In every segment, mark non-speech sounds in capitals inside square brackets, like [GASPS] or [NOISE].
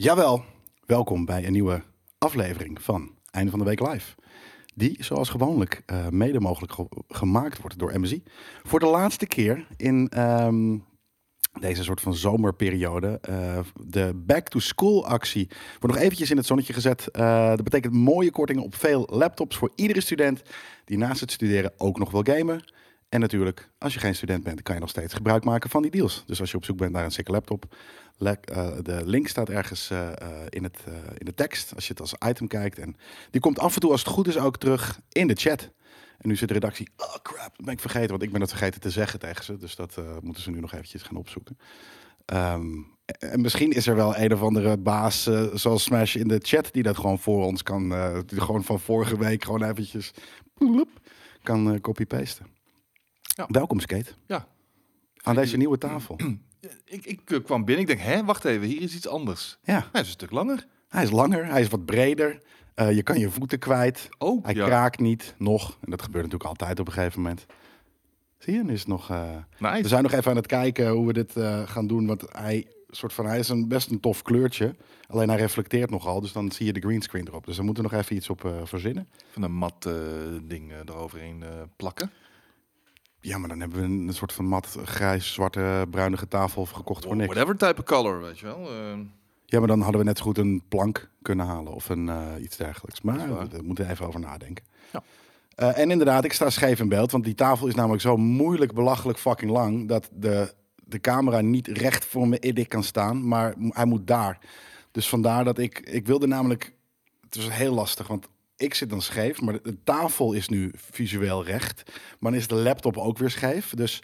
Jawel, welkom bij een nieuwe aflevering van Einde van de Week Live. Die, zoals gewoonlijk, eh, mede mogelijk ge- gemaakt wordt door MSI. Voor de laatste keer in ehm, deze soort van zomerperiode. eh, de back-to-school actie wordt nog eventjes in het zonnetje gezet. Eh, dat betekent mooie kortingen op veel laptops voor iedere student die naast het studeren ook nog wil gamen. En natuurlijk, als je geen student bent, kan je nog steeds gebruik maken van die deals. Dus als je op zoek bent naar een sikke laptop, eh, de link staat ergens eh, eh, in, het, in de tekst als je het als item kijkt. En die komt af en toe, als het goed is, ook terug in de chat. En nu zit de redactie, oh crap, dat ben ik vergeten, want ik ben het vergeten te zeggen tegen ze. Dus dat moeten ze nu nog eventjes gaan opzoeken. Ehm, en misschien is er wel een of andere baas eh, zoals Smash in de chat die dat gewoon voor ons kan, die gewoon van vorige week gewoon eventjes kan copy-pasten. Ja. Welkom Skate. Ja. Aan deze nieuwe tafel. [CLEARS THROAT] Ik, ik eh, kwam binnen, ik denk, hè, wacht even, hier is iets anders. Ja, Hij is een stuk langer. hij is langer, hij is wat breder. Eh, je kan je voeten kwijt. Oh, Hij ja. kraakt niet, nog. En dat gebeurt natuurlijk altijd op een gegeven moment. Zie je, nu is het nog... Nice. We zijn nog even aan het kijken hoe we dit gaan doen. Want hij, soort van, hij is een best een tof kleurtje. Alleen hij reflecteert nogal. Dus dan zie je de greenscreen erop. Dus daar moeten we nog even iets op verzinnen. Van een mat ding eroverheen plakken. Ja, maar dan hebben we een, soort van mat, grijs, zwarte, bruinige tafel gekocht voor niks. Whatever type of color, weet je wel. Eh, Ja, maar dan hadden we net zo goed een plank kunnen halen. Of een, eh, iets dergelijks. Maar daar moeten we even over nadenken. Ja. Eh, en inderdaad, ik sta scheef in beeld. Want die tafel is namelijk zo moeilijk, belachelijk fucking lang. Dat de, de camera niet recht voor me in kan staan. Maar hij moet daar. Dus vandaar dat ik... Ik wilde namelijk... Het was heel lastig, want ik zit dan scheef. Maar de, tafel is nu visueel recht. Maar dan is de laptop ook weer scheef. Dus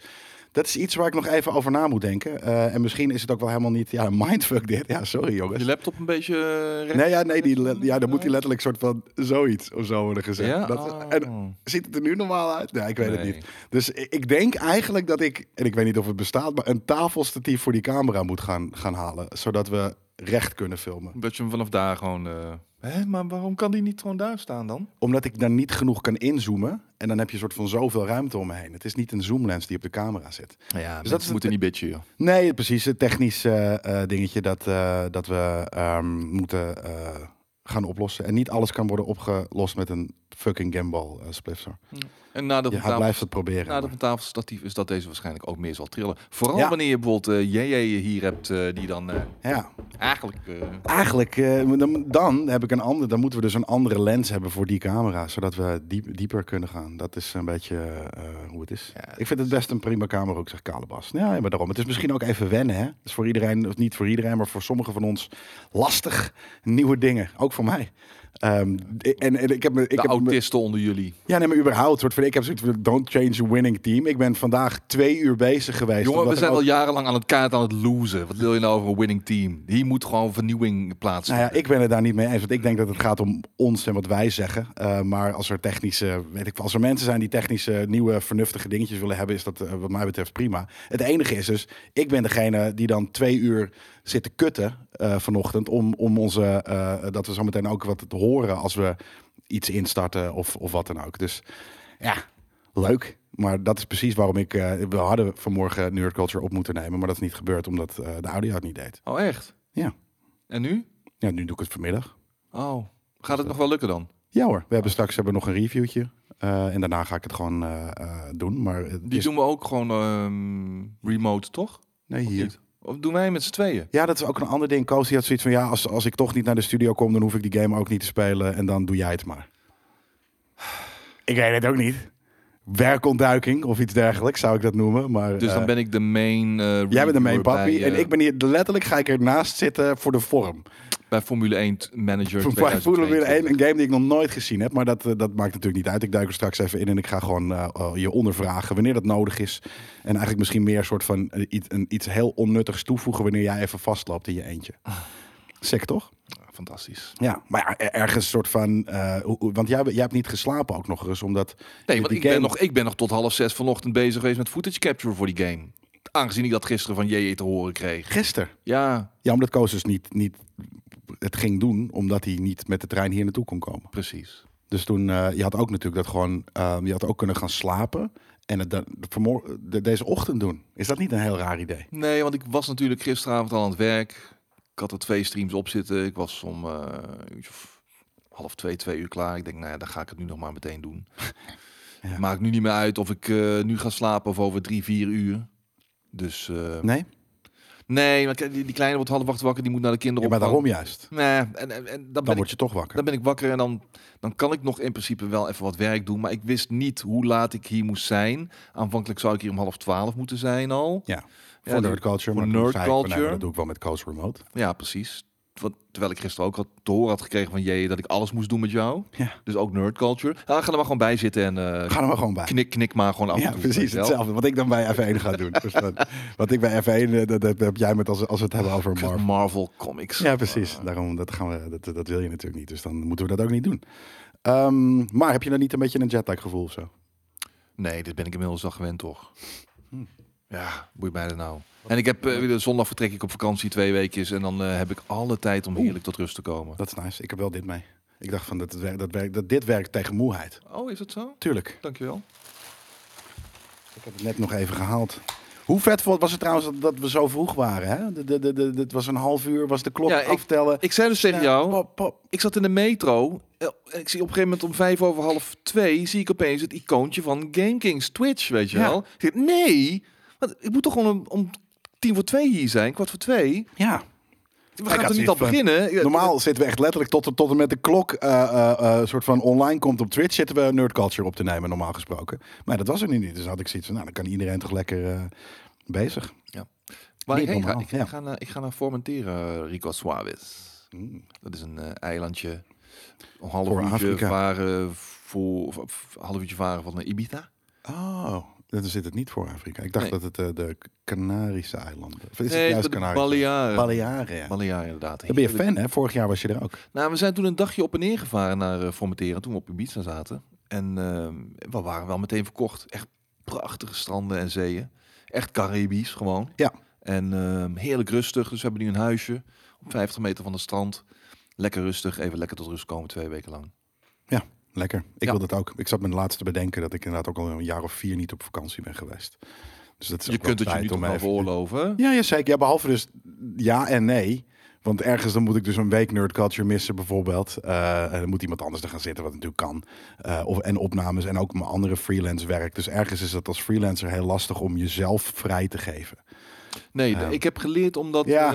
dat is iets waar ik nog even over na moet denken. Eh, en misschien is het ook wel helemaal niet... Ja, [LAUGHS] mindfuck dit. Ja, sorry jongens. je laptop een beetje eh, recht? Nee, ja, nee die, ja, dan moet hij letterlijk soort van zoiets of zo worden gezet. Ja? Dat, Oh. En ziet het er nu normaal uit? Nee, ik weet het niet. Dus ik denk eigenlijk dat ik, en ik weet niet of het bestaat, maar een tafelstatief voor die camera moet gaan, gaan halen. Zodat we recht kunnen filmen. Dat je hem vanaf daar gewoon... eh, Hè, maar waarom kan die niet gewoon daar staan dan? Omdat ik daar niet genoeg kan inzoomen. En dan heb je een soort van zoveel ruimte om me heen. Het is niet een zoomlens die op de camera zit. Ja, dat dat is moeten niet bitchen, joh. Nee, precies. Het technisch eh, dingetje dat, eh, dat we ehm, moeten eh, gaan oplossen. En niet alles kan worden opgelost met een fucking gimbal splifter. En na de Ja, hij tafel, blijft het proberen. na de maar- tafelstatief is dat deze waarschijnlijk ook meer zal trillen. Vooral Ja. wanneer je bijvoorbeeld eh JJ hier hebt, eh, die dan eh, Ja, eigenlijk... eigenlijk, dan, dan heb ik een ander, dan moeten we dus een andere lens hebben voor die camera, zodat we diep, dieper kunnen gaan. Dat is een beetje hoe het is. Ja, ik vind het best een prima camera, ook zegt Kalebas. Ja, ja, maar daarom. Het is misschien ook even wennen, hè? Dus voor iedereen, of niet voor iedereen, maar voor sommigen van ons lastig. Nieuwe dingen, ook voor mij. Ehm, en, en ik heb me, ik de heb autisten onder jullie. Ja, nee, maar überhaupt. Soort van, ik heb zoiets van, don't change a winning team. Ik ben vandaag twee uur bezig geweest. Jongen, we zijn ook- al jarenlang aan het kaart aan het losen. Wat wil je nou over een winning team? Hier moet gewoon vernieuwing Nou plaatsvinden. ja, ik ben het daar niet mee eens. Want ik denk dat het gaat om ons en wat wij zeggen. Uh, maar als er technische, weet ik, als er mensen zijn die technische, nieuwe, vernuftige dingetjes willen hebben, is dat uh, wat mij betreft prima. Het enige is dus, ik ben degene die dan twee uur zit te kutten uh, vanochtend om, om onze, uh, dat we zo meteen ook wat te horen als we iets instarten of, of wat dan ook. Dus ja, leuk. Maar dat is precies waarom ik. Uh, we hadden vanmorgen Nerd Culture op moeten nemen, maar dat is niet gebeurd omdat de audio het niet deed. Oh, echt? Ja. En nu? Ja, nu doe ik het vanmiddag. Oh, gaat het nog wel lukken dan? Ja hoor, we hebben straks hebben we nog een reviewtje. Uh, en daarna ga ik het gewoon uh, doen. Maar Die is... doen we ook gewoon um, remote, toch? Nee, hier. Of doen wij met z'n tweeën? Ja, dat is ook een ander ding. Koos die had zoiets van, ja, als, als ik toch niet naar de studio kom, dan hoef ik die game ook niet te spelen. En dan doe jij het maar. Ik weet het ook niet. Werkontduiking of iets dergelijks zou ik dat noemen. Maar, dus dan uh, ben ik de main. Uh, jij bent de main papi. en ik ben hier letterlijk ga ik ernaast zitten voor de vorm. Bij Formule 1 manager. Bij Formule 1, een game die ik nog nooit gezien heb. Maar dat, uh, dat maakt natuurlijk niet uit. Ik duik er straks even in en ik ga gewoon uh, je ondervragen wanneer dat nodig is. En eigenlijk misschien meer een soort van uh, iets, een, iets heel onnuttigs toevoegen wanneer jij even vastloopt in je eentje. Sick toch? Fantastisch. Ja, maar ja, ergens een soort van. Uh, want jij, jij hebt niet geslapen ook nog eens, omdat. Nee, want ik, game... ben nog, ik ben nog tot half zes vanochtend bezig geweest met footage capture voor die game. Aangezien ik dat gisteren van JJ te horen kreeg. Gisteren? Ja. Ja, omdat Koos dus niet, niet het ging doen, omdat hij niet met de trein hier naartoe kon komen. Precies. Dus toen, uh, je had ook natuurlijk dat gewoon, uh, je had ook kunnen gaan slapen en het de, de, deze ochtend doen. Is dat niet een heel raar idee? Nee, want ik was natuurlijk gisteravond al aan het werk. Ik had er twee streams op zitten. Ik was om eh, half twee, twee uur klaar. Ik denk, nou ja, dan ga ik het nu nog maar meteen doen. [LAUGHS] Ja. Maakt nu niet meer uit of ik eh, nu ga slapen of over drie, vier uur. Dus eh, Nee? Nee, maar die, die kleine wordt half acht wakker. Die moet naar de Ja, kinderen maar daarom juist. Nee, en, en, en dan, Dan ben ik, word je toch wakker. dan ben ik wakker en dan, dan kan ik nog in principe wel even wat werk doen. Maar ik wist niet hoe laat ik hier moest zijn. Aanvankelijk zou ik hier om half twaalf moeten zijn al. Ja. Ja, Voor nerd culture. voor maar nerd zei ik culture. dat doe ik wel met Coach Remote. Ja, precies. Want, terwijl ik gisteren ook had te horen had gekregen van je dat ik alles moest doen met jou. Ja. Dus ook nerd culture. Ja, ga er maar gewoon bij zitten en eh, Ga er maar gewoon bij. knik, knik maar gewoon af. Ja, precies hetzelfde. Wat ik dan bij F1 ga doen. [LAUGHS] Dus wat, wat ik bij F1, eh, dat, dat heb jij met als, als we het hebben over Marvel. Marvel Comics. Ja, precies. Daarom, dat, gaan we, dat, dat wil je natuurlijk niet. Dus dan moeten we dat ook niet doen. Ehm, maar heb je dan niet een beetje een jetlag gevoel of zo? Nee, dit ben ik inmiddels al gewend toch. Ja, boeit mij er nou. En ik heb weer zondag vertrek ik op vakantie twee weekjes en dan eh, heb ik alle tijd om heerlijk tot rust te komen. Dat is nice. Ik heb wel dit mee. Ik dacht van dat, het werkt, dat, werkt, dat dit werkt tegen moeheid. Oh, is het zo? Tuurlijk. Dankjewel. Ik heb het net nog even gehaald. Hoe vet was het trouwens dat, dat we zo vroeg waren? Hè? De, de, de, de, het was een half uur, was de klok Ja, ik- aftellen. Ik zei dus tegen jou, pop, pop. ik zat in de metro. eh, ik zie op een gegeven moment om vijf over half twee... zie ik opeens het icoontje van GameKings Twitch, weet je Ja. wel. Ik zeg, nee, want ik moet toch gewoon om, om tien voor twee hier zijn, kwart voor twee. Ja. We gaan toch niet al beginnen? Ja, Normaal zitten we echt letterlijk tot, tot en met de klok eh, eh, eh, soort van online komt op Twitch, zitten we Nerd Culture op te nemen, normaal gesproken. Maar dat was er nu niet. Dus had ik zoiets van, nou, dan kan iedereen toch lekker eh, bezig. Waar ik niet heen ga, normaal, ik, ja. ik ga naar, ik ga naar Formentera, Rico Suarez. Mm. Dat is een eh, eilandje. Een half Voor uurtje Afrika. varen voor of, of, half uurtje varen van Ibiza. Oh, dan zit het niet voor Afrika. Ik dacht Nee. dat het eh, de Canarische eilanden. Of is Nee, het juist Canarische? Balearen. Balearen, ja. Balearen inderdaad. Dan ben je fan, hè? Vorig jaar was je er ook. Nou, we zijn toen een dagje op en neer gevaren naar uh, Formentera toen we op Ibiza zaten. En ehm, we waren wel meteen verkocht. Echt prachtige stranden en zeeën. Echt Caribisch gewoon. Ja. En ehm, heerlijk rustig. Dus we hebben nu een huisje op 50 meter van het strand. Lekker rustig. Even lekker tot rust komen twee weken lang. Lekker. Ik Ja. wil dat ook. Ik zat me laatst te bedenken dat ik inderdaad ook al een jaar of vier niet op vakantie ben geweest. Dus dat is Je kunt het je toch om even- veroorloven. Ja, ja, zeker. Ja, behalve dus ja en nee. Want ergens dan moet ik dus een week nerd culture missen bijvoorbeeld. Eh, en dan moet iemand anders er gaan zitten, wat natuurlijk kan. Eh, of, en opnames en ook mijn andere freelance werk. Dus ergens is het als freelancer heel lastig om jezelf vrij te geven. Nee, Ja. ik heb geleerd om dat Ja.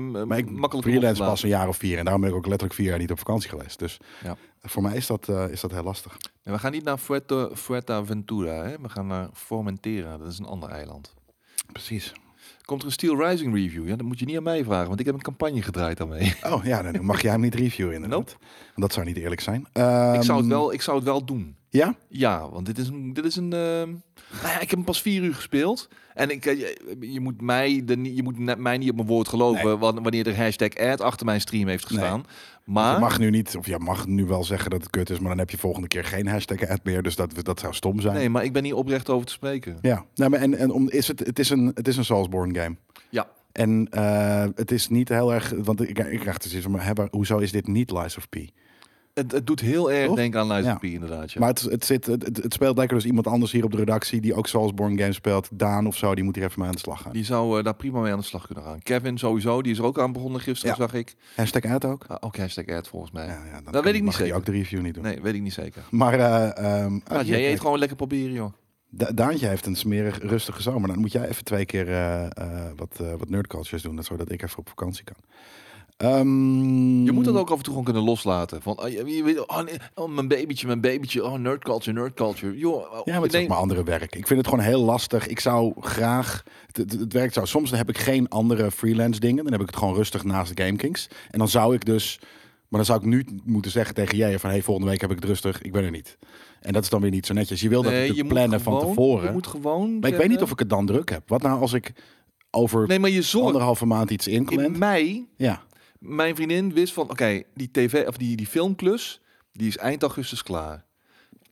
Maar ik makkelijk freelance pas een jaar of vier. En daarom ben ik ook letterlijk vier jaar niet op vakantie geweest. Dus Ja. Voor mij is dat, eh, is dat heel lastig. En we gaan niet naar Fuerta, Fuerteventura. Hè? We gaan naar Formentera. Dat is een ander eiland. Precies. Komt er een Steel Rising review? Ja, dat moet je niet aan mij vragen, want ik heb een campagne gedraaid daarmee. Oh ja, dan mag jij hem niet reviewen inderdaad. [LAUGHS] Nope. Dat zou niet eerlijk zijn. ik, zou het Ehm, wel, ik zou het wel doen. Ja? Ja, want dit is een. Dit is een ehm, nou ja, ik heb hem pas vier uur gespeeld. En ik, eh, je, je moet, mij de, je moet mij niet op mijn woord geloven Nee. wan- wanneer er hashtag ad achter mijn stream heeft gestaan. Maar Je mag nu niet, of je mag nu wel zeggen dat het kut is, maar dan heb je volgende keer geen hashtag ad meer. Dus dat, dat zou stom zijn. nee, maar ik ben hier oprecht over te spreken. Ja, nou, maar en, en om, is het, het, is een, het is een game. Ja. En eh, het is niet heel erg, want ik, ik krijg dus iets van, hoezo is dit niet Lies of P? Het, het doet heel erg Toch? denken aan Lies P inderdaad. Maar het, het, zit, het, het speelt lekker dus iemand anders hier op de redactie die ook Soulsborne games speelt. Daan of zo, die moet hier even mee aan de slag gaan. Die zou eh, daar prima mee aan de slag kunnen gaan. Kevin sowieso, die is er ook aan begonnen gisteren, zag ik. Hashtag ad ook? Ah, ook hashtag ad volgens mij. Ja, ja, dan Dat weet ik niet zeker. ook de review niet doen. Nee, weet ik niet zeker. Maar eh ehm, ah, hier, jij eet gewoon lekker proberen, joh. Da- Daantje heeft een smerig rustige zomer. Dan moet jij even twee keer eh, wat, eh wat nerdcultures doen, zodat ik even op vakantie kan. Ehm, Je moet dat ook af en toe gewoon kunnen loslaten. Van, ah, je, weet, oh, nee, oh, mijn babytje, mijn babytje, oh, nerd culture, nerd culture. Joh, Ja, maar het is ook mijn andere werk. Ik vind het gewoon heel lastig. Ik zou graag... Het, het, het werkt zo. Soms dan heb ik geen andere freelance dingen. Dan heb ik het gewoon rustig naast de GameKings. En dan zou ik dus... Maar dan zou ik nu moeten zeggen tegen jij van... Hey, volgende week heb ik het rustig. Ik ben er niet. En dat is dan weer niet zo netjes. Je wil dat nee, natuurlijk je plannen van tevoren. Je moet gewoon Maar ik weet niet of ik het dan druk heb. Wat nou als ik over Nee, maar je anderhalve maand iets In inplant? mei, Ja. Mijn vriendin wist van... Oké, die tv of die, die filmklus, die is eind augustus klaar.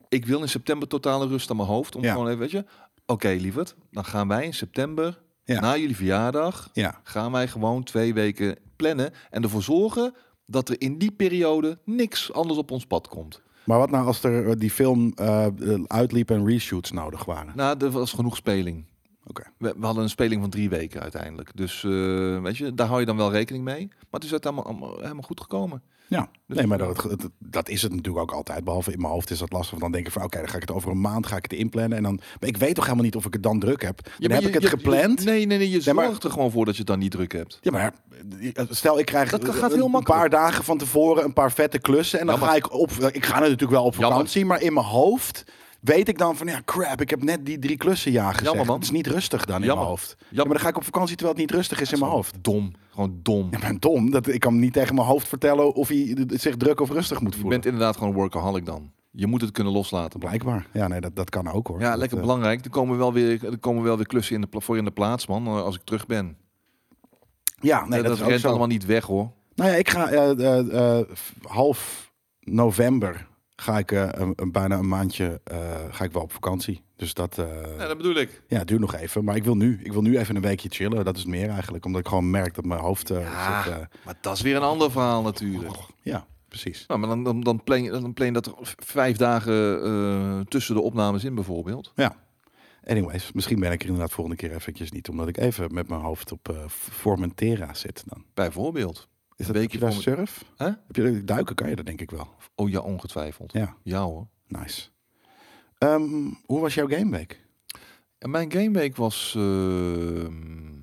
Ik wil in september totale rust aan mijn hoofd. Om Ja. gewoon even, weet je... Oké, lieverd, dan gaan wij in september, Ja. na jullie verjaardag... Ja. gaan wij gewoon twee weken plannen en ervoor zorgen dat er in die periode niks anders op ons pad komt. Maar wat nou als er eh, die film eh, uitliep en reshoots nodig waren? Nou, er was genoeg speling. Oké. We, we hadden een speling van drie weken uiteindelijk. Dus eh, weet je, daar hou je dan wel rekening mee. Maar het is uiteindelijk allemaal, allemaal helemaal goed gekomen. Ja, Dus, nee, maar dat, dat, dat is het natuurlijk ook altijd. Behalve in mijn hoofd is dat lastig. Want dan denk ik van, oké, dan ga ik het over een maand ga ik het inplannen. En dan, maar ik weet toch helemaal niet of ik het dan druk heb. Dan Ja, heb je- ik het je- gepland. je- nee, nee, nee. Je Nee, maar- zorgt er gewoon voor dat je het dan niet druk hebt. Ja, maar stel ik krijg Dat gaat een- heel een makkelijk. paar dagen van tevoren een paar vette klussen. En dan ga ik op, ik ga natuurlijk wel op vakantie, maar in mijn hoofd weet ik dan van, ja crap, ik heb net die drie klussen ja gezegd. Jammer, man. Het is niet rustig dan in mijn hoofd. Ja, maar dan ga ik op vakantie terwijl het niet rustig is in mijn hoofd. Dom. Gewoon dom. Ja, maar dom. Dat, ik kan niet tegen mijn hoofd vertellen of hij zich druk of rustig moet Je voelen. bent inderdaad gewoon een workaholic dan. Je moet het kunnen loslaten. Blijkbaar. Ja, nee, dat, dat kan ook hoor. Ja, lekker eh, belangrijk. Er komen wel weer, er komen wel weer klussen in de, voor in de plaats, man. eh, Als ik terug ben. Ja, nee, dat, dat is allemaal niet weg, hoor. Nou ja, ik ga eh, half november ga ik eh, een, een- bijna een maandje eh, ga ik wel op vakantie. Dus dat, eh, Ja, dat bedoel ik. ja, duurt nog even. Maar ik wil nu, ik wil nu even een weekje chillen. Dat is het meer eigenlijk, omdat ik gewoon merk dat mijn hoofd Ja. zit. Maar dat is weer een ander verhaal natuurlijk. ja, precies. Nou, maar dan, dan, dan, plan je, dan plan je dat er vijf dagen tussen de opnames in bijvoorbeeld. Anyways, misschien ben ik er inderdaad volgende keer eventjes niet, omdat ik even met mijn hoofd op Formentera zit dan. Bijvoorbeeld. Is dat Een heb je weekje daar voor surf? Hè? Heb je duiken kan je dat denk ik wel. Oh ja, ongetwijfeld. Ja, Ja hoor. nice. Ehm, hoe was jouw gameweek? En mijn gameweek was... ehm,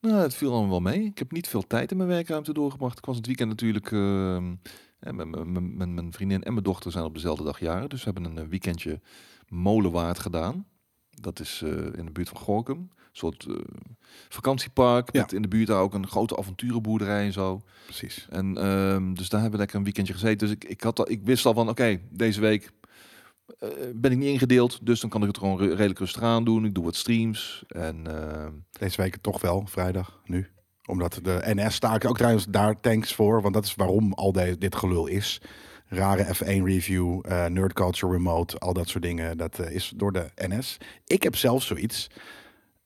nou, het viel allemaal wel mee. Ik heb niet veel tijd in mijn werkruimte doorgebracht. Ik was het weekend natuurlijk... mijn- mijn- Mijn vriendin en mijn dochter zijn op dezelfde dag jaren. Dus we hebben een eh, weekendje molenwaard gedaan. Dat is eh, in de buurt van Gorkum. Soort eh, vakantiepark. Ja. Met in de buurt daar ook een grote avonturenboerderij en zo. Precies. En ehm, dus daar hebben we lekker een weekendje gezeten. Dus ik, ik, had al, ik wist al van, oké, deze week eh, ben ik niet ingedeeld. Dus dan kan ik het gewoon re- redelijk rustig aan doen. Ik doe wat streams. En ehm, Deze week toch wel, vrijdag, nu. Omdat de NS staken, ook trouwens daar thanks voor, want dat is waarom al de, dit gelul is. Rare F1 review, eh Nerd Culture Remote, al dat soort dingen. Dat is door de NS. Ik heb zelf zoiets.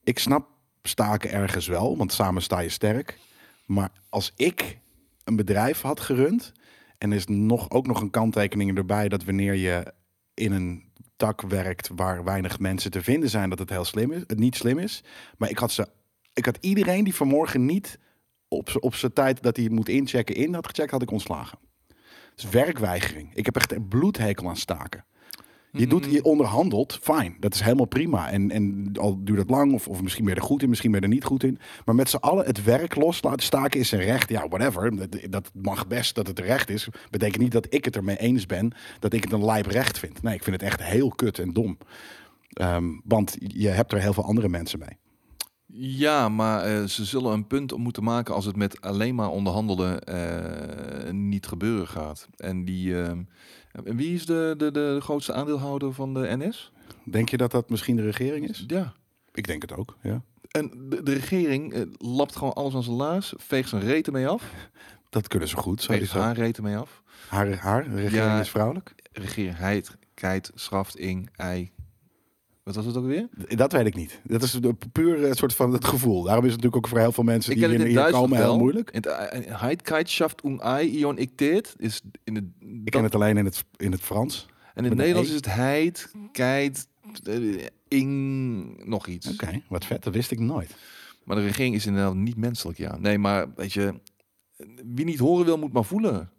Ik snap staken ergens wel, want samen sta je sterk. Maar als ik een bedrijf had gerund, en er is nog, ook nog een kanttekening erbij dat wanneer je in een tak werkt waar weinig mensen te vinden zijn, dat het heel slim is, het niet slim is. Maar ik had ze, ik had iedereen die vanmorgen niet op, op zijn tijd dat hij moet inchecken in had gecheckt, had ik ontslagen. Dus werkweigering. Ik heb echt een bloedhekel aan staken. Je, doet, je onderhandelt, fijn. Dat is helemaal prima. En, en al duurt het lang, of, of misschien ben je er goed in, misschien ben je er niet goed in. Maar met z'n allen het werk loslaten, staken is een recht. Ja, whatever. Dat, dat mag best dat het recht is. Betekent niet dat ik het ermee eens ben dat ik het een lijp recht vind. Nee, ik vind het echt heel kut en dom. Ehm, want je hebt er heel veel andere mensen mee. ja, maar eh, ze zullen een punt moeten maken als het met alleen maar onderhandelen eh, niet gebeuren gaat. En die... ehm, en wie is de, de, de grootste aandeelhouder van de NS? Denk je dat dat misschien de regering is? Ja. Ik denk het ook, ja. En de, de regering eh, lapt gewoon alles aan zijn laars, veegt zijn reten mee af, [LAUGHS] Dat kunnen ze goed. veegt haar reten mee af. Haar, haar, regering Ja. is vrouwelijk? Regering, heid, keit, schraft, ing, ei. Wat was het ook weer? Dat weet ik niet. Dat is puur een soort van het gevoel. Daarom is het natuurlijk ook voor heel veel mensen Ik die hier, in hier komen heel moeilijk. Eh, ung, ei, ion, ik, dit. Is in het, Ik ken het alleen in het, in het Frans. en in het Nederlands e. is het heid, keit, eh, ing, nog iets. Oké, wat vet. Dat wist ik nooit. Maar de regering is inderdaad niet menselijk, ja. Nee, maar weet je, wie niet horen wil, moet maar voelen.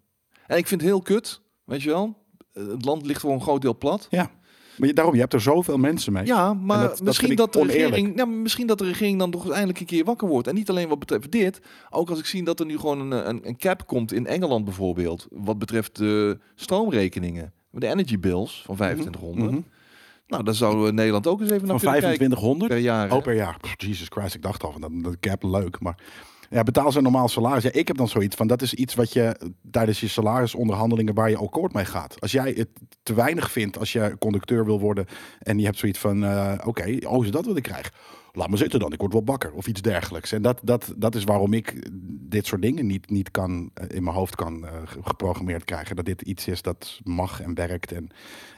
En ik vind het heel kut, weet je wel. Eh, Het land ligt voor een groot deel plat. Ja. Maar je, daarom, je hebt er zoveel mensen mee. Ja, maar dat- misschien, dat de oneerlijk. regering, misschien dat de regering dan toch eindelijk een keer wakker wordt. En niet alleen wat betreft dit. Ook als ik zie dat er nu gewoon een, een, een cap komt in Engeland bijvoorbeeld. Wat betreft de stroomrekeningen. De energy bills van 2500. Mhm. Nou, daar zou eh, Nederland ook eens even naar Van kunnen kijken 2500 per jaar. Oh, per jaar. Pff, Jesus Christ, ik dacht al van dat, dat cap leuk. Maar ja, betaal ze normaal salaris. Ja, ik heb dan zoiets van dat is iets wat je tijdens je salarisonderhandelingen waar je akkoord mee gaat. Als jij het te weinig vindt als je conducteur wil worden en je hebt zoiets van eh, oké, oh is dat wat ik krijg? Laat me zitten dan, ik word wel bakker of iets dergelijks. En dat, dat, dat is waarom ik dit soort dingen niet, niet kan, eh, in mijn hoofd kan eh, ge- geprogrammeerd krijgen. Dat dit iets is dat mag en werkt en,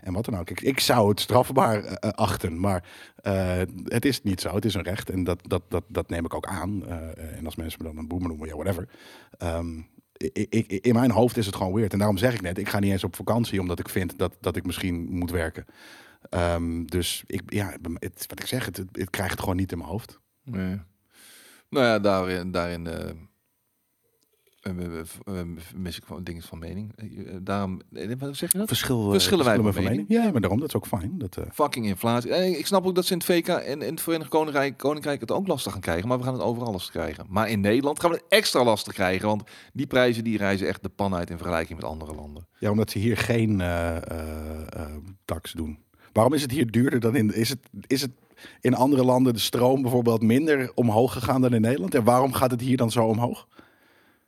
en wat dan ook. Ik, ik zou het strafbaar eh, achten, maar het is niet zo. Het is een recht en dat, dat, dat, dat neem ik ook aan. En als mensen me dan een boemer noemen, ja, whatever. Ehm, in mijn hoofd is het gewoon weird. En daarom zeg ik net, ik ga niet eens op vakantie omdat ik vind dat, dat ik misschien moet werken. Ehm, dus ik, ja, het, wat ik zeg, het, het, krijgt het gewoon niet in mijn hoofd. Nee. Nou ja, daarin, daarin eh, mis ik van dingen van mening. Eh, eh, Daarom, wat zeg je dat? Verschil, Verschillen wij we van mening? Ja, maar daarom, dat is ook fijn. Dat, Fucking inflatie. Ik snap ook dat ze in het VK en in het Verenigd Koninkrijk, Koninkrijk het ook lastig gaan krijgen. Maar we gaan het overal lastig krijgen. Maar in Nederland gaan we het extra lastig krijgen. Want die prijzen die reizen echt de pan uit in vergelijking met andere landen. ja, omdat ze hier geen eh, tax doen. Waarom is het hier duurder dan in... Is het, is het in andere landen de stroom bijvoorbeeld minder omhoog gegaan dan in Nederland? En waarom gaat het hier dan zo omhoog?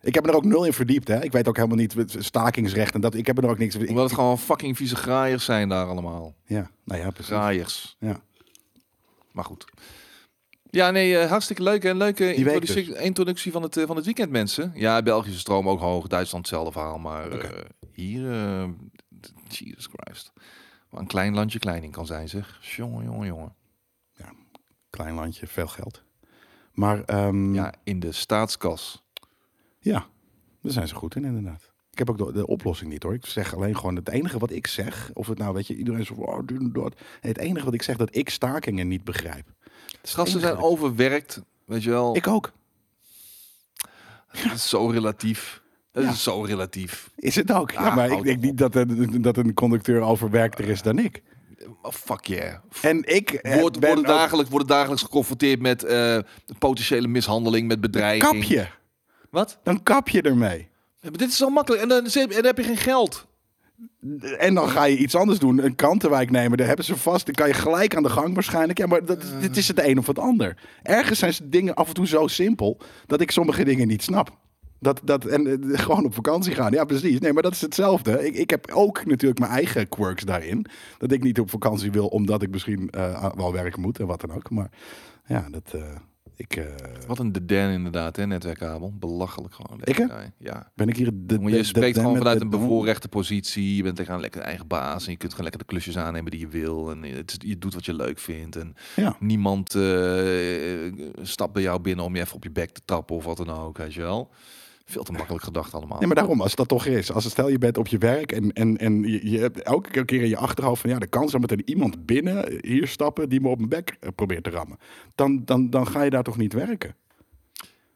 Ik heb me er ook nul in verdiept. Hè? Ik weet ook helemaal niet stakingsrecht en dat. Ik heb er ook niks. Ik, Omdat het gewoon fucking vieze graaiers zijn daar allemaal. ja, nou ja, precies. Graaiers. Ja. Maar goed. Ja, nee, eh, hartstikke leuk. En leuke week introductie, van, het, eh, van het weekend, mensen. Ja, Belgische stroom ook hoog. Duitsland hetzelfde verhaal. Maar eh, hier, Jesus Christ. Een klein landje klein in kan zijn, zeg. Jongen, jongen, jongen. Klein landje, veel geld. Maar ehm, ja. Ja, in de staatskas. daar zijn ze goed in inderdaad. Ik heb ook de, de oplossing niet hoor. Ik zeg alleen gewoon het enige wat ik zeg. Of het nou, weet je, iedereen zo oh, dat. Het enige wat ik zeg dat ik stakingen niet begrijp. Gasten zijn overwerkt, weet je wel. Ik ook. [LAUGHS] Het is zo relatief. Ja. is zo relatief. Is het ook. Ja, Ah, maar ik denk niet dat, een- dat een conducteur overwerkter is dan ik. Oh, fuck yeah. En ik eh, Wordt, ben worden, dagelijks, worden dagelijks geconfronteerd met eh, potentiële mishandeling, met bedreiging. Kap je. Wat? Dan kap je ermee. Ja, maar dit is zo makkelijk. En dan, en dan heb je geen geld. En dan ga je iets anders doen. Een krantenwijk nemen. Daar hebben ze vast. Dan kan je gelijk aan de gang waarschijnlijk. Ja, maar dat, dit is het een of het ander. Ergens zijn ze dingen af en toe zo simpel. Dat ik sommige dingen niet snap. Dat, dat, en eh, [LAUGHS] gewoon op vakantie gaan. Ja, precies. Nee, maar dat is hetzelfde. Ik, ik heb ook natuurlijk mijn eigen quirks daarin. Dat ik niet op vakantie wil. Omdat ik misschien eh, wel werken moet. En wat dan ook. Maar ja, dat... eh, ik, Wat een de den inderdaad, hè, netwerkkabel. Belachelijk gewoon. Ik? Ja, ben ik hier... De, je spreekt de- gewoon vanuit een bevoorrechte positie. Je bent tegen een lekker eigen baas. En je kunt gewoon lekker de klusjes aannemen die je wil. En het, je doet wat je leuk vindt. En Ja. niemand stapt bij jou binnen om je even op je bek te tappen of wat dan ook. Weet je wel. Veel te makkelijk gedacht allemaal. Nee, maar daarom, als dat toch is. Als stel je bent op je werk en, en, en je, je hebt elke keer in je achterhoofd van ja, de kans dat er iemand binnen hier stappen die me op mijn bek eh, probeert te rammen. Dan, dan, dan ga je daar toch niet werken.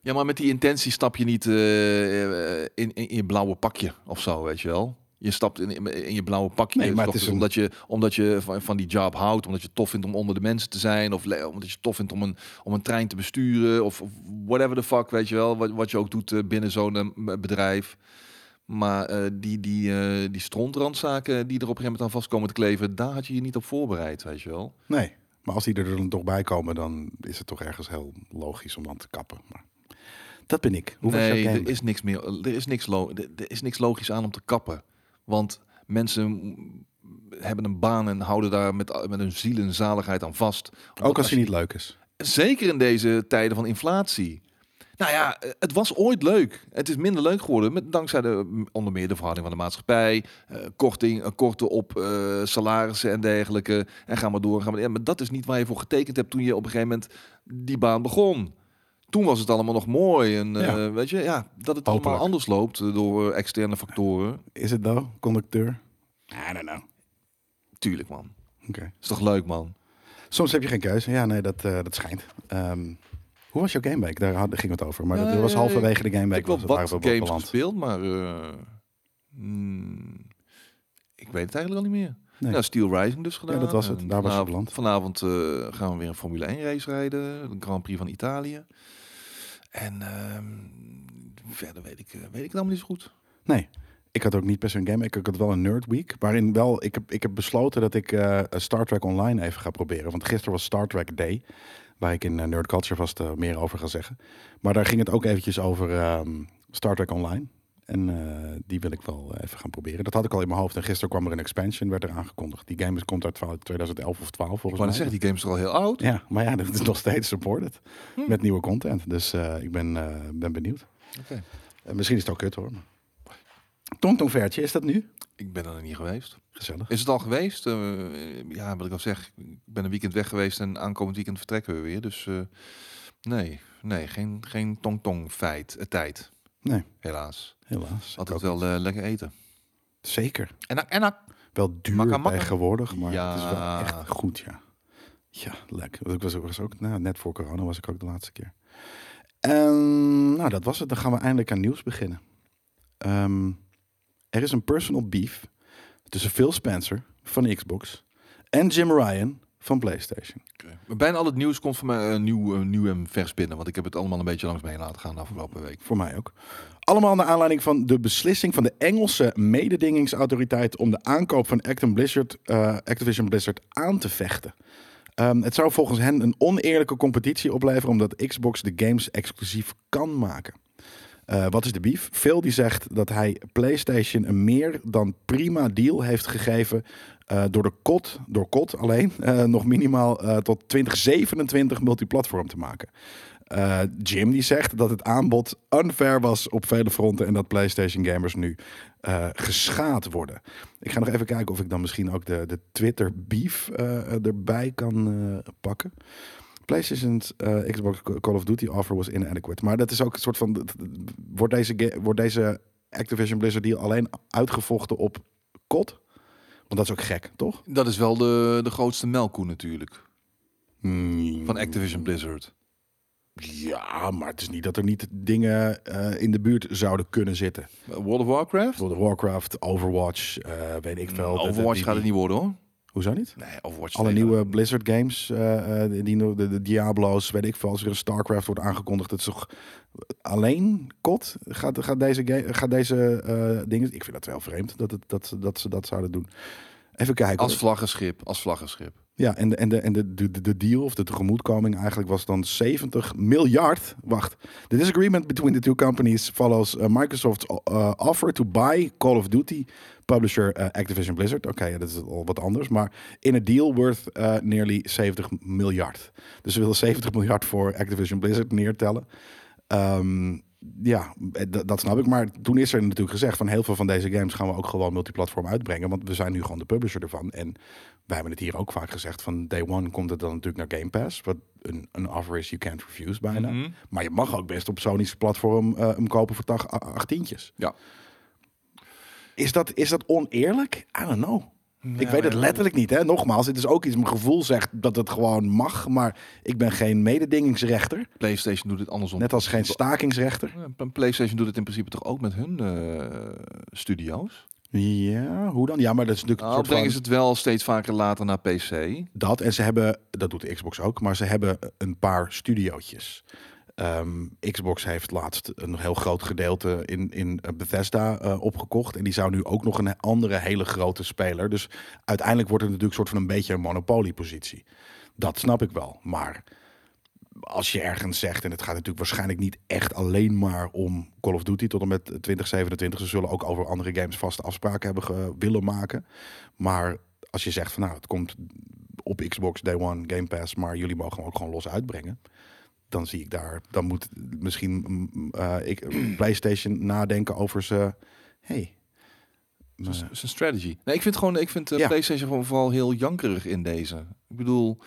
Ja, maar met die intentie stap je niet eh, in, in, in je blauwe pakje of zo, weet je wel. Je stapt in, in je blauwe pakje. Nee, maar het is een- omdat, je, omdat je van, van die job houdt, omdat je het tof vindt om onder de mensen te zijn, of omdat je het tof vindt om een, om een trein te besturen, of, of whatever the fuck, weet je wel. Wat, wat je ook doet eh, binnen zo'n eh, bedrijf. Maar eh, die, die, die strontrandzaken die er op een gegeven moment aan vast komen te kleven, daar had je je niet op voorbereid, weet je wel. Nee, maar als die er dan toch bij komen, dan is het toch ergens heel logisch om dan te kappen. Maar dat ben ik. Hoe nee, er is niks meer. Er is niks, lo er is niks logisch aan om te kappen. Want mensen hebben een baan en houden daar met, met hun ziel en zaligheid aan vast. Omdat Ook als hij niet leuk is. Zeker in deze tijden van inflatie. Nou ja, het was ooit leuk. Het is minder leuk geworden. Met, dankzij de, onder meer de verhouding van de maatschappij. eh, korting, eh, korten op eh, salarissen en dergelijke. En ga maar door. Ga maar, ja, maar dat is niet waar je voor getekend hebt toen je op een gegeven moment die baan begon. Toen was het allemaal nog mooi. En eh, weet je, ja, dat het Hopelijk. allemaal anders loopt eh, door eh, externe factoren. Is het nou, conducteur? I don't know. Tuurlijk, man. Oké. Is toch leuk, man? Soms heb je geen keuze. Ja, nee, dat, eh, dat schijnt. Ehm, hoe was jouw gameweek? Daar had- ging het over. Maar dat Nee, was halverwege de Ik gameweek. heb wel wat games gespeeld, maar eh, mm, ik weet het eigenlijk al niet meer. Nee. Nou, Steel Rising dus gedaan. dat was het. Daar was je vanavond, vanavond eh, gaan we weer een Formule 1 race rijden. De Grand Prix van Italië. En ehm, verder weet ik, eh, weet ik het allemaal niet zo goed. Nee, ik had ook niet per se een game. Ik had wel een Nerd Week. Waarin wel, ik heb, ik heb besloten dat ik eh, Star Trek Online even ga proberen. Want gisteren was Star Trek Day. Waar ik in Nerd Culture vast meer over ga zeggen. Maar daar ging het ook eventjes over ehm, Star Trek Online. En eh, die wil ik wel eh, even gaan proberen. Dat had ik al in mijn hoofd. En gisteren kwam er een expansion, werd er aangekondigd. Die game is, komt uit 12 2011 of 12 Ik volgens mij. net zeggen, die game is al heel oud? Ja, maar ja, dat is nog steeds supported. Hm. Met nieuwe content. Dus eh, ik ben, ben benieuwd. Misschien is het ook kut hoor. maar- Tong Vertje, is dat nu? Ik ben er niet geweest. Gezellig. Is het al geweest? Ja, wat ik al zeg, ik ben een weekend weg geweest en aankomend weekend vertrekken we weer. Dus nee, nee, geen, geen tong-tong feit, tijd. Nee. Helaas. Helaas. Altijd wel eh, lekker eten. Zeker. En en. Wel duur Makka, makka. tegenwoordig, maar Ja. het is wel echt goed, ja. Ja, lekker. Ik was, was ook, nou, net voor corona was ik ook de laatste keer. En nou, dat was het. Dan gaan we eindelijk aan nieuws beginnen. Ehm, er is een personal beef tussen Phil Spencer van Xbox en Jim Ryan van PlayStation. Bijna al het nieuws komt van mij eh, nieuw, eh, nieuw en vers binnen. Want ik heb het allemaal een beetje langs me heen laten gaan de afgelopen week. Voor mij ook. Allemaal naar aanleiding van de beslissing van de Engelse mededingingsautoriteit om de aankoop van Activision Blizzard, eh, Activision Blizzard aan te vechten. Ehm, het zou volgens hen een oneerlijke competitie opleveren omdat Xbox de games exclusief kan maken. Eh, wat is de beef? Phil die zegt dat hij PlayStation een meer dan prima deal heeft gegeven eh, door de COD, door COD alleen, [LAUGHS] eh, nog minimaal tot 2027 multiplatform te maken. Jim die zegt dat het aanbod unfair was op vele fronten en dat PlayStation gamers nu geschaad worden. Ik ga nog even kijken of ik dan misschien ook de, de Twitter beef erbij kan pakken. PlayStation's eh, Xbox Call of Duty offer was inadequate. Maar dat is ook een soort van. Wordt deze, wordt deze Activision Blizzard deal alleen uitgevochten op COD? Want dat is ook gek, toch? Dat is wel de, de grootste melkkoe natuurlijk. Hmm. Van Activision Blizzard. Ja, maar het is niet dat er niet dingen eh, in de buurt zouden kunnen zitten. World of Warcraft? Bijvoorbeeld Warcraft, Overwatch, eh, weet ik veel. Mm, Overwatch gaat het niet worden hoor. Hoezo niet? Nee, Overwatch. Alle nieuwe dat- Blizzard games, eh, eh, die, de, de Diablo's, weet ik veel. Als er een StarCraft wordt aangekondigd, het is toch alleen COD? Gaat, gaat deze, ga- gaat deze eh, dingen... Ik vind dat wel vreemd dat, het, dat, dat ze dat zouden doen. Even kijken. Als vlaggenschip, als vlaggenschip. Ja, en de, en de, en de, de, de deal of de tegemoetkoming eigenlijk was dan 70 miljard. Wacht. The disagreement between the two companies follows uh, Microsoft's uh, offer to buy Call of Duty publisher uh, Activision Blizzard. Oké, dat is al wat anders. Maar in a deal worth uh, nearly 70 miljard. Dus ze willen 70 miljard voor Activision Blizzard neertellen. Ehm, ja, d- dat snap ik. Maar toen is er natuurlijk gezegd van heel veel van deze games gaan we ook gewoon multiplatform uitbrengen. Want we zijn nu gewoon de publisher ervan. En wij hebben het hier ook vaak gezegd van day one komt het dan natuurlijk naar Game Pass. Wat een, een offer is you can't refuse bijna. Mhm. Maar je mag ook best op Sony's platform eh, hem kopen voor achttientjes. Ja. Is dat, is dat oneerlijk? I don't know. Ik weet het letterlijk niet. Hè? Nogmaals, dit is ook iets, mijn gevoel zegt dat het gewoon mag. Maar ik ben geen mededingingsrechter. PlayStation doet het andersom. Net als geen stakingsrechter. Ja, PlayStation doet het in principe toch ook met hun eh, studio's? Ja, hoe dan? Ja, maar dat is natuurlijk Nou, brengen van... ze het wel steeds vaker later naar PC. Dat, en ze hebben, dat doet de Xbox ook, maar ze hebben een paar studiootjes. Ehm, Xbox heeft laatst een heel groot gedeelte in, in Bethesda eh, opgekocht. En die zou nu ook nog een andere hele grote speler. Dus uiteindelijk wordt het natuurlijk soort van een beetje een monopoliepositie. Dat snap ik wel. Maar als je ergens zegt, en het gaat natuurlijk waarschijnlijk niet echt alleen maar om Call of Duty tot en met 2027. Ze zullen ook over andere games vaste afspraken hebben willen maken. Maar als je zegt van nou, het komt op Xbox Day One Game Pass, maar jullie mogen ook gewoon los uitbrengen. Dan zie ik daar, dan moet misschien eh, ik, [CLEARS THROAT] PlayStation nadenken over ze. Hey, een strategy. Nee, ik vind gewoon, ik vind eh, Ja. PlayStation gewoon vooral heel jankerig in deze. Ik bedoel,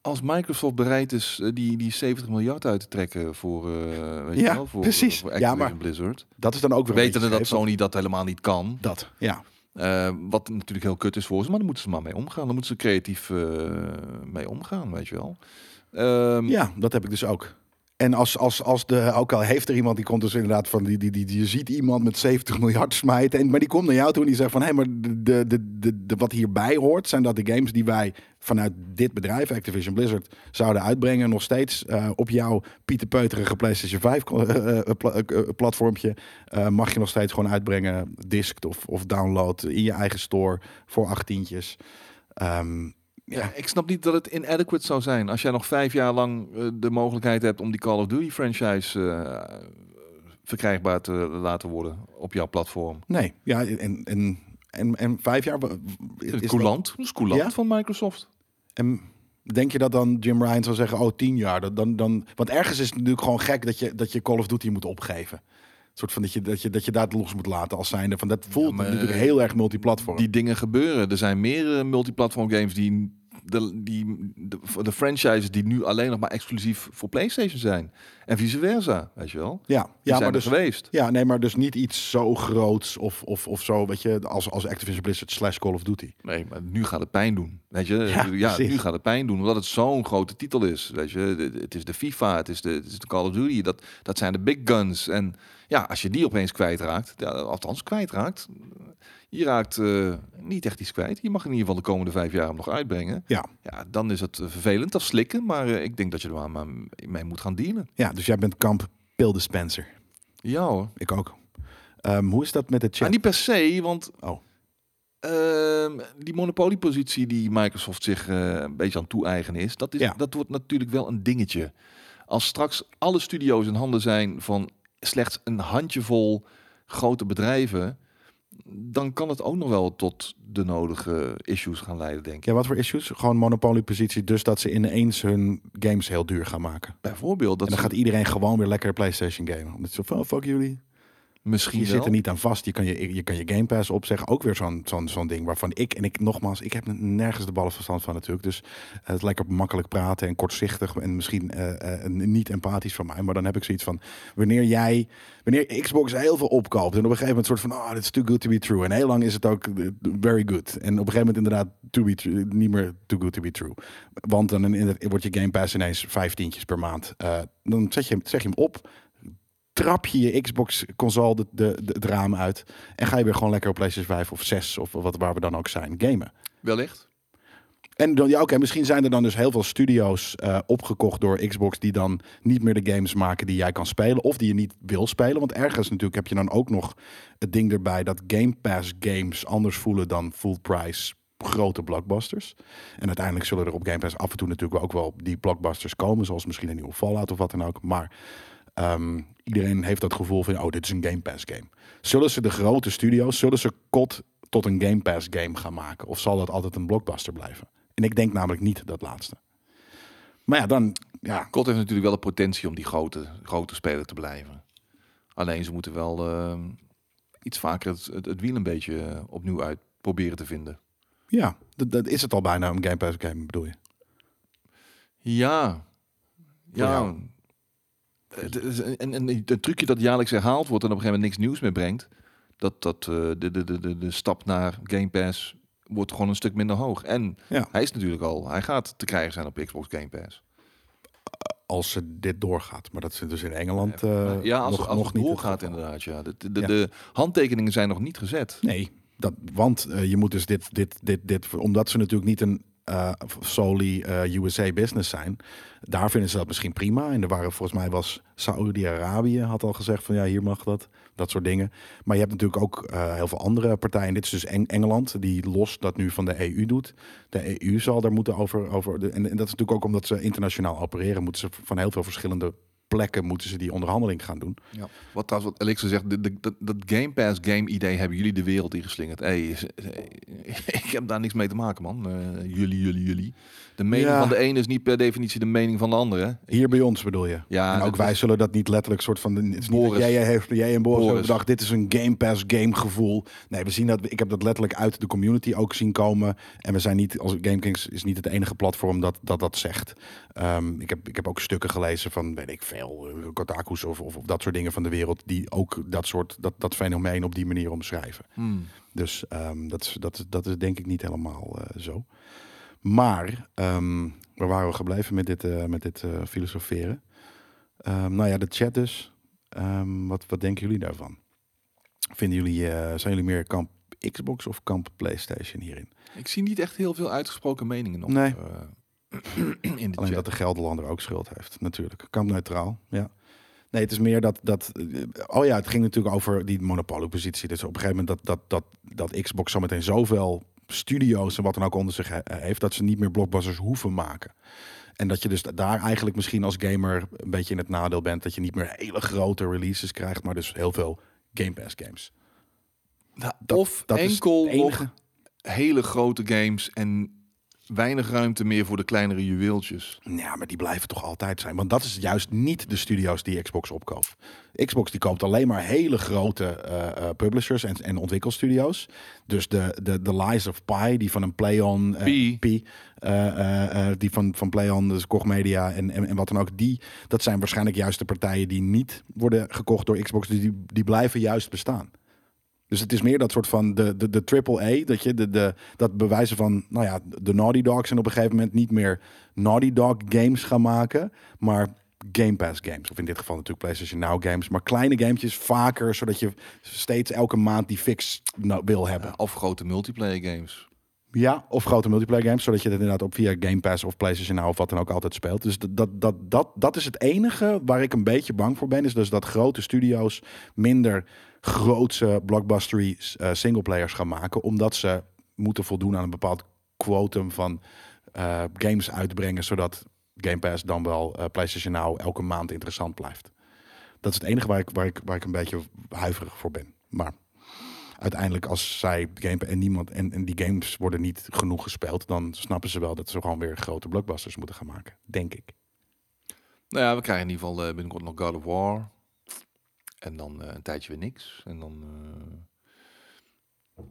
als Microsoft bereid is eh, die, die 70 miljard uit te trekken voor, eh weet Ja, je wel, voor, precies. voor Ja, maar Blizzard. dat is dan ook weer. Weten dat Sony dat helemaal niet kan. Dat, ja. Wat natuurlijk heel kut is voor ze, maar dan moeten ze maar mee omgaan. Dan moeten ze creatief mee omgaan, weet je wel. Ehm, Ja, dat heb ik dus ook. En als, als, als de, ook al heeft er iemand die komt dus inderdaad van die, die, die, je ziet iemand met 70 miljard [LAUGHS] smijten. En, maar die komt naar jou toe en die zegt van hé, maar de, de, de, de, wat hierbij hoort, zijn dat de games die wij vanuit dit bedrijf, Activision Blizzard, zouden uitbrengen. Nog steeds eh, op jouw pieterpeuterige PlayStation 5 ko- eh, eh, pla- eh, eh, platformpje eh, mag je nog steeds gewoon uitbrengen, diskt of, of download in je eigen store voor achttientjes. Ehm Ja, ik snap niet dat het inadequate zou zijn. Als jij nog vijf jaar lang eh, de mogelijkheid hebt om die Call of Duty franchise eh, verkrijgbaar te laten worden op jouw platform. nee, ja, en, en, en, en vijf jaar. Is coulant? Dat is coulant Ja? van Microsoft. En denk je dat dan Jim Ryan zou zeggen, oh, tien jaar? Dan, dan, want ergens is het natuurlijk gewoon gek dat je, dat je Call of Duty moet opgeven. Soort van dat je, dat je, dat je daar los moet laten als zijnde. Van, dat voelt maar, natuurlijk eh, heel erg multiplatform. Die dingen gebeuren. Er zijn meer eh, multiplatform games die de, die, de, de franchises die nu alleen nog maar exclusief voor PlayStation zijn. En vice versa, weet je wel. Ja, Die ja zijn maar er dus geweest. Ja, nee, maar dus niet iets zo groots of, of, of zo, weet je, als, als Activision Blizzard slash Call of Duty. Nee, maar nu gaat het pijn doen. Weet je, Ja, ja, nu gaat het pijn doen, omdat het zo'n grote titel is. Weet je, het is de FIFA, het is de, het is de Call of Duty, dat, dat zijn de big guns. En ja, als je die opeens kwijtraakt, ja, althans kwijtraakt, je raakt eh, niet echt iets kwijt. Je mag in ieder geval de komende vijf jaar hem nog uitbrengen. Ja. Ja, dan is het eh, vervelend, dat slikken, maar eh, ik denk dat je er maar, mee moet gaan dealen. Ja, dus jij bent kamp Pill Dispenser. Ja hoor. Ik ook. Ehm, hoe is dat met de chat? Maar niet per se, want Oh. ehm, die monopoliepositie die Microsoft zich een beetje aan toe-eigenen is, dat, is Ja. dat wordt natuurlijk wel een dingetje. Als straks alle studio's in handen zijn van slechts een handjevol grote bedrijven, dan kan het ook nog wel tot de nodige issues gaan leiden, denk ik. Ja, wat voor issues? Gewoon monopoliepositie, dus dat ze ineens hun games heel duur gaan maken. Bijvoorbeeld dat en dan ze gaat iedereen gewoon weer lekker PlayStation gamen. Omdat ze van, oh, fuck jullie. Misschien Je wel. zit er niet aan vast. Je kan je, je, kan je Game Pass opzeggen. Ook weer zo'n zo'n zo'n ding waarvan ik, en ik nogmaals, ik heb nergens de ballen verstand van natuurlijk. Dus het is lekker makkelijk praten en kortzichtig en misschien eh, eh, niet empathisch van mij. Maar dan heb ik zoiets van, wanneer jij, wanneer Xbox heel veel opkoopt en op een gegeven moment soort van, oh, dit is too good to be true. En heel lang is het ook eh, very good. En op een gegeven moment inderdaad to be true, niet meer too good to be true. Want dan in, in, wordt je Game Pass ineens vijftientjes per maand. Dan zet je, hem- zeg je hem op trap je je Xbox console de, de, de, het raam uit en ga je weer gewoon lekker op PlayStation 5 of 6 of wat waar we dan ook zijn gamen. Wellicht. En dan, ja, oké, misschien zijn er dan dus heel veel studio's eh, opgekocht door Xbox die dan niet meer de games maken die jij kan spelen of die je niet wil spelen. Want ergens natuurlijk heb je dan ook nog het ding erbij dat Game Pass games anders voelen dan full price grote blockbusters. En uiteindelijk zullen er op Game Pass af en toe natuurlijk ook wel die blockbusters komen, zoals misschien een nieuwe Fallout of wat dan ook. Maar ehm, iedereen heeft dat gevoel van, oh, dit is een Game Pass game. Zullen ze de grote studio's, zullen ze kot tot een Game Pass game gaan maken? Of zal dat altijd een blockbuster blijven? En ik denk namelijk niet dat laatste. Maar ja, dan, ja, COD heeft natuurlijk wel de potentie om die grote, grote speler te blijven. Alleen ze moeten wel ehm, iets vaker het, het, het wiel een beetje eh, opnieuw uit proberen te vinden. ja dat, dat is het al bijna een Game Pass game, bedoel je? Ja. Ja. Het is een, een, trucje dat jaarlijks herhaald wordt en op een gegeven moment niks nieuws meer brengt. Dat, dat eh, de, de, de, de, stap naar Game Pass wordt gewoon een stuk minder hoog. En Ja. hij is natuurlijk al, hij gaat te krijgen zijn op Xbox Game Pass. Als ze dit doorgaat. Maar dat is dus in Engeland eh, ja, als, nog, als nog het niet doorgaat inderdaad. Ja. De, de, de, Ja. de handtekeningen zijn nog niet gezet. Nee, dat, want eh, je moet dus dit, dit, dit, dit, omdat ze natuurlijk niet een eh solely eh, USA business zijn, daar vinden ze dat misschien prima. En er waren volgens mij was Saoedi-Arabië had al gezegd van ja, hier mag dat, dat soort dingen. Maar je hebt natuurlijk ook eh, heel veel andere partijen. Dit is dus Eng- Engeland, die los dat nu van de EU doet. De EU zal daar moeten over, over en dat is natuurlijk ook omdat ze internationaal opereren, moeten ze van heel veel verschillende plekken moeten ze die onderhandeling gaan doen. Ja. Wat trouwens wat Elixir zegt, de, de, dat, dat Game Pass game idee hebben jullie de wereld ingeslingerd. Hey, is- [LAUGHS] ik heb daar niks mee te maken man. Eh, jullie, jullie, jullie. De mening Ja. van de ene is niet per definitie de mening van de andere. Hier bij ons bedoel je? Ja, en ook wij is- zullen dat niet letterlijk soort van. Het is niet dat Boris. jij, jij, heeft, jij en Boris, bedacht. Dit is een Game Pass game gevoel. Nee, we zien dat. Ik heb dat letterlijk uit de community ook zien komen. En we zijn niet als GameKings is niet het enige platform dat dat, dat zegt. Ehm, ik, heb, ik heb ook stukken gelezen van weet ik veel, eh, Kotaku's of, of, of dat soort dingen van de wereld die ook dat soort dat, dat fenomeen op die manier omschrijven. Hmm. Dus ehm, dat, is, dat, is, dat is denk ik niet helemaal eh, zo. Maar ehm, waar waren we gebleven met dit, eh, met dit filosoferen? Ehm, nou ja, de chat dus. Wat, wat denken jullie daarvan? Vinden jullie, zijn jullie meer kamp Xbox of kamp PlayStation hierin? Ik zie niet echt heel veel uitgesproken meningen op. Nee. [CLEARS THROAT] in de Alleen chat. dat de Gelderlander ook schuld heeft, natuurlijk. Kampneutraal, ja. Nee, het is meer dat, dat... eh, Oh ja, het ging natuurlijk over die monopoliepositie. Dus op een gegeven moment dat, dat, dat, dat Xbox zometeen zoveel studio's en wat dan ook onder zich he- heeft... dat ze niet meer blockbusters hoeven maken. En dat je dus daar eigenlijk misschien als gamer een beetje in het nadeel bent... dat je niet meer hele grote releases krijgt, maar dus heel veel Game Pass games. Nou, dat- of dat enkel nog hele grote games en weinig ruimte meer voor de kleinere juweeltjes. Ja, maar die blijven toch altijd zijn. Want dat is juist niet de studio's die Xbox opkoopt. Xbox die koopt alleen maar hele grote eh, eh, publishers en, en ontwikkelstudio's. Dus de, de, de Lies of Pi, die van een Playon... eh, Pi. Die van, van Playon, dus Koch Media en, en, en wat dan ook. Die, dat zijn waarschijnlijk juist de partijen die niet worden gekocht door Xbox. Dus die, die blijven juist bestaan. Dus het is meer dat soort van de, de, de triple A, dat je de, de, dat bewijzen van, nou ja, de Naughty Dogs en op een gegeven moment niet meer Naughty Dog games gaan maken, maar Game Pass games. Of in dit geval natuurlijk PlayStation Now games, maar kleine gametjes vaker, zodat je steeds elke maand die fix nou, wil hebben. Of grote multiplayer games. Ja, of grote multiplayer games, zodat je het inderdaad op via Game Pass of PlayStation Now of wat dan ook altijd speelt. Dus dat, dat, dat, dat, dat is het enige waar ik een beetje bang voor ben, is dus dat grote studio's minder grootse blockbustery eh, singleplayers gaan maken, omdat ze moeten voldoen aan een bepaald quotum van eh, games uitbrengen, zodat Game Pass dan wel eh, PlayStation Now elke maand interessant blijft. Dat is het enige waar ik, waar ik, waar ik een beetje huiverig voor ben. Maar uiteindelijk als zij game en niemand en, en die games worden niet genoeg gespeeld, dan snappen ze wel dat ze gewoon weer grote blockbusters moeten gaan maken, denk ik. Nou ja, we krijgen in ieder geval binnenkort nog God of War. En dan eh, een tijdje weer niks. En dan... eh,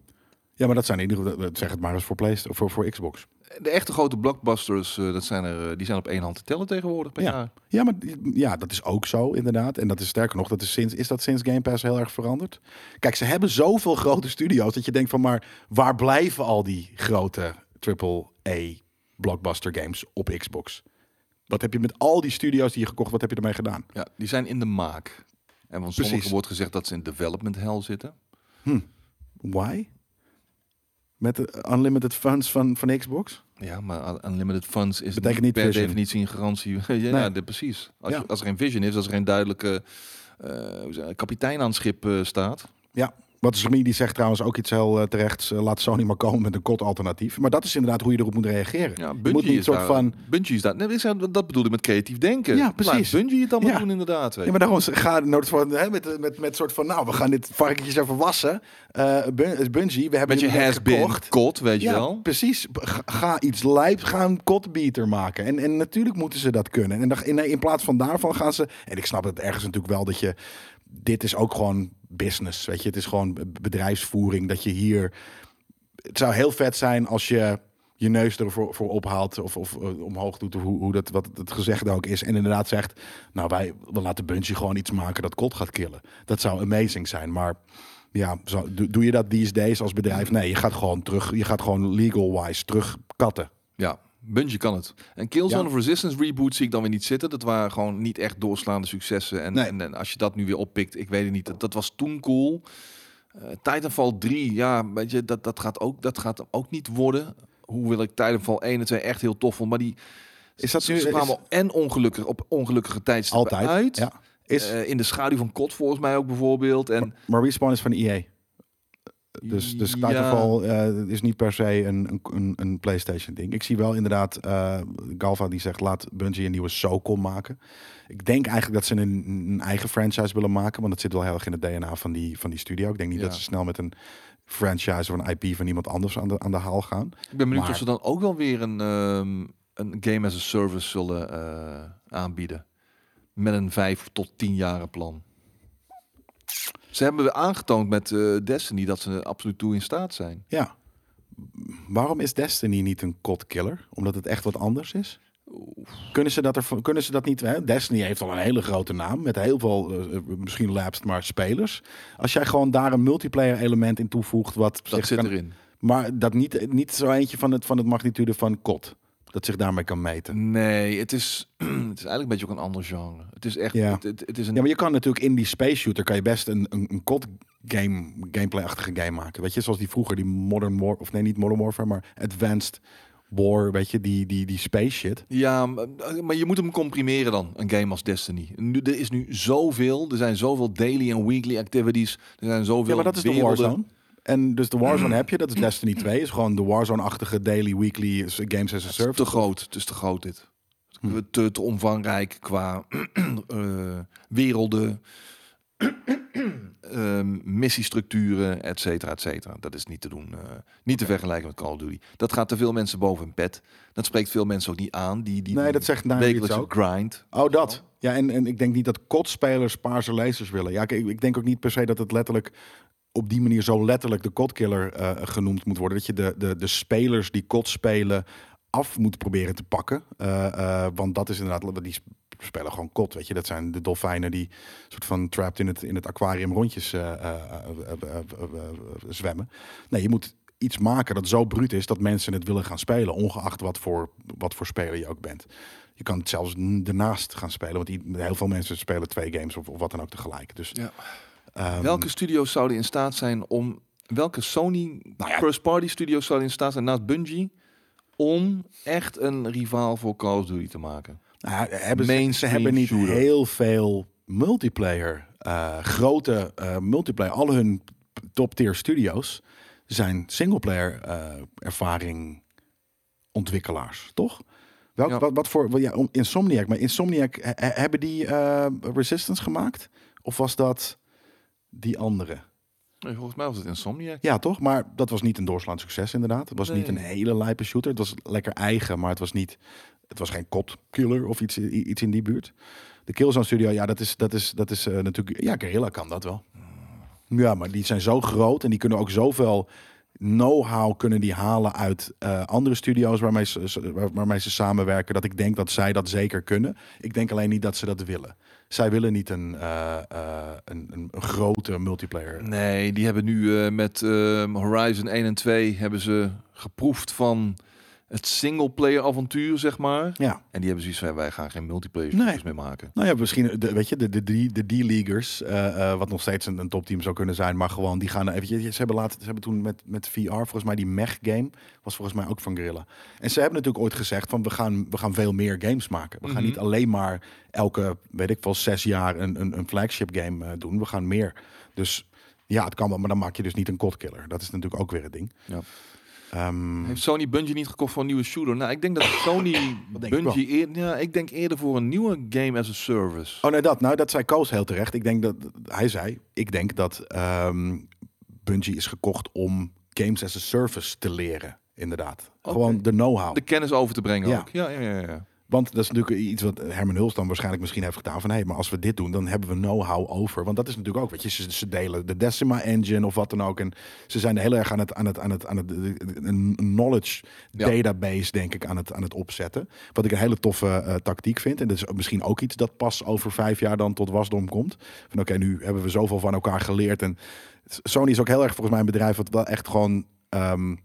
Ja, maar dat zijn in ieder geval, zeg het maar eens voor PlayStation, voor, voor Xbox. de echte grote blockbusters, eh, dat zijn er, die zijn op één hand te tellen tegenwoordig per Ja. jaar. Ja, maar ja, dat is ook zo inderdaad. En dat is sterker nog, dat is, sinds, is dat sinds Game Pass heel erg veranderd? Kijk, ze hebben zoveel grote studio's dat je denkt van, maar waar blijven al die grote AAA blockbuster games op Xbox? Wat heb je met al die studio's die je gekocht, wat heb je ermee gedaan? Ja, die zijn in de maak. En van sommigen wordt gezegd dat ze in development hell zitten. Why? Met de unlimited funds van, van Xbox? Ja, maar un- unlimited funds is Betekent niet per vision. definitie een garantie. [LAUGHS] ja, precies. Als, Ja. je- als er geen vision is, als er geen duidelijke hoe zeg je, kapitein aan het schip eh, staat. Ja. Wat Sami die zegt trouwens ook iets heel eh, terechts. eh, laat Sony maar komen met een kot alternatief. Maar dat is inderdaad hoe je erop moet reageren. Ja, je moet niet is soort daar, van... Bungie is daar. Nee, dat bedoelde ik met creatief denken. Ja, Laat precies. Bungie het allemaal Ja. doen inderdaad. Weet Ja, maar daarom ga nooit van hè, met, met, met soort van, nou, we gaan dit varkentjes even wassen. Eh Bun- Bungie, we hebben Met je gekocht. kot, weet je Ja, wel. precies. Ga, ga iets lijp, ga een kotbeater maken. En, en natuurlijk moeten ze dat kunnen. En in, in plaats van daarvan gaan ze... En ik snap het ergens natuurlijk wel dat je... Dit is ook gewoon business, weet je. Het is gewoon bedrijfsvoering. Dat je hier... Het zou heel vet zijn als je je neus ervoor voor ophaalt of, of eh, omhoog doet, of hoe, hoe dat, wat het gezegde ook is. En inderdaad zegt, nou wij we laten Bungie gewoon iets maken dat kot gaat killen. Dat zou amazing zijn, maar ja, zo, doe, doe je dat these days als bedrijf? Nee, je gaat gewoon terug, je gaat gewoon legal-wise terug katten. Ja, Bungie kan het. En Killzone Ja. of Resistance reboot zie ik dan weer niet zitten. Dat waren gewoon niet echt doorslaande successen. En, Nee. en, en als je dat nu weer oppikt, ik weet het niet. Dat, dat was toen cool. Eh Titanfall 3, ja, weet je, dat, dat, gaat ook, dat gaat ook niet worden. Hoewel ik Titanfall 1 en 2 echt heel tof vond. Maar die Is dat nu ze kwamen en ongelukkig op ongelukkige tijdstippen altijd? uit. Ja. Is, Eh, in de schaduw van kot volgens mij ook bijvoorbeeld. En maar Respawn is van EA. Dus, dus Ja. Eh, is niet per se een, een, een, een PlayStation ding. Ik zie wel inderdaad, eh, Galva die zegt laat Bungie een nieuwe SOCOM maken. Ik denk eigenlijk dat ze een, een eigen franchise willen maken, want dat zit wel heel erg in het DNA van die, van die studio. Ik denk niet Ja. dat ze snel met een franchise of een IP van iemand anders aan de, aan de haal gaan. Ik ben benieuwd Maar- of ze dan ook wel weer een, ehm, een game as a service zullen eh, aanbieden. Met een vijf tot tien jaren plan. Ze hebben aangetoond met eh, Destiny dat ze er absoluut toe in staat zijn. Ja. Waarom is Destiny niet een cod killer? Omdat het echt wat anders is? Kunnen ze dat, er, kunnen ze dat niet? Hè? Destiny heeft al een hele grote naam met heel veel, eh, misschien lapsed, maar spelers. Als jij gewoon daar een multiplayer element in toevoegt, wat Dat zich zit kan- erin. maar dat niet, niet zo eentje van het, van het magnitude van COD, dat zich daarmee kan meten. Nee, het is, [CLEARS THROAT] het is eigenlijk een beetje ook een ander genre. Het is echt, Ja. het, het, het is een Ja, maar je kan natuurlijk in die space shooter kan je best een, een, een COD game, gameplay-achtige game maken. Weet je, zoals die vroeger, die Modern War, of nee, niet Modern Warfare, maar Advanced War, weet je, die, die, die space shit. Ja, maar maar je moet hem comprimeren dan, een game als Destiny. Nu, er is nu zoveel, er zijn zoveel daily en weekly activities, er zijn zoveel Ja, maar dat is de. Warzone. En dus de Warzone [CLEARS THROAT] heb je, dat is Destiny 2, is gewoon de Warzone-achtige daily, weekly games as a service. te groot, het is te groot dit. Te, te omvangrijk qua [CLEARS THROAT] eh, werelden. [CLEARS THROAT] ehm, missiestructuren, et cetera, et cetera. Dat is niet te doen. eh, niet te vergelijken met Call of Duty. Dat gaat te veel mensen boven hun pet. Dat spreekt veel mensen ook niet aan. Die, die Nee, dat zegt wekelijkse ook. grind. Oh, dat. Ja, en, en ik denk niet dat kotspelers paarse lasers willen. Ja, kijk, ik denk ook niet per se dat het letterlijk op die manier zo letterlijk de kotkiller eh, genoemd moet worden. Dat je de, de, de spelers die kot spelen af moet proberen te pakken. Eh, eh, want dat is inderdaad, die spelen gewoon kot, weet je. Dat zijn de dolfijnen die soort van trapped in het, in het aquarium rondjes zwemmen. Nee, je moet iets maken dat zo bruut is dat mensen het willen gaan spelen, ongeacht wat voor, wat voor speler je ook bent. Je kan het zelfs ernaast gaan spelen, want heel veel mensen spelen twee games of, of wat dan ook tegelijk. Dus, Ja. Ehm, Welke studio's zouden in staat zijn om... Welke Sony Nou ja. first party studio's zouden in staat zijn naast Bungie... om echt een rivaal voor Call of Duty te maken? Nou hebben ze, hebben niet shooter. heel veel multiplayer, eh, grote eh, multiplayer. Al hun top tier studio's zijn singleplayer eh ervaring ontwikkelaars, toch? Welk, Ja. wat, wat voor, wel, ja, om- Insomniac, maar Insomniac, he- he- hebben die Resistance gemaakt? Of was dat die andere? Nee, volgens mij was het Insomniac. Ja, toch? Maar dat was niet een doorslaand succes inderdaad. Het was niet een hele lijpe shooter. Het was lekker eigen, maar het was niet... Het was geen killer of iets, iets in die buurt. De Killzone Studio, ja, dat is, dat is, dat is eh, natuurlijk... Ja, Guerrilla kan dat wel. Ja, maar die zijn zo groot en die kunnen ook zoveel know-how kunnen die halen uit eh, andere studio's waarmee ze, waar- waarmee ze samenwerken. Dat ik denk dat zij dat zeker kunnen. Ik denk alleen niet dat ze dat willen. Zij willen niet een, eh, eh, een, een, een grote multiplayer. Nee, die hebben nu eh, met ehm, Horizon 1 en 2 hebben ze geproefd van het singleplayer avontuur, zeg maar. Ja. En die hebben zoiets van, wij gaan geen multiplayer Nee. studios meer maken. Nou ja, misschien, de, weet je, de, de, de, de D-leaguers, eh, eh, wat nog steeds een, een topteam zou kunnen zijn, maar gewoon, die gaan even, ze hebben laten, ze hebben toen met, met VR, volgens mij die mech game, was volgens mij ook van Guerrilla. En ze hebben natuurlijk ooit gezegd van, we gaan, we gaan veel meer games maken. We gaan Mhm. niet alleen maar elke, weet ik wel, zes jaar een, een, een flagship game eh, doen. We gaan meer. Dus ja, het kan wel, maar dan maak je dus niet een kodkiller. Dat is natuurlijk ook weer het ding. Ja. Ehm, Heeft Sony Bungie niet gekocht voor een nieuwe shooter? Nou, ik denk dat [COUGHS] Sony ik Bungie... eer- ja, ik denk eerder voor een nieuwe game as a service. Oh nee, dat. Nou, dat zei Koos heel terecht. Ik denk dat hij zei. Ik denk dat ehm Bungie is gekocht om games as a service te leren. Inderdaad. Gewoon de know-how. De kennis over te brengen Ja. ook. Ja, ja, ja. ja. Want dat is natuurlijk iets wat Herman Huls dan waarschijnlijk misschien heeft gedaan. Van hé, maar als we dit doen, dan hebben we know-how over. Want dat is natuurlijk ook, weet je, ze, ze delen de Decima engine of wat dan ook. En ze zijn heel erg aan het, aan het, aan het, aan het een knowledge Ja. database, denk ik, aan het, aan het opzetten. Wat ik een hele toffe eh, tactiek vind. En dat is misschien ook iets dat pas over vijf jaar dan tot wasdom komt. Van oké, nu hebben we zoveel van elkaar geleerd. En Sony is ook heel erg volgens mij een bedrijf wat wel echt gewoon. ehm,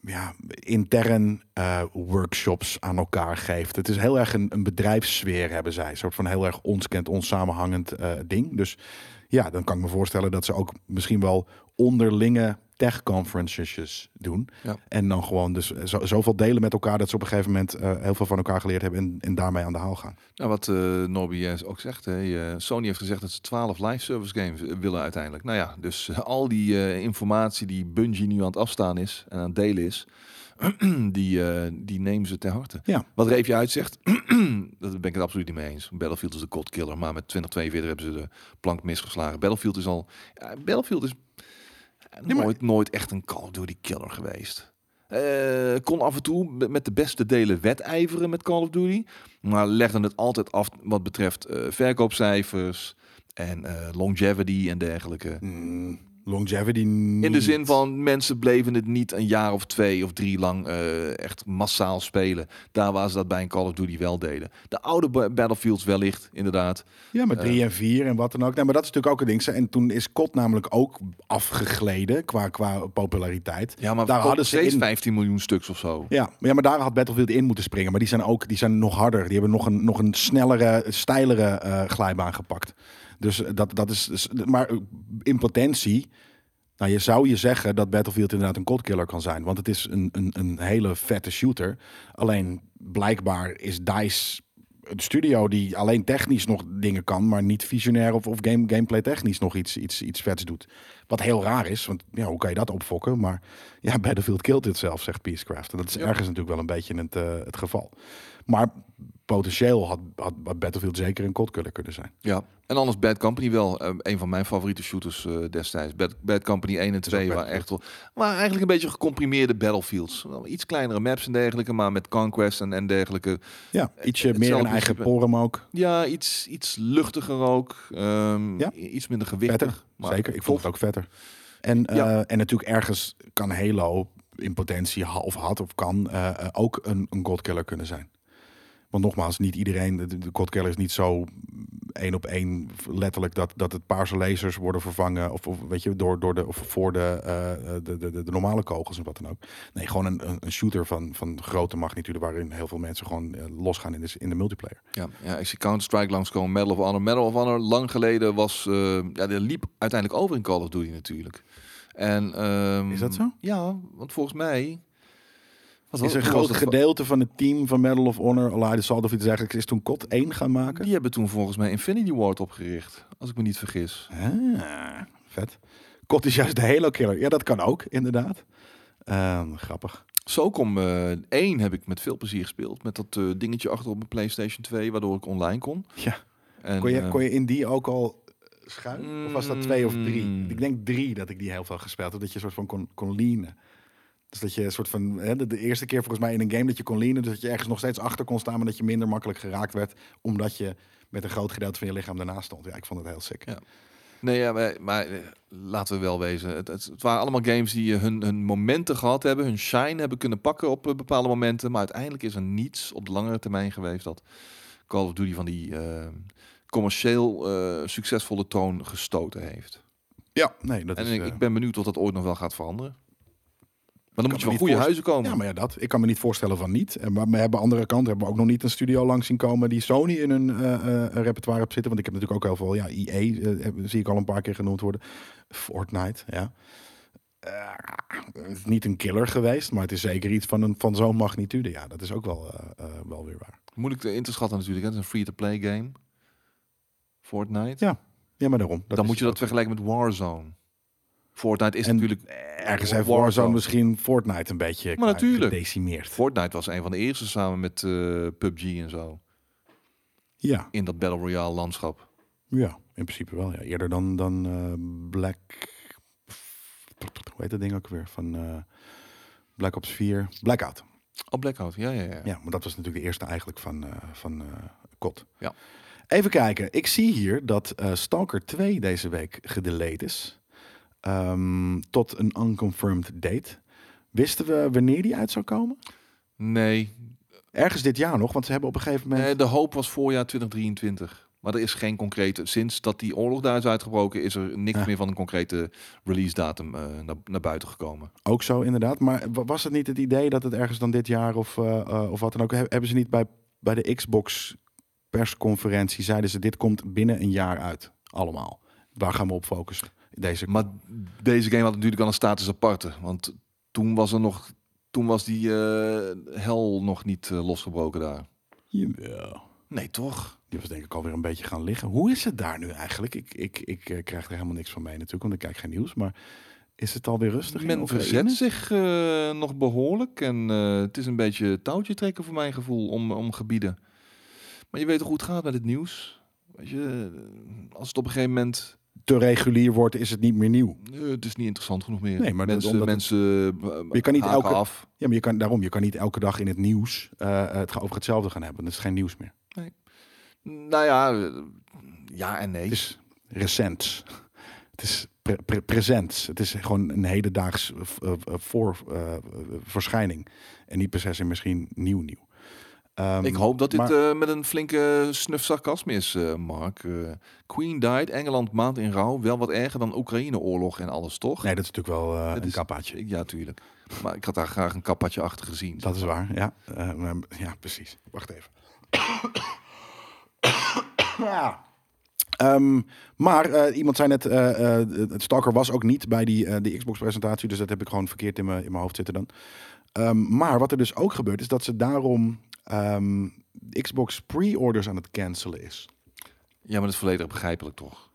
ja, intern eh, workshops aan elkaar geeft. Het is heel erg een, een bedrijfssfeer hebben zij. Een soort van heel erg ons kent, ons samenhangend eh, ding. Dus ja, dan kan ik me voorstellen dat ze ook misschien wel onderlinge tech conferences doen. Ja. En dan gewoon dus zo, zoveel delen met elkaar dat ze op een gegeven moment eh, heel veel van elkaar geleerd hebben en, en daarmee aan de haal gaan. Nou, wat eh Norby eh, ook zegt, hè, Sony heeft gezegd dat ze 12 live service games willen uiteindelijk. Nou ja, dus al die informatie die Bungie nu aan het afstaan is en aan het delen is, [CLEARS THROAT] die, die nemen ze ter harte. Ja. Wat Reefje uitzegt, [CLEARS THROAT] dat ben ik het absoluut niet mee eens. Battlefield is de cold killer, maar met 2042 hebben ze de plank misgeslagen. Battlefield is al, ja, Battlefield is maar- nooit, nooit echt een Call of Duty killer geweest. Eh, kon af en toe met- de beste delen wedijveren met Call of Duty. Maar legde het altijd af wat betreft eh, verkoopcijfers en eh, longevity en dergelijke. Mm, longevity In de zin van mensen bleven het niet een jaar of twee of drie lang eh, echt massaal spelen. Daar waar ze dat bij een Call of Duty wel deden. De oude ba- Battlefields wellicht, inderdaad. Ja, met drie en vier en wat dan ook. Nee, maar dat is natuurlijk ook een ding. En toen is COD namelijk ook afgegleden qua, qua populariteit. Ja, maar Daar hadden ze steeds in- 15 miljoen stuks of zo. Ja, ja, maar daar had Battlefield in moeten springen. Maar die zijn ook die zijn nog harder. Die hebben nog een, nog een snellere, steilere eh, glijbaan gepakt. Dus eh, dat, dat is. dus- Maar eh, in potentie. Nou, je zou je zeggen dat Battlefield inderdaad een coldkiller kan zijn. Want het is een, een, een hele vette shooter. Alleen blijkbaar is DICE een studio die alleen technisch nog dingen kan, maar niet visionair of, of game, gameplay technisch nog iets, iets, iets vets doet. Wat heel raar is, want ja, hoe kan je dat opfokken? Maar ja, Battlefield killed itself, zegt Peacecraft. En dat is Ja. ergens natuurlijk wel een beetje het, eh, het geval. Maar potentieel had, had, Battlefield zeker een kotkiller kunnen zijn. Ja, en anders Bad Company wel. eh, een van mijn favoriete shooters eh, destijds. Bad, Bad Company 1 en 2 ook waren echt wel... Maar eigenlijk een beetje gecomprimeerde battlefields. Wel Iets kleinere maps en dergelijke, maar met conquest en, en dergelijke. Ja, ietsje meer hetzelfde een eigen porum ook. Ja, iets, iets luchtiger ook. ehm, Ja. Iets minder gewichtig. Vetter, maar zeker. Ik vond het ook vetter. En, eh, Ja. en natuurlijk ergens kan Halo in potentie of had of kan eh, eh, ook een, een godkiller kunnen zijn. Want nogmaals, niet iedereen, de, de is niet zo één op één letterlijk dat, dat het paarse lasers worden vervangen of, of weet je, door, door de, of voor de, eh, de, de, de, normale kogels en wat dan ook. Nee, gewoon een, een, shooter van, van grote magnitude waarin heel veel mensen gewoon eh, losgaan in de, in de multiplayer. Ja, ja, ik zie Counter-Strike langskomen, Medal of Honor. Medal of Honor, lang geleden was... eh ja, die liep uiteindelijk over in Call of Duty natuurlijk. En, ehm, Is dat zo? Ja, want volgens mij... Wat Is een groot gedeelte van het team van Medal of Honor, Allied Assault of iets dergelijks, is toen COD 1 gaan maken? Die hebben toen volgens mij Infinity Ward opgericht, als ik me niet vergis. Ah, vet. COD is juist de Halo killer. Ja, dat kan ook, inderdaad. Ehm, grappig. SOCOM eh 1 heb ik met veel plezier gespeeld. Met dat eh, dingetje achter op mijn PlayStation 2, waardoor ik online kon. Ja. En, Kon je, eh, kon je in die ook al schuilen? Of was dat twee of drie? Mm. Ik denk drie dat ik die heel veel gespeeld heb. Dat je een soort van kon, kon leanen. Dus dat je een soort van... Hè, de, de eerste keer volgens mij in een game dat je kon leanen. Dus dat je ergens nog steeds achter kon staan. Maar dat je minder makkelijk geraakt werd. Omdat je met een groot gedeelte van je lichaam daarnaast stond. Ja, ik vond het heel sick. Ja. Nee, ja, maar, maar eh, laten we wel wezen. Het, het, het waren allemaal games die hun, hun momenten gehad hebben, hun shine hebben kunnen pakken op eh, bepaalde momenten. Maar uiteindelijk is er niets op de langere termijn geweest dat Call of Duty van die eh, commercieel succesvolle toon gestoten heeft. Ja, nee, dat en is... ik, ik ben benieuwd of dat ooit nog wel gaat veranderen. Maar dan moet je van goede huizen komen. Ja, maar ja, dat. Ik kan me niet voorstellen van niet. En Maar we hebben andere kant hebben we ook nog niet een studio langs zien komen die Sony in hun eh, eh, repertoire hebt zitten. Want ik heb natuurlijk ook heel veel, ja, EA eh, zie ik al een paar keer genoemd worden. Fortnite, ja. Het is niet een killer geweest, maar het is zeker iets van, een, van zo'n magnitude. Ja, dat is ook wel, wel weer waar. Moeilijk te in te schatten natuurlijk. hè. Het is een free-to-play game. Fortnite. Ja, Ja, maar daarom. dan moet je dat vergelijken met Warzone. Fortnite is En natuurlijk... Ergens heeft Warzone. Warzone misschien Fortnite een beetje Maar natuurlijk. gedecimeerd. Fortnite was een van de eerste samen met eh, PUBG en zo. Ja, In dat Battle Royale landschap. ja, in principe wel. Ja. Eerder dan, dan eh, Black... Hoe heet dat ding ook weer? Van eh, Black Ops 4. Blackout. Oh, Blackout. Ja, ja, ja. Ja, maar dat was natuurlijk de eerste eigenlijk van, eh van eh COD. Ja. Even kijken. Ik zie hier dat eh, Stalker 2 deze week gedelayed is. Ehm, tot een unconfirmed date. Wisten we wanneer die uit zou komen? Nee, Ergens dit jaar nog, want ze hebben op een gegeven moment... nee, de hoop was voorjaar 2023. Maar er is geen concrete... Sinds dat die oorlog daar is uitgebroken... is er niks Ja. meer van een concrete release datum eh, naar, naar buiten gekomen. Ook zo inderdaad. Maar wa- was het niet het idee dat het ergens dan dit jaar of, eh, eh, of wat dan ook... He- hebben ze niet bij, bij de Xbox persconferentie... zeiden ze dit komt binnen een jaar uit. Allemaal. Waar gaan we op focussen? Deze... Maar deze game had natuurlijk al een status aparte. Want toen was er nog... Toen was die eh, hel nog niet eh, losgebroken daar. Ja. Nee, toch? Die was denk ik alweer een beetje gaan liggen. Hoe is het daar nu eigenlijk? Ik, ik, ik eh, krijg er helemaal niks van mee natuurlijk, want ik kijk geen nieuws. Maar is het alweer rustig? in Men verzet zich eh, nog behoorlijk. En eh, het is een beetje touwtje trekken voor mijn gevoel om, om gebieden. Maar je weet toch hoe het gaat met het nieuws? Weet je, als het op een gegeven moment... Te regulier wordt, is het niet meer nieuw. eh, het is niet interessant genoeg meer. Nee, maar mensen, omdat mensen eh, je kan niet elke- af. Ja, maar je kan, daarom, je kan niet elke dag in het nieuws eh, het over hetzelfde gaan hebben. Dat is geen nieuws meer. Nou ja, eh, ja en nee. Het is recent. Het is pre- pre- present. Het is gewoon een hedendaags eh, eh, voor, eh, eh, verschijning. En niet per se misschien nieuw nieuw. Ehm, Ik hoop dat dit eh, met een flinke snuf sarcasme is, eh, Mark. Eh, Queen died, Engeland maand in rouw. Wel wat erger dan Oekraïne-oorlog en alles, toch? Nee, dat is natuurlijk wel een is- kappaatje. Ja, tuurlijk. Maar ik had daar graag een kappadje achter gezien. Dat is waar, ja. Eh, maar- ja, precies. Wacht even. ja. [COUGHS] Ehm, maar iemand zei net, het Stalker was ook niet bij die, die Xbox-presentatie. Dus dat heb ik gewoon verkeerd in mijn, in mijn hoofd zitten dan. Ehm, maar wat er dus ook gebeurt, is dat ze daarom ehm, Xbox pre-orders aan het cancelen is. Ja, maar dat is volledig begrijpelijk, toch?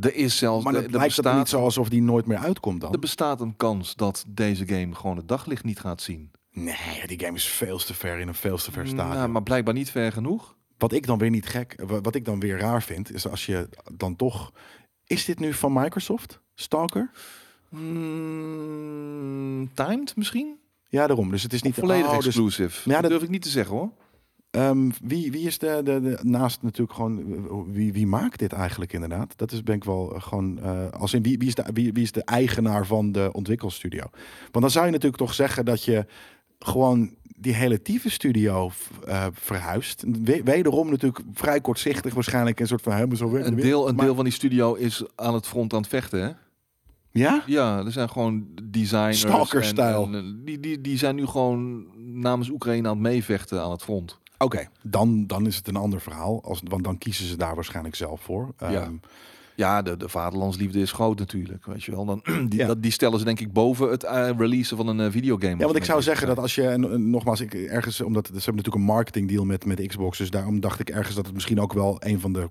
Er is zelfs... Maar er- er lijkt bestaat, niet zo alsof die nooit meer uitkomt dan. Er bestaat een kans dat deze game gewoon het daglicht niet gaat zien. Nee, die game is veel te ver in een veel te ver stadium. Nou, maar blijkbaar niet ver genoeg. Wat ik dan weer niet gek, wa- wat ik dan weer raar vind, is als je dan toch. Is dit nu van Microsoft? Stalker? Mm, timed misschien? Ja, daarom. Dus het is niet Volledig oh, dus, exclusive. Ja, dat dat- durf ik niet te zeggen hoor. ehm, wie, wie is de, de, de naast natuurlijk gewoon eh, wie, wie maakt dit eigenlijk inderdaad? Dat is ben ik wel eh, gewoon eh, als in wie, wie is de wie, wie is de eigenaar van de ontwikkelstudio? Want dan zou je natuurlijk toch zeggen dat je gewoon die hele studio eh, verhuist. We- wederom natuurlijk vrij kortzichtig waarschijnlijk een soort van helemaal zo Een deel, een Maar- deel van die studio is aan het front aan het vechten hè? Ja? Ja, er zijn gewoon designers. Stalker-stijl. en- en, eh, Die, die, die zijn nu gewoon namens Oekraïne aan het meevechten aan het front. Oké, dan, dan is het een ander verhaal. Als, want dan kiezen ze daar waarschijnlijk zelf voor. Ja. Ehm, Ja, de, de vaderlandsliefde is groot natuurlijk. Weet je wel. Dan, [CLEARS THROAT] die, Ja. dat, die stellen ze denk ik boven het eh, releasen van een eh, videogame. Ja, want ik zou zeggen dat als je, en, en nogmaals, ik ergens, omdat ze hebben natuurlijk een marketing deal met, met Xbox, dus daarom dacht ik ergens dat het misschien ook wel een van de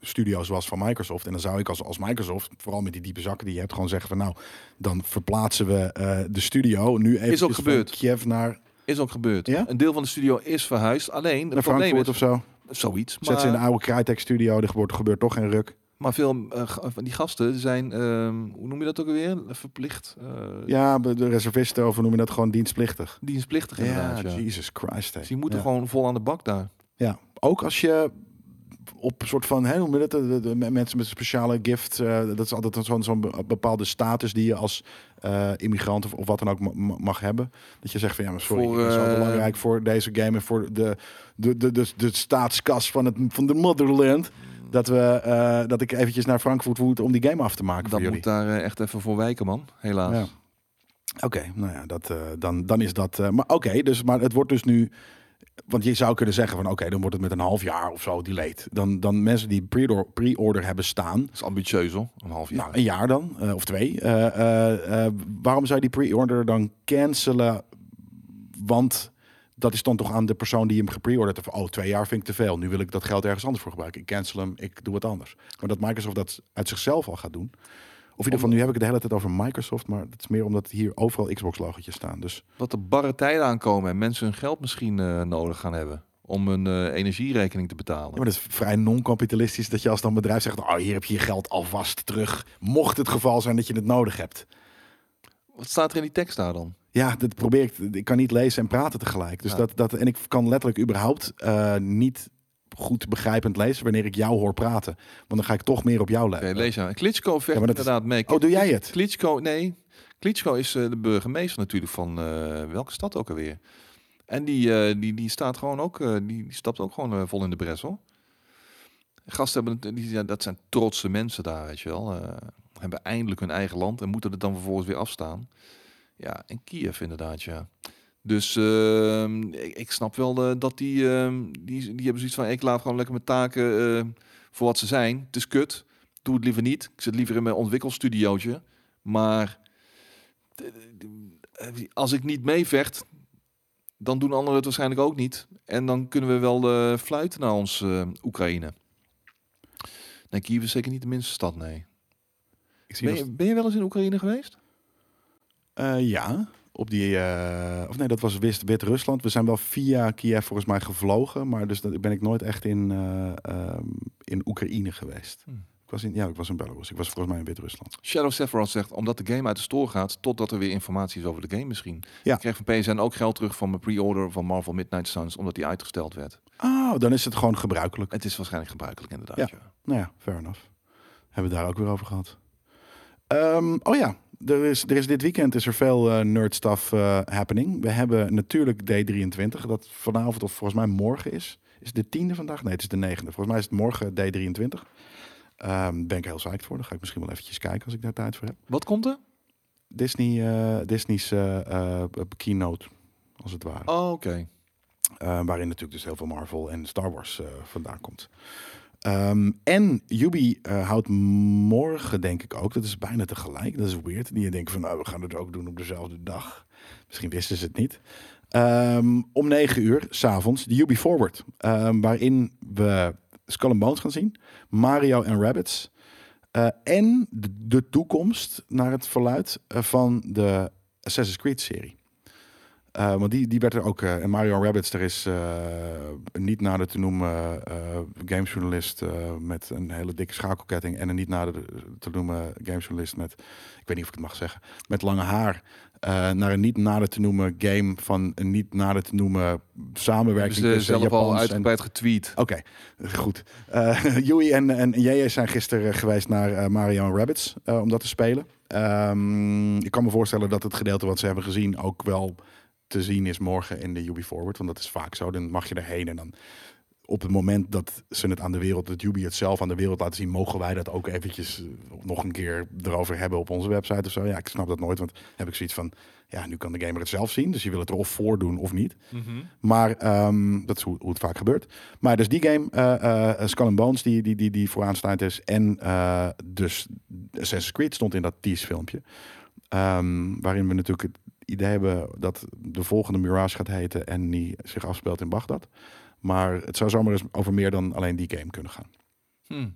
studio's was van Microsoft. En dan zou ik als, als Microsoft, vooral met die diepe zakken die je hebt, gewoon zeggen van nou, dan verplaatsen we eh, de studio nu even ook gebeurd. Kiev naar, Is ook gebeurd. Ja? Een deel van de studio is verhuisd. Alleen, naar Frankfurt is... of zo. Zoiets. Zet ze in de Maar, oude Crytek studio, er gebeurt, gebeurt toch geen ruk. maar veel eh, van die gasten zijn, ehm, hoe noem je dat ook alweer? Verplicht. eh, Ja, de reservisten, of hoe noem je dat, gewoon dienstplichtig. Dienstplichtig inderdaad. Ja, Jesus Christ. hè. Dus die moeten Ja. gewoon vol aan de bak daar. Ja, ook als je op een soort van, hè, hoe dat, de, mensen met een speciale gift, eh, dat is altijd zo'n zo'n be- bepaalde status die je als eh, immigrant of, of wat dan ook ma- ma- mag hebben. Dat je zegt van ja, maar sorry, Voor, het is wel eh, belangrijk voor deze game en voor de, de, de, de, de staatskas van, het, van de motherland. Dat, we, dat ik eventjes naar Frankfurt moet om die game af te maken Dat moet daar echt even voor wijken, man. Helaas. Ja. Oké, nou ja, dat, dan, dan is dat. maar oké, dus, maar het wordt dus nu. Want je zou kunnen zeggen van oké, dan wordt het met een half jaar of zo delayed. Dan, dan mensen die pre-order, pre-order hebben staan. Dat is ambitieus hoor. Een half jaar. Nou, een jaar dan, eh, of twee. Eh, waarom zou je die pre-order dan cancelen? Want dat is dan toch aan de persoon die hem gepreorderd heeft. Oh, twee jaar vind ik te veel. Nu wil ik dat geld ergens anders voor gebruiken. Ik cancel hem, ik doe het anders. Maar dat Microsoft dat uit zichzelf al gaat doen. Of in ieder geval, nu heb ik het de hele tijd over Microsoft. Maar het is meer omdat hier overal Xbox-logotjes staan. Dus Dat er barre tijden aankomen en mensen hun geld misschien eh, nodig gaan hebben. Om hun eh, energierekening te betalen. Ja, maar dat is vrij non-kapitalistisch dat je als dan bedrijf zegt... oh, hier heb je je geld alvast terug. Mocht het geval zijn dat je het nodig hebt. Wat staat er in die tekst daar dan? Ja, dat probeer ik. Ik kan niet lezen en praten tegelijk. Dus Ja. dat, dat, en ik kan letterlijk überhaupt eh, niet goed begrijpend lezen wanneer ik jou hoor praten. Want dan ga ik toch meer op jou Oké, letten. lees aan. Klitschko vecht Ja, dat is- inderdaad mee. Oh, doe jij het? Klitschko, nee. Klitschko is eh, de burgemeester natuurlijk van eh, welke stad ook alweer. En die, eh, die, die staat gewoon ook, die, die stapt ook gewoon vol in de bres hoor. Gasten hebben, die, ja, dat zijn trotse mensen daar, weet je wel. hebben eindelijk hun eigen land en moeten het dan vervolgens weer afstaan. Ja, en Kiev inderdaad, ja. Dus ehm, ik, ik snap wel eh, dat die, ehm, die, die hebben zoiets van, ik laat gewoon lekker mijn taken eh, voor wat ze zijn. Het is kut, doe het liever niet. Ik zit liever in mijn ontwikkelstudiootje. Maar d- als ik niet meevecht, dan doen anderen het waarschijnlijk ook niet. En dan kunnen we wel eh, fluiten naar ons eh, Oekraïne. Nee, Kiev is zeker niet de minste stad, nee. Ik zie Ben je, ben je wel eens in Oekraïne geweest? Eh, ja, op die... eh, of nee, dat was Wit- Wit-Rusland. We zijn wel via Kiev volgens mij gevlogen. Maar dus dat, ben ik nooit echt in, eh, ehm, in Oekraïne geweest. Hmm. Ik was in, ja, ik was in Belarus. Ik was volgens mij in Wit-Rusland. Shadow Sephiroth zegt, omdat de game uit de store gaat, totdat er weer informatie is over de game misschien. Ja. Ik kreeg van PSN ook geld terug van mijn pre-order van Marvel Midnight Suns, omdat die uitgesteld werd. Oh, dan is het gewoon gebruikelijk. Het is waarschijnlijk gebruikelijk inderdaad. Ja. Ja. Nou ja, fair enough. Hebben we daar ook weer over gehad. Ehm, oh ja, er is, er is dit weekend is er veel eh nerd stuff eh, happening. We hebben natuurlijk D23, dat vanavond of volgens mij morgen is. Is het de tiende vandaag? Nee, het is de negende. Volgens mij is het morgen D23. Ehm ben ik heel psyched voor. Dan ga ik misschien wel eventjes kijken als ik daar tijd voor heb. Wat komt er? Disney, eh, Disney's keynote, als het ware. Oh, oké. Eh, waarin natuurlijk dus heel veel Marvel en Star Wars vandaan komt. Ehm, en Yubi eh, houdt morgen, denk ik ook, dat is bijna tegelijk, dat is weird. Die denkt van, nou, we gaan het ook doen op dezelfde dag. Misschien wisten ze het niet. Ehm, om negen uur, s'avonds, de Yubi Forward. ehm, waarin we Skull and Bones gaan zien. Mario en Rabbits. Eh, en de, toekomst naar het verluid eh, van de Assassin's Creed-serie. Eh, want die, die werd er ook. eh en Mario Rabbits, er is eh, een niet nader te noemen gamesjournalist eh, met een hele dikke schakelketting. En een niet nader te noemen gamesjournalist met, ik weet niet of ik het mag zeggen, met lange haar. naar een niet nader te noemen game van een niet nader te noemen samenwerking ze tussen zelf al en uitgebreid getweet. Oké, goed. [LAUGHS] Joey en, en JJ zijn gisteren geweest naar Mario Rabbits om dat te spelen. Ehm, ik kan me voorstellen dat het gedeelte wat ze hebben gezien ook wel te zien is morgen in de Ubi Forward. Want dat is vaak zo. Dan mag je erheen en dan op het moment dat ze het aan de wereld, dat Ubi het zelf aan de wereld laten zien, mogen wij dat ook eventjes eh, nog een keer erover hebben op onze website of zo. Ja, ik snap dat nooit, want heb ik zoiets van, ja, nu kan de gamer het zelf zien. Dus je wil het er of voor doen of niet. Maar ehm, dat is hoe, hoe het vaak gebeurt. Maar dus die game, eh Skull and Bones, die, die, die, die vooraanstaand is. En dus Assassin's Creed stond in dat tease filmpje. Ehm, waarin we natuurlijk idee hebben dat de volgende Mirage gaat heten en die zich afspeelt in Bagdad. Maar het zou zomaar eens over meer dan alleen die game kunnen gaan. Hm.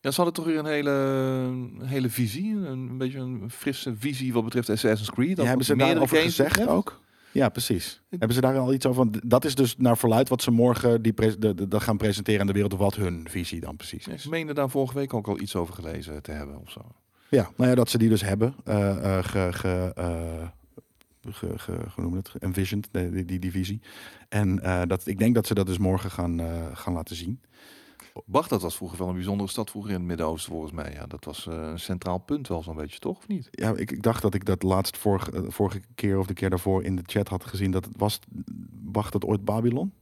Ja, ze hadden toch weer een hele, een hele visie, een, een beetje een frisse visie wat betreft Assassin's Creed. Ja, hebben ze daarover gezegd betreft. ook? Ja, precies. Hebben ze daar al iets over? Dat is dus naar verluid wat ze morgen die de, de, dat gaan presenteren aan de wereld. Of wat hun visie dan precies is. Ik meende daar vorige week ook al iets over gelezen te hebben of zo. Ja, nou ja, dat ze die dus hebben. eh ge, ge, eh, ge, ge, hoe noem je het? Envisioned, die, die, die visie. En eh, dat, ik denk dat ze dat dus morgen gaan, eh, gaan laten zien. Bagdad was vroeger wel een bijzondere stad vroeger in het Midden-Oosten volgens mij. Ja, dat was eh, een centraal punt wel zo'n beetje, toch? Of niet? Ja, ik, ik dacht dat ik dat laatst vorige, vorige keer of de keer daarvoor in de chat had gezien. Dat het was, wacht het ooit Babylon?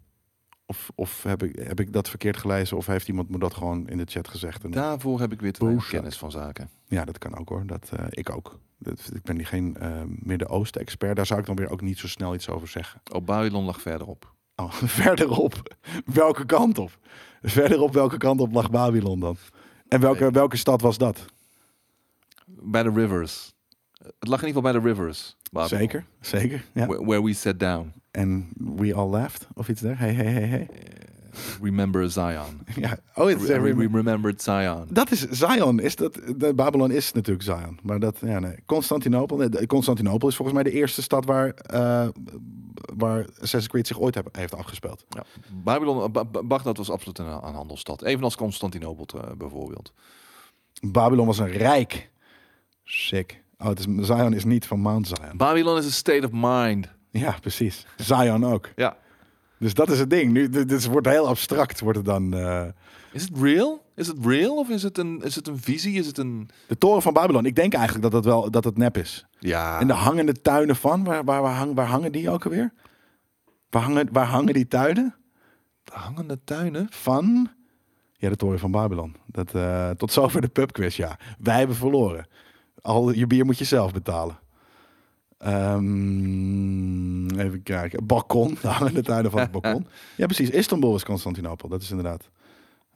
Of, of heb, ik, heb ik dat verkeerd gelezen? Of heeft iemand me dat gewoon in de chat gezegd? En, Daarvoor heb ik weer te weinig kennis van zaken. Ja, dat kan ook hoor. Dat, eh, ik ook. Dat, ik ben die geen eh, Midden-Oosten-expert. Daar zou ik dan weer ook niet zo snel iets over zeggen. Oh, Babylon lag verderop. Oh, [LAUGHS] verderop. Welke kant op? Verderop welke kant op lag Babylon dan? En welke, welke stad was dat? Bij de rivers. Het lag in ieder geval bij de rivers. Zeker, zeker. Ja. Where, where we sat down. En we all laughed of iets daar. Hey, hey, hey, hey. Eh, remember Zion. [LAUGHS] Ja. Oh, het is, We, we remembered Zion. dat is Zion. Is dat, de Babylon is natuurlijk Zion. Maar dat, ja, nee. Constantinopel. Constantinopel is volgens mij de eerste stad waar, eh waar Assassin's Creed zich ooit heb- heeft afgespeeld. Ja. Babylon, eh, Ba- Ba- Bagdad was absoluut een, een handelsstad. Evenals Constantinopel eh, bijvoorbeeld. Babylon was een rijk. Sick. Oh, het is, Zion is niet van Mount Zion. Babylon is a state of mind. Ja, precies. Zion ook. Ja. Dus dat is het ding. Nu, dit, dit wordt heel abstract. Wordt het dan. eh, Is het real? Is het real of is het een, is het een visie? Is het een... de toren van Babylon. Ik denk eigenlijk dat het wel dat het nep is. Ja. En de hangende tuinen van. Waar, waar, waar, hang, waar hangen die ook alweer? Waar hangen, waar hangen die tuinen? de hangende tuinen. Van. Ja, de toren van Babylon. Dat, eh, tot zover de pubquiz, ja. Wij hebben verloren. Al je bier moet je zelf betalen. Ehm, even kijken. Balkon. De hangende tuinen van het balkon. Ja, precies. Istanbul is Constantinopel. Dat is inderdaad.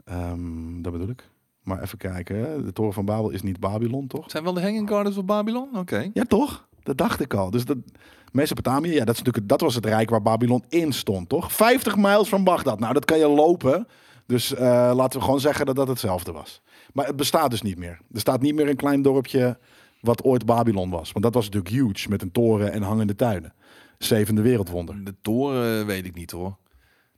Ehm, dat bedoel ik. Maar even kijken. hè. De toren van Babel is niet Babylon, toch? Zijn wel de hanging gardens van Babylon? Oké. Ja, toch? Dat dacht ik al. Dus dat, Mesopotamië, ja, dat, is natuurlijk, dat was het rijk waar Babylon in stond, toch? 50 mijls van Bagdad. Nou, dat kan je lopen. Dus eh, laten we gewoon zeggen dat dat hetzelfde was. Maar het bestaat dus niet meer. Er staat niet meer een klein dorpje wat ooit Babylon was. Want dat was natuurlijk huge, met een toren en hangende tuinen. Zevende wereldwonder. De toren weet ik niet hoor.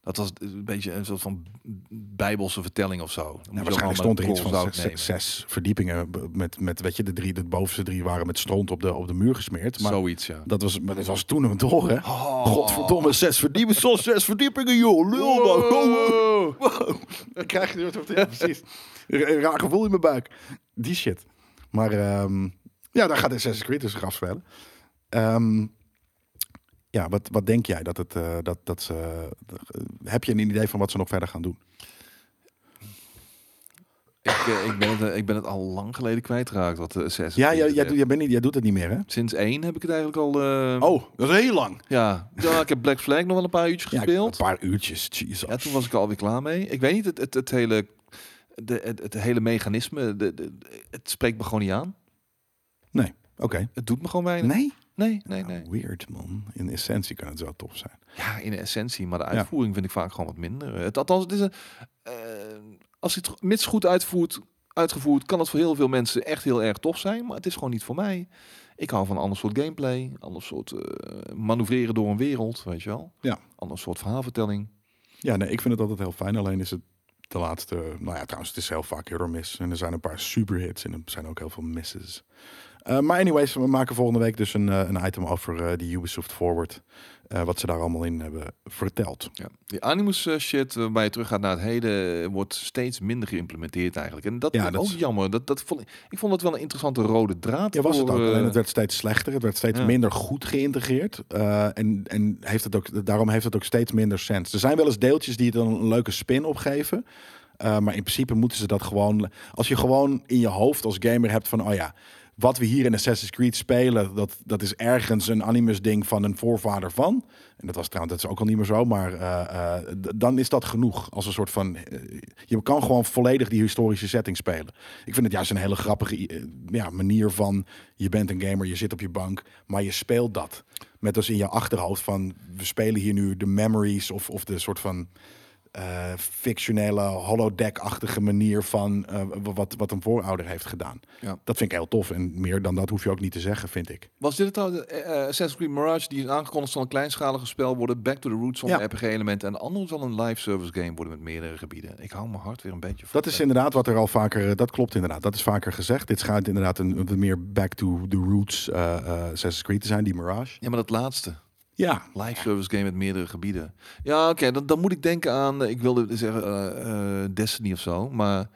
Dat was een beetje een soort van bijbelse vertelling of zo. Nou, waarschijnlijk stond er iets van zes, verdiepingen met, met, weet je, de drie, de bovenste drie waren met stront op de, op de muur gesmeerd. Maar Zoiets, ja. dat was, maar dat was toen een toren. Oh. Godverdomme, zes verdiepingen, [LAUGHS] zes verdiepingen, joh. Lul. Wow. [LAUGHS] Dan krijg je het, ja, precies. Raar gevoel in mijn buik. Die shit. Maar ehm, ja, daar gaat Assassin's Creed dus zich afspelen. Ehm, ja, wat, wat denk jij dat het, eh, dat, dat ze, eh, heb je een idee van wat ze nog verder gaan doen? Ik, eh, ik, ben het, eh, ik ben het al lang geleden kwijtgeraakt wat de Assassin's Ja, Creed jij, jij, betreft. doet- jij, bent niet, jij doet het niet meer, hè? Sinds één heb ik het eigenlijk al... eh, Oh, dat is heel lang. ja. ja, ik heb Black Flag nog wel een paar uurtjes Ja, gespeeld. een paar uurtjes. Jesus. Ja, toen was ik er alweer klaar mee. Ik weet niet, het, het, het, hele, de, het, het hele mechanisme, de, de, het spreekt me gewoon niet aan. Oké. Het doet me gewoon weinig. Nee? Nee, nee, Nou, nee. Weird, man. In essentie kan het zo tof zijn. Ja, in de essentie, maar de uitvoering vind ik vaak gewoon wat minder. Het, althans, het is een, eh, als het mits goed uitvoert, uitgevoerd kan het voor heel veel mensen echt heel erg tof zijn, maar het is gewoon niet voor mij. Ik hou van een ander soort gameplay, ander soort eh, manoeuvreren door een wereld, weet je wel. Ja. Ander soort verhaalvertelling. Ja, nee, ik vind het altijd heel fijn. Alleen is het de laatste... Nou ja, trouwens, het is heel vaak heel mis. En er zijn een paar superhits en er zijn ook heel veel misses. Eh, maar anyways, we maken volgende week dus een, eh, een item over eh, die Ubisoft Forward. wat ze daar allemaal in hebben verteld. Ja. Die Animus shit, waarbij je terug gaat naar het heden, wordt steeds minder geïmplementeerd eigenlijk. En dat Ja, is dat ook is- jammer. Dat, dat vond, ik- vond het wel een interessante rode draad. Ja, was het ook. Alleen het werd steeds slechter. Het werd steeds ja. minder goed geïntegreerd. En en heeft het ook, daarom heeft het ook steeds minder sens. Er zijn wel eens deeltjes die het dan een leuke spin opgeven. Maar in principe moeten ze dat gewoon... Als je gewoon in je hoofd als gamer hebt van... Oh ja, wat we hier in Assassin's Creed spelen... Dat, dat is ergens een animus ding van een voorvader van. En dat was trouwens dat is ook al niet meer zo. Maar eh, eh, dan is dat genoeg. Als een soort van... eh, je kan gewoon volledig die historische setting spelen. Ik vind het juist een hele grappige ja, manier van... Je bent een gamer, je zit op je bank, maar je speelt dat. Met dus in je achterhoofd van... We spelen hier nu de memories of, of de soort van... eh, fictionele holodeck-achtige manier van eh, wat, wat een voorouder heeft gedaan. Ja. Dat vind ik heel tof. En meer dan dat hoef je ook niet te zeggen, vind ik. Was dit het nou, de, eh, Assassin's Creed Mirage, die is aangekondigd zal een kleinschalige spel worden, back to the roots zonder Ja. RPG-elementen. En de andere zal een live service game worden met meerdere gebieden. Ik hou mijn hart weer een beetje van. Dat is inderdaad wat er al vaker, dat klopt inderdaad. Dat is vaker gezegd. Dit schijnt inderdaad een, een meer back to the roots eh eh, Assassin's Creed te zijn, die Mirage. Ja, maar dat laatste. Ja, Live service game met meerdere gebieden. Ja, oké, dan, dan moet ik denken aan, eh, ik wilde zeggen eh, eh, Destiny of zo, maar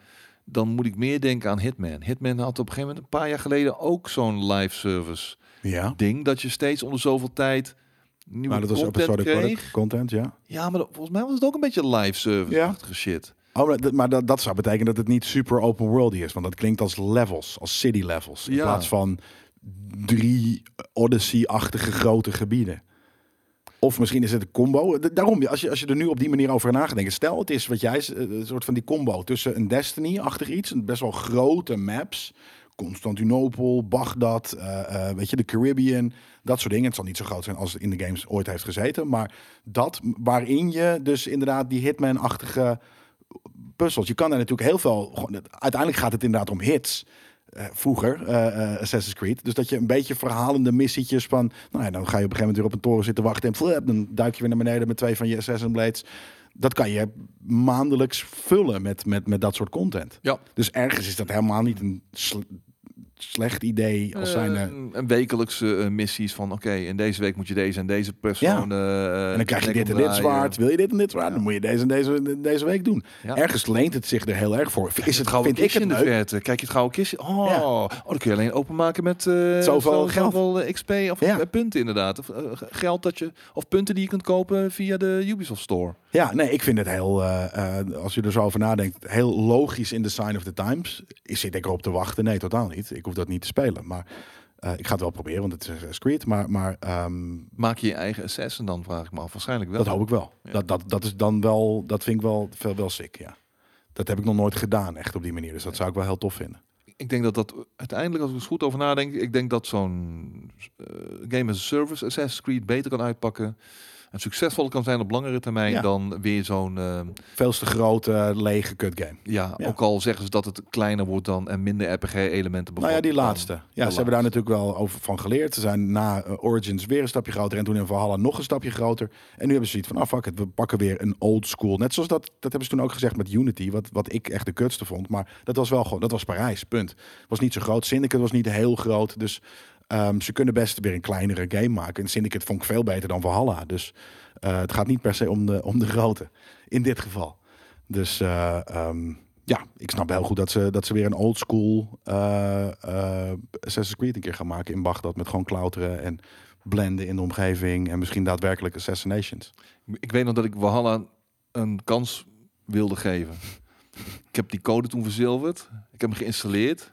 dan moet ik meer denken aan Hitman. Hitman had op een gegeven moment een paar jaar geleden ook zo'n live service ja. ding, dat je steeds onder zoveel tijd nieuwe Maar dat was content kreeg. content, ja. Ja, maar dat- volgens mij was het ook een beetje live service-achtige shit. Oh, maar, dat, maar dat, dat zou betekenen dat het niet super open world is. Want dat klinkt als levels, als city levels. In Ja. plaats van drie Odyssey-achtige grote gebieden. Of misschien is het een combo. Daarom, als je, als je er nu op die manier over na gaat denken. Stel, het is wat jij, eh, een soort van die combo tussen een Destiny-achtig iets. Een best wel grote maps. Constantinopel, Bagdad, eh, eh, weet je, de Caribbean. Dat soort dingen. Het zal niet zo groot zijn als het in de games ooit heeft gezeten. Maar dat waarin je dus inderdaad die Hitman-achtige puzzels. Je kan daar natuurlijk heel veel. Gewoon, uiteindelijk gaat het inderdaad om hits. Eh, vroeger, eh, eh, Assassin's Creed. Dus dat je een beetje verhalende missietjes van... Nou ja, dan ga je op een gegeven moment weer op een toren zitten wachten... en dan duik je weer naar beneden met twee van je Assassin Blades. Dat kan je maandelijks vullen met, met, met dat soort content. Ja. Dus ergens is dat helemaal niet een slecht idee als zijn... Eh, een wekelijkse eh, missies van oké, in deze week moet je deze en deze persoon. eh, en dan krijg je dit en dit zwaard. Wil je dit en dit zwaard? Dan moet je deze en deze, deze week doen. Ja. Ergens leent het zich er heel erg voor. Is het, gouden vind ik het in de leuk? verte. Kijk je het gouden kistje? Oh, Ja. oh, dan kun je alleen openmaken met Zoveel zo- geld. XP of Ja. punten inderdaad. Of geld dat je of punten die je kunt kopen via de Ubisoft Store. Ja, nee, ik vind het heel, eh, eh, als je er zo over nadenkt, heel logisch in the sign of the times. Is zit ik erop te wachten? Nee, totaal niet. Ik hoef dat niet te spelen. Maar eh, ik ga het wel proberen, want het is Assassin's Creed. Maar, maar ehm, Maak je je eigen assassin dan, vraag ik me af. Waarschijnlijk wel. dat hoop ik wel. Ja. Dat, dat, dat is dan wel, dat vind ik wel, veel, wel sick, ja. Dat heb ik nog nooit gedaan, echt op die manier. Dus dat zou ik wel heel tof vinden. Ik denk dat dat uiteindelijk, als ik er goed over nadenk, ik denk dat zo'n game as a service Assassin's Creed beter kan uitpakken. En succesvol kan zijn op langere termijn Ja. dan weer zo'n, eh, Veel te grote, lege kut game. ja, Ja. ook al zeggen ze dat het kleiner wordt dan en minder RPG-elementen Nou ja, die laatste. Ja, ze laatste. hebben daar natuurlijk wel over van geleerd. Ze zijn na eh, Origins weer een stapje groter en toen in Valhalla nog een stapje groter. En nu hebben ze zoiets van, ah fuck it, we pakken weer een old school. Net zoals dat, dat hebben ze toen ook gezegd met Unity, wat, wat ik echt de kutste vond. Maar dat was wel gewoon, dat was Parijs, punt. Was niet zo groot. Syndicate was niet heel groot, dus ehm, ze kunnen best weer een kleinere game maken. En Syndicate vond ik veel beter dan Valhalla. Dus eh, het gaat niet per se om de, om de grote, in dit geval. Dus eh, ehm, ja, ik snap heel goed dat ze, dat ze weer een old school eh, Assassin's Creed een keer gaan maken in Bagdad. Met gewoon klauteren en blenden in de omgeving. En misschien daadwerkelijk assassinations. Ik weet nog dat ik Valhalla een kans wilde geven. ik heb die code toen verzilverd. Ik heb hem geïnstalleerd.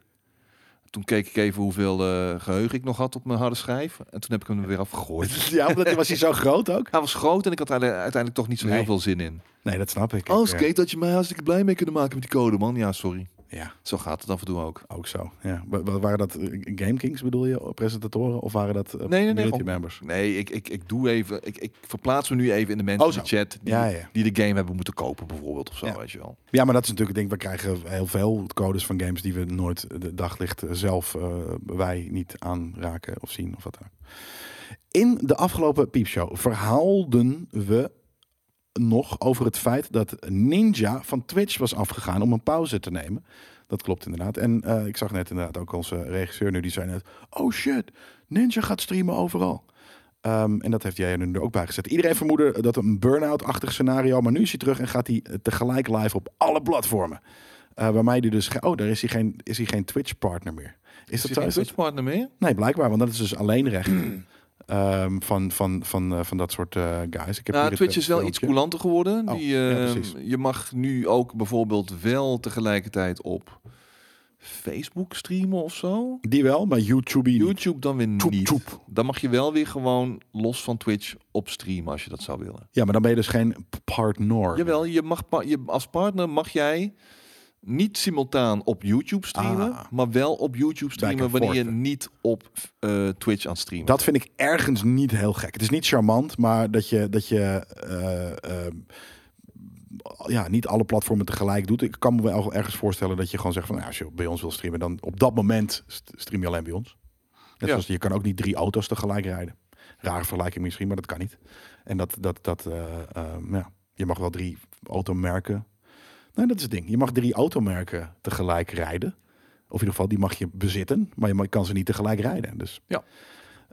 Toen keek ik even hoeveel eh, geheugen ik nog had op mijn harde schijf. En toen heb ik hem er weer afgegooid. [LAUGHS] ja, omdat was hij zo [LAUGHS] groot ook? Hij was groot en ik had er uiteindelijk toch niet zo Nee. heel veel zin in. Nee, dat snap ik. Oh, Ik, eh, Skate, dat je mij hartstikke blij mee kunnen maken met die code, man. Ja, sorry. Ja, Zo gaat het af en toe ook. ook zo. Ja. Wa- waren dat eh, Game Kings bedoel je, presentatoren? Of waren dat eh, Nee, nee, nee, members? Nee, ik, ik, ik doe even. Ik, ik verplaats me nu even in de mensen Oh, in de chat die, Ja, ja. die de game hebben moeten kopen, bijvoorbeeld. Of zo, Ja. weet je wel. Ja, maar dat is natuurlijk het ding. We krijgen heel veel codes van games die we nooit de daglicht zelf eh, wij niet aanraken of zien of wat dan ook. In de afgelopen piepshow verhaalden we nog over het feit dat Ninja van Twitch was afgegaan om een pauze te nemen. Dat klopt inderdaad. En eh, ik zag net inderdaad ook onze regisseur nu, die zei net... Oh shit, Ninja gaat streamen overal. Ehm, en dat heeft jij er nu ook bij gezet. Iedereen vermoedde dat een burn-out-achtig scenario, maar nu is hij terug en gaat hij tegelijk live op alle platformen. Eh waarmee hij dus, oh, daar is hij geen, is hij geen Twitch-partner meer. Is, dat Is zo? dat- Twitch-partner meer? Nee, blijkbaar, want dat is dus alleen recht [CLEARS THROAT] ehm, van, van, van, eh, van dat soort eh, guys. Ik heb Nou, Twitch eh, is wel iets filmpje. coulanter geworden. Oh, Die, ja, eh, precies. je mag nu ook bijvoorbeeld wel tegelijkertijd op Facebook streamen of zo. Die wel, maar YouTube niet. YouTube dan weer niet. Dan mag je wel weer gewoon los van Twitch op streamen als je dat zou willen. Ja, maar dan ben je dus geen partner. Jawel, je mag pa- je, als partner mag jij niet simultaan op YouTube streamen, Ah. maar wel op YouTube streamen en wanneer je niet op eh, Twitch aan het streamen. Dat vind ik ergens niet heel gek. Het is niet charmant, maar dat je, dat je eh, eh, ja, niet alle platformen tegelijk doet. Ik kan me wel ergens voorstellen dat je gewoon zegt van, nou, als je bij ons wil streamen, dan op dat moment st- stream je alleen bij ons. Net Ja. zoals je kan ook niet drie auto's tegelijk rijden. Rare vergelijking misschien, maar dat kan niet. En dat, dat, dat, ja, je mag wel drie automerken. Nee, dat is het ding. Je mag drie automerken tegelijk rijden. Of in ieder geval, die mag je bezitten, maar je kan ze niet tegelijk rijden. Dus Ja.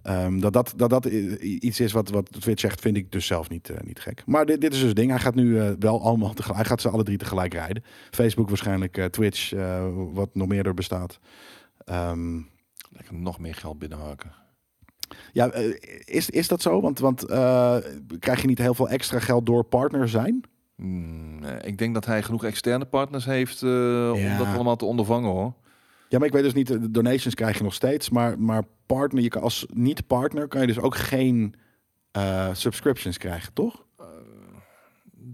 Ehm, dat, dat, dat dat iets is wat, wat Twitch zegt, vind ik dus zelf niet, eh, niet gek. Maar dit, dit is dus het ding. Hij gaat nu eh, wel allemaal [LAUGHS] tegelijk. Hij gaat ze alle drie tegelijk rijden. Facebook waarschijnlijk, eh, Twitch, wat nog meer er bestaat. Ehm, Lekker nog meer geld binnenhaken. ja, is, is dat zo? Want, want krijg je niet heel veel extra geld door partner zijn? Hmm, nee, ik denk dat hij genoeg externe partners heeft eh, om dat allemaal te ondervangen hoor. Ja, maar ik weet dus niet, de donations krijg je nog steeds. Maar, maar partner, je kan als niet-partner kan je dus ook geen eh, subscriptions krijgen, toch?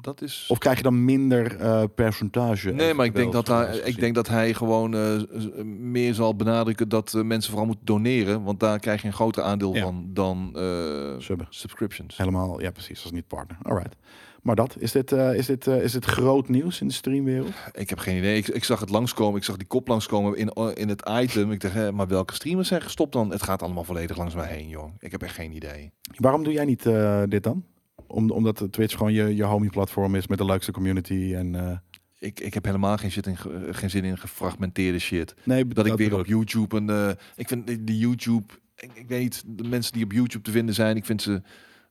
Dat is. Of krijg je dan minder eh, percentage? nee, maar ik denk, dat hij, ik denk dat hij gewoon eh, meer zal benadrukken dat eh, mensen vooral moeten doneren. Want daar krijg je een groter aandeel Ja. van dan eh, subscriptions. Helemaal, ja precies, als niet-partner. Alright. Maar dat, is dit, eh, is, dit, eh, is dit groot nieuws in de streamwereld? Ik heb geen idee. Ik, ik zag het langskomen. Ik zag die kop langskomen in, in het item. Ik dacht, hè, maar welke streamers zijn gestopt dan? Het gaat allemaal volledig langs mij heen, joh. Ik heb echt geen idee. Waarom doe jij niet eh, dit dan? Om, omdat Twitch gewoon je, je homie-platform is met de leukste community. En, Ik, ik heb helemaal geen, zin in, ge- geen zin in gefragmenteerde shit. nee, Dat ik weer op YouTube eh, ik vind de, de YouTube. Ik, ik weet niet, de mensen die op YouTube te vinden zijn, ik vind ze.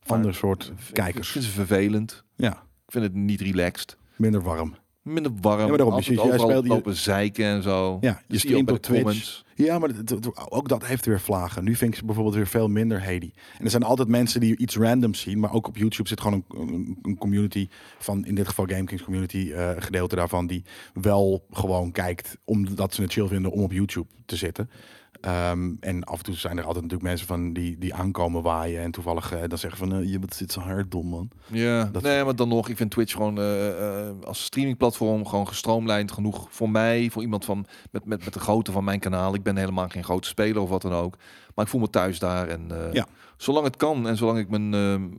Ander soort ik kijkers. vind ze vervelend. Ja, Ik vind het niet relaxed. minder warm. Minder warm. Ja, maar daarom, je- overal speelt- je- lopen zeiken en zo. Ja, je streamt op de Twitch. comments. Ja, maar ook dat heeft weer vlagen. Nu vind ik ze bijvoorbeeld weer veel minder heady. En er zijn altijd mensen die iets randoms zien. Maar ook op YouTube zit gewoon een, een, community van, in dit geval GameKings community, een gedeelte daarvan, die wel gewoon kijkt omdat ze het chill vinden om op YouTube te zitten. Ehm, en af en toe zijn er altijd natuurlijk mensen van die, die aankomen waaien en toevallig eh, dan zeggen van eh, je bent zit zo hard dom man. Ja, Dat- nee, maar dan nog, ik vind Twitch gewoon eh, als streamingplatform gewoon gestroomlijnd genoeg voor mij, voor iemand van met, met, met de grootte van mijn kanaal. Ik ben helemaal geen grote speler of wat dan ook, maar ik voel me thuis daar en Ja. zolang het kan en zolang ik mijn,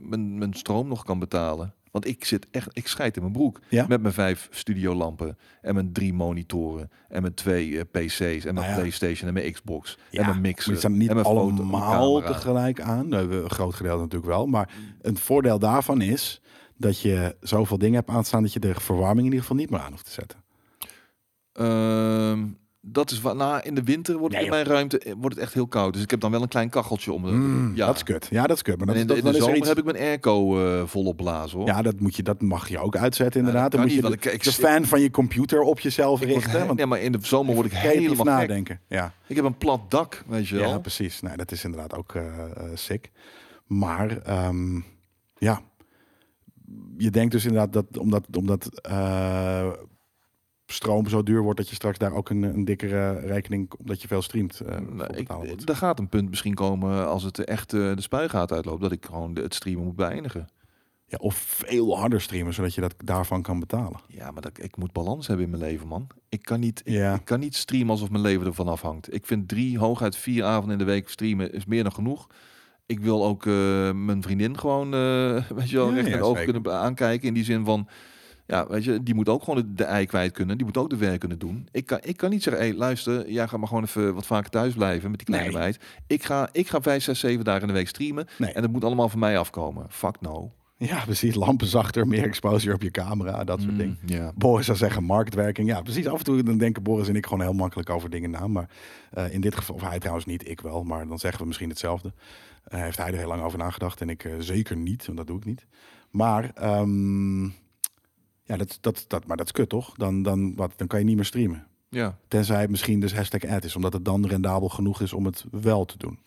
mijn, mijn stroom nog kan betalen. Want ik zit echt, ik scheid in mijn broek Ja? met mijn vijf studiolampen en mijn drie monitoren en mijn twee eh, PC's en mijn Nou ja. PlayStation en mijn Xbox Ja, en mijn mixer. die staan niet en mijn allemaal tegelijk aan. Een groot gedeelte natuurlijk wel. Maar een voordeel daarvan is dat je zoveel dingen hebt aanstaan dat je de verwarming in ieder geval niet meer aan hoeft te zetten. Ehm, dat is wat. Nou, in de winter wordt het in mijn ruimte eh, wordt het echt heel koud. Dus ik heb dan wel een klein kacheltje om. De, Mm, ja. Dat is kut. Ja, dat is kut. Maar dat, en in de, in er zomer iets- heb ik mijn airco eh volop blazen hoor. Ja, dat, moet je, dat mag je ook uitzetten inderdaad. dan moet je de, ik- ik de zit- fan van je computer op jezelf Ik richten. want nee, maar in de zomer word ik helemaal gek. nadenken. Ja. Ik heb een plat dak, weet je wel. ja, precies. Nee, dat is inderdaad ook eh, sick. Maar ehm, ja, je denkt dus inderdaad dat omdat, omdat eh, stroom zo duur wordt, dat je straks daar ook een, een dikkere rekening, omdat je veel streamt, Nou, voor ik, er gaat een punt misschien komen als het echt eh, de spuigaat uitloopt, dat ik gewoon het streamen moet beëindigen. Ja, of veel harder streamen, zodat je dat daarvan kan betalen. Ja, maar dat, ik moet balans hebben in mijn leven, man. Ik kan niet, ik, Ja. ik kan niet streamen alsof mijn leven ervan afhangt. Ik vind drie, hooguit vier avonden in de week streamen is meer dan genoeg. Ik wil ook eh, mijn vriendin gewoon, eh, [LAUGHS] weet je wel, Ja, recht ja, kunnen aankijken. In die zin van, ja, weet je, die moet ook gewoon de, de ei kwijt kunnen. Die moet ook de werk kunnen doen. Ik kan, ik kan niet zeggen, hé, luister, jij gaat maar gewoon even wat vaker thuis blijven met die kleine Nee. meid. Ik ga, ik ga vijf, zes, zeven dagen in de week streamen. Nee. En dat moet allemaal van mij afkomen. Fuck no. Ja, precies. Lampen zachter, meer exposure op je camera, dat soort Mm, dingen. Ja. Boris zou zeggen marktwerking. Ja, precies. Af en toe dan denken Boris en ik gewoon heel makkelijk over dingen na. Maar eh, in dit geval, of hij trouwens niet, ik wel. Maar dan zeggen we misschien hetzelfde. Eh, heeft hij er heel lang over nagedacht en ik eh, zeker niet, want dat doe ik niet. Maar ehm, ja, dat, dat, dat, maar dat is kut toch? Dan, dan, wat, dan kan je niet meer streamen. ja. Tenzij het misschien dus hashtag ad is, omdat het dan rendabel genoeg is om het wel te doen.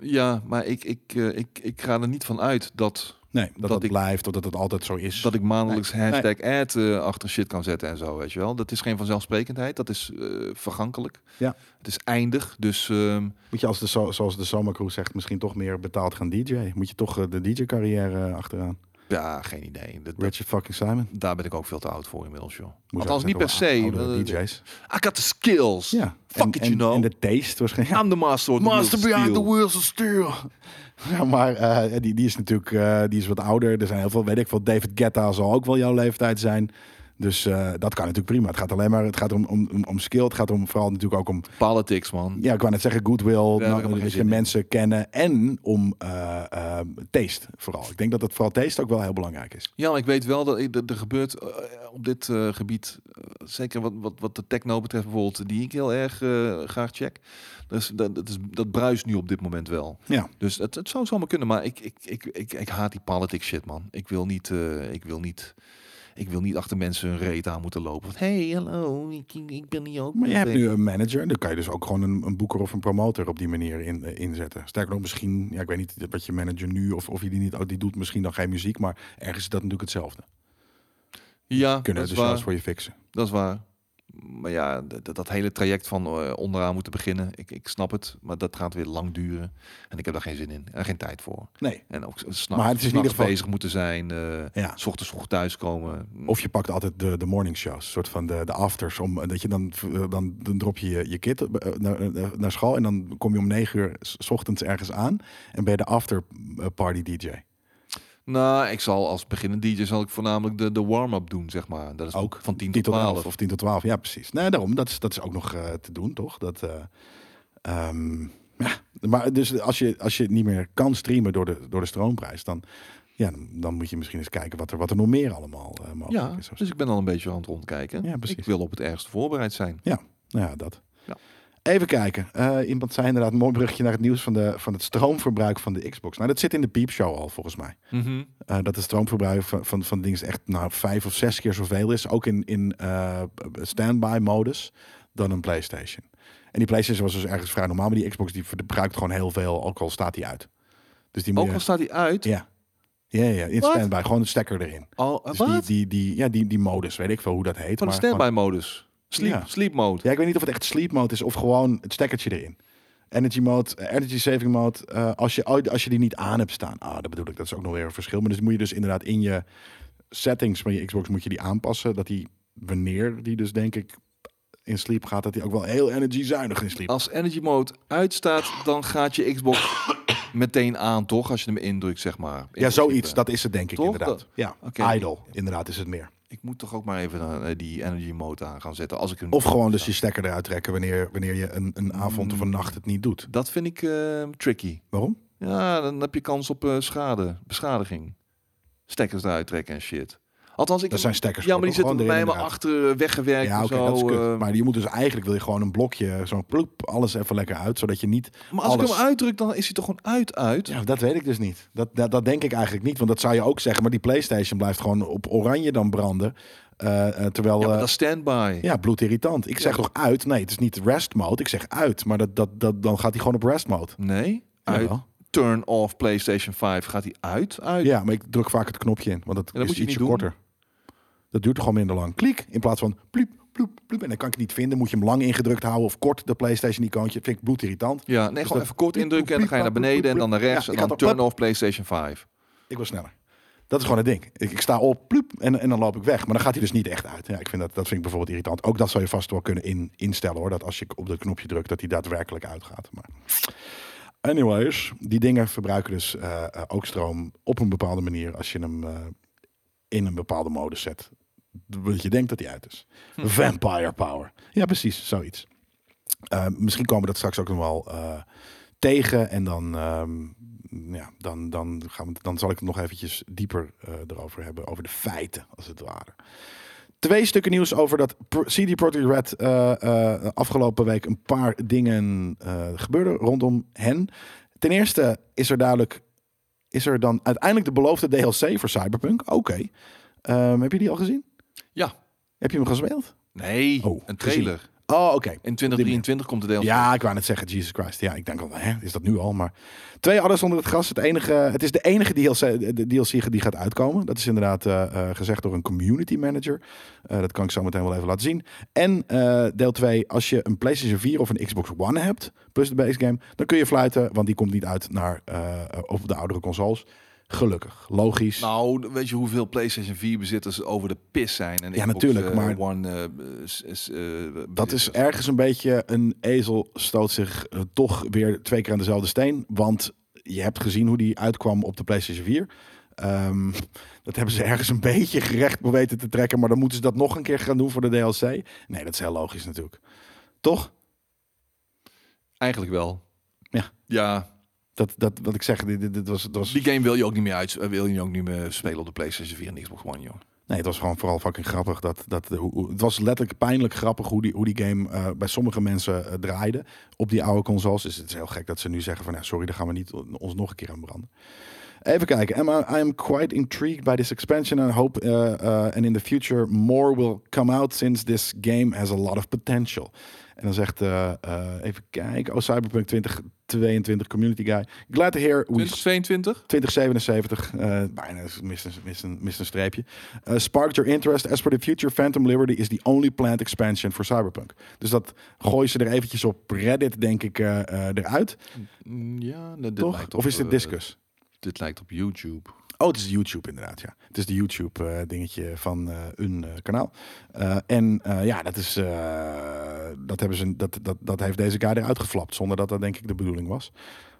Ja, maar ik, ik, eh, ik, ik ga er niet van uit dat, Nee, dat, Dat ik- blijft, of dat het altijd zo is. dat ik maandelijks Nee, hashtag ad eh, achter shit kan zetten en zo, weet je wel. Dat is geen vanzelfsprekendheid, dat is eh, vergankelijk. Ja. Het is eindig, dus ehm, Moet je als de, zo- zoals de Zomercrew zegt, misschien toch meer betaald gaan DJ? Moet je toch de DJ-carrière achteraan? Ja, geen idee. Dat, dat- Richard fucking Simon? daar ben ik ook veel te oud voor inmiddels, joh. Moet Althans, niet per se. oudere eh, DJ's. I got the skills. Ja. Fuck en, it, en, you know. En de taste waarschijnlijk. I'm the master of the Master behind the wheels of steel. Ja, maar eh, die, die is natuurlijk eh, die is wat ouder. Er zijn heel veel, weet ik veel. David Guetta zal ook wel jouw leeftijd zijn. Dus eh, dat kan natuurlijk prima. Het gaat alleen maar, het gaat om, om, om, skill. Het gaat om vooral natuurlijk ook om, Politics, man. ja, ik wou net zeggen, goodwill. ik nou, dat in. mensen kennen. En om eh, taste vooral. Ik denk dat het vooral taste ook wel heel belangrijk is. Ja, maar ik weet wel dat dat er gebeurt op dit gebied, zeker wat, wat, wat de techno betreft bijvoorbeeld, die ik heel erg graag check. Dus dat, dat, is, dat bruist nu op dit moment wel. Ja. Dus het, het zou zomaar kunnen, maar ik, ik, ik, ik, ik haat die politics shit, man. Ik wil niet, ik wil niet, ik wil niet achter mensen hun reet aan moeten lopen. Van, hey, hallo, ik, ik ben hier ook. Maar je hebt nu een manager. Dan kan je dus ook gewoon een, een boeker of een promotor op die manier in, eh, inzetten. Sterker nog, misschien, ja, ik weet niet wat je manager nu of, of je die niet, oh, die doet misschien dan geen muziek, maar ergens is dat natuurlijk hetzelfde. Ja, Kunnen dat de is waar. voor je fixen. Dat is waar. Maar ja, dat, dat hele traject van eh, onderaan moeten beginnen, ik, ik snap het, maar dat gaat weer lang duren. En ik heb daar geen zin in en geen tijd voor. Nee. En ook s'nachts Maar het is in ieder geval- bezig moeten zijn, eh Ja. s ochtends vroeg thuiskomen. Of je pakt altijd de, de morning shows, soort van de, de afters. Om, eh, dat je dan, dan, dan drop je je, je eh, naar, naar school en dan kom je om negen uur s ochtends ergens aan en ben je de after party DJ. Nou, ik zal als beginnend DJ zal ik voornamelijk de, de warm-up doen, zeg maar. Dat is Ook van 10 10 tot 12. of 10 tot 12. Ja, precies. Nee, daarom. Dat is, dat is ook nog eh, te doen, toch? Dat, eh, ehm, ja. Maar dus als je, als je niet meer kan streamen door de, door de stroomprijs, dan, ja, dan, dan moet je misschien eens kijken wat er, wat er nog meer allemaal eh, mogelijk Ja, is. dus ik ben al een beetje aan het rondkijken. Ja, precies. ik wil op het ergste voorbereid zijn. Nou ja, dat. Ja. Even kijken. Eh, iemand zei inderdaad een mooi bruggetje naar het nieuws van, de, van het stroomverbruik van de Xbox. Nou, dat zit in de piepshow al, volgens mij. Mhm. Eh, dat het stroomverbruik van, van, van dingen echt nou, vijf of zes keer zoveel is. Ook in, in eh, standby modus dan een PlayStation. En die PlayStation was dus ergens vrij normaal. Maar die Xbox die verbruikt gewoon heel veel, ook al staat die uit. Dus die Ook al staat hij uit. Ja. Ja, ja, in standby. Gewoon een stekker erin. Oh, Dus wat? die, die, die, ja, die, die modus, weet ik veel hoe dat heet. Van de maar gewoon- standby modus. Sleep, Ja. sleep mode. Ja, ik weet niet of het echt sleep mode is of gewoon het stekkertje erin. Energy mode, eh, energy saving mode. eh, als, je, als je die niet aan hebt staan. Ah, dat bedoel ik. Dat is ook nog weer een verschil. Maar dus moet je dus inderdaad in je settings van je Xbox moet je die aanpassen. Dat die, wanneer die dus denk ik in sleep gaat, dat die ook wel heel energy zuinig in sleep. Als energy mode uitstaat, dan gaat je Xbox meteen aan, toch? Als je hem indrukt, zeg maar. In Ja, zoiets. Dat is het denk ik Toch? inderdaad. Dat- Ja, Oké. idle. Inderdaad is het meer. Ik moet toch ook maar even eh, die energy mode aan gaan zetten. Als ik hem Of gewoon dus je stekker eruit trekken wanneer, wanneer je een, een avond of een nacht het niet doet. Dat vind ik eh, tricky. Waarom? Ja, dan heb je kans op eh, schade, beschadiging. Stekkers eruit trekken en shit. Althans, ik Dat zijn stekkers. Ja, maar die zitten bij me achter eh, weggewerkt Ja, oké, zo. dat is kut. eh. maar je moet dus eigenlijk wil je gewoon een blokje, zo'n ploep, alles even lekker uit, zodat je niet. maar als ik hem uitdruk, dan is hij toch gewoon uit, uit? Ja, dat weet ik dus niet. Dat, dat, dat denk ik eigenlijk niet, want dat zou je ook zeggen. Maar die PlayStation blijft gewoon op oranje dan branden, eh, terwijl. Ja, maar dat is standby. ja, bloedirritant. Ik zeg Ja. toch uit? Nee, het is niet rest mode. Ik zeg uit, maar dat, dat, dat, dan gaat hij gewoon op rest mode. Nee, uit. Turn off PlayStation 5 gaat hij uit, uit. Ja, maar ik druk vaak het knopje in, want dat dat is moet je ietsje korter. Dat duurt gewoon minder lang. Klik in plaats van ploep, ploep, ploep. En dan kan ik het niet vinden. Moet je hem lang ingedrukt houden of kort de PlayStation-icoontje. Vind ik bloedirritant. Ja, nee, Dus gewoon dat- even kort indrukken en dan ga je naar beneden en dan naar rechts Ja, en dan turn off PlayStation 5. Ik was sneller. Dat is gewoon het ding. Ik, ik sta op, ploep, en, en dan loop ik weg. Maar dan gaat hij dus niet echt uit. Ja, ik vind dat, dat vind ik bijvoorbeeld irritant. Ook dat zou je vast wel kunnen in, instellen hoor. Dat als je op dat knopje drukt, dat hij daadwerkelijk uitgaat. Maar anyways, die dingen verbruiken dus eh, eh, ook stroom op een bepaalde manier als je hem eh, in een bepaalde modus zet. Dat je denkt dat hij uit is. Hm. Vampire power. Ja, precies, zoiets. Eh, misschien komen we dat straks ook nog wel eh, tegen. En dan, ehm, ja, dan, dan, gaan we, dan zal ik het nog eventjes dieper eh, erover hebben. Over de feiten, als het ware. Twee stukken nieuws over dat CD Projekt Red afgelopen week een paar dingen gebeurden rondom hen. Ten eerste is er duidelijk, is er dan uiteindelijk de beloofde DLC voor Cyberpunk? Oké. Ehm, heb je die al gezien? Ja. Heb je hem gespeeld? Nee, Oh, een trailer. Oh, oké. In 2023 komt de deel. Ja, ik wou net zeggen, Jesus Christ. Ja, ik denk al, hè, is dat nu al? Maar twee ouders onder het gras. Het, enige, het is de enige DLC, de DLC die gaat uitkomen. Dat is inderdaad eh, eh, gezegd door een community manager. Eh, dat kan ik zo meteen wel even laten zien. En deel 2, als je een PlayStation 4 of een Xbox One hebt, plus de base game, dan kun je fluiten, want die komt niet uit naar op de oudere consoles. Gelukkig, logisch. Nou, weet je hoeveel PlayStation 4 bezitters over de pis zijn? En Ja, Xbox, natuurlijk, eh, maar- One, eh, eh, Dat is ergens een beetje een ezel stoot zich toch weer twee keer aan dezelfde steen. Want je hebt gezien hoe die uitkwam op de PlayStation 4. Ehm, dat hebben ze ergens een beetje gerecht weten te trekken. Maar dan moeten ze dat nog een keer gaan doen voor de DLC. Nee, dat is heel logisch natuurlijk. Toch? Eigenlijk wel. Ja. Ja, Dat, dat wat ik zeg, dit, was, het was, die game wil je ook niet meer uit, eh, wil je ook niet meer spelen op de PlayStation 4 en Xbox One, joh. nee, het was gewoon vooral fucking grappig. Dat, dat, hoe- het was letterlijk pijnlijk grappig hoe die, hoe die game eh, bij sommige mensen eh, draaide op die oude consoles. Dus het is heel gek dat ze nu zeggen van ja, sorry, daar gaan we niet ons nog een keer aan branden. Even kijken. Am I, I am quite intrigued by this expansion and hope uh, uh, and in the future more will come out since this game has a lot of potential. En dan zegt, uh, uh, even kijken, oh Cyberpunk 2022 community guy. Glad to hear we 2022? 2077, uh, bijna mist een, mist, een, mist een streepje. Uh, sparked your interest as for the future Phantom Liberty is the only planned expansion for Cyberpunk. Dus dat gooien ze er eventjes op Reddit, denk ik, eruit. Mm, Ja, dit Toch? lijkt Of is dit eh, Discus? dit lijkt op YouTube. Oh, het is YouTube inderdaad, ja. Het is de YouTube eh, dingetje van eh een eh, kanaal. Eh, en eh, ja, dat is eh, dat hebben ze dat, dat, dat heeft deze guy eruit geflapt zonder dat dat denk ik de bedoeling was.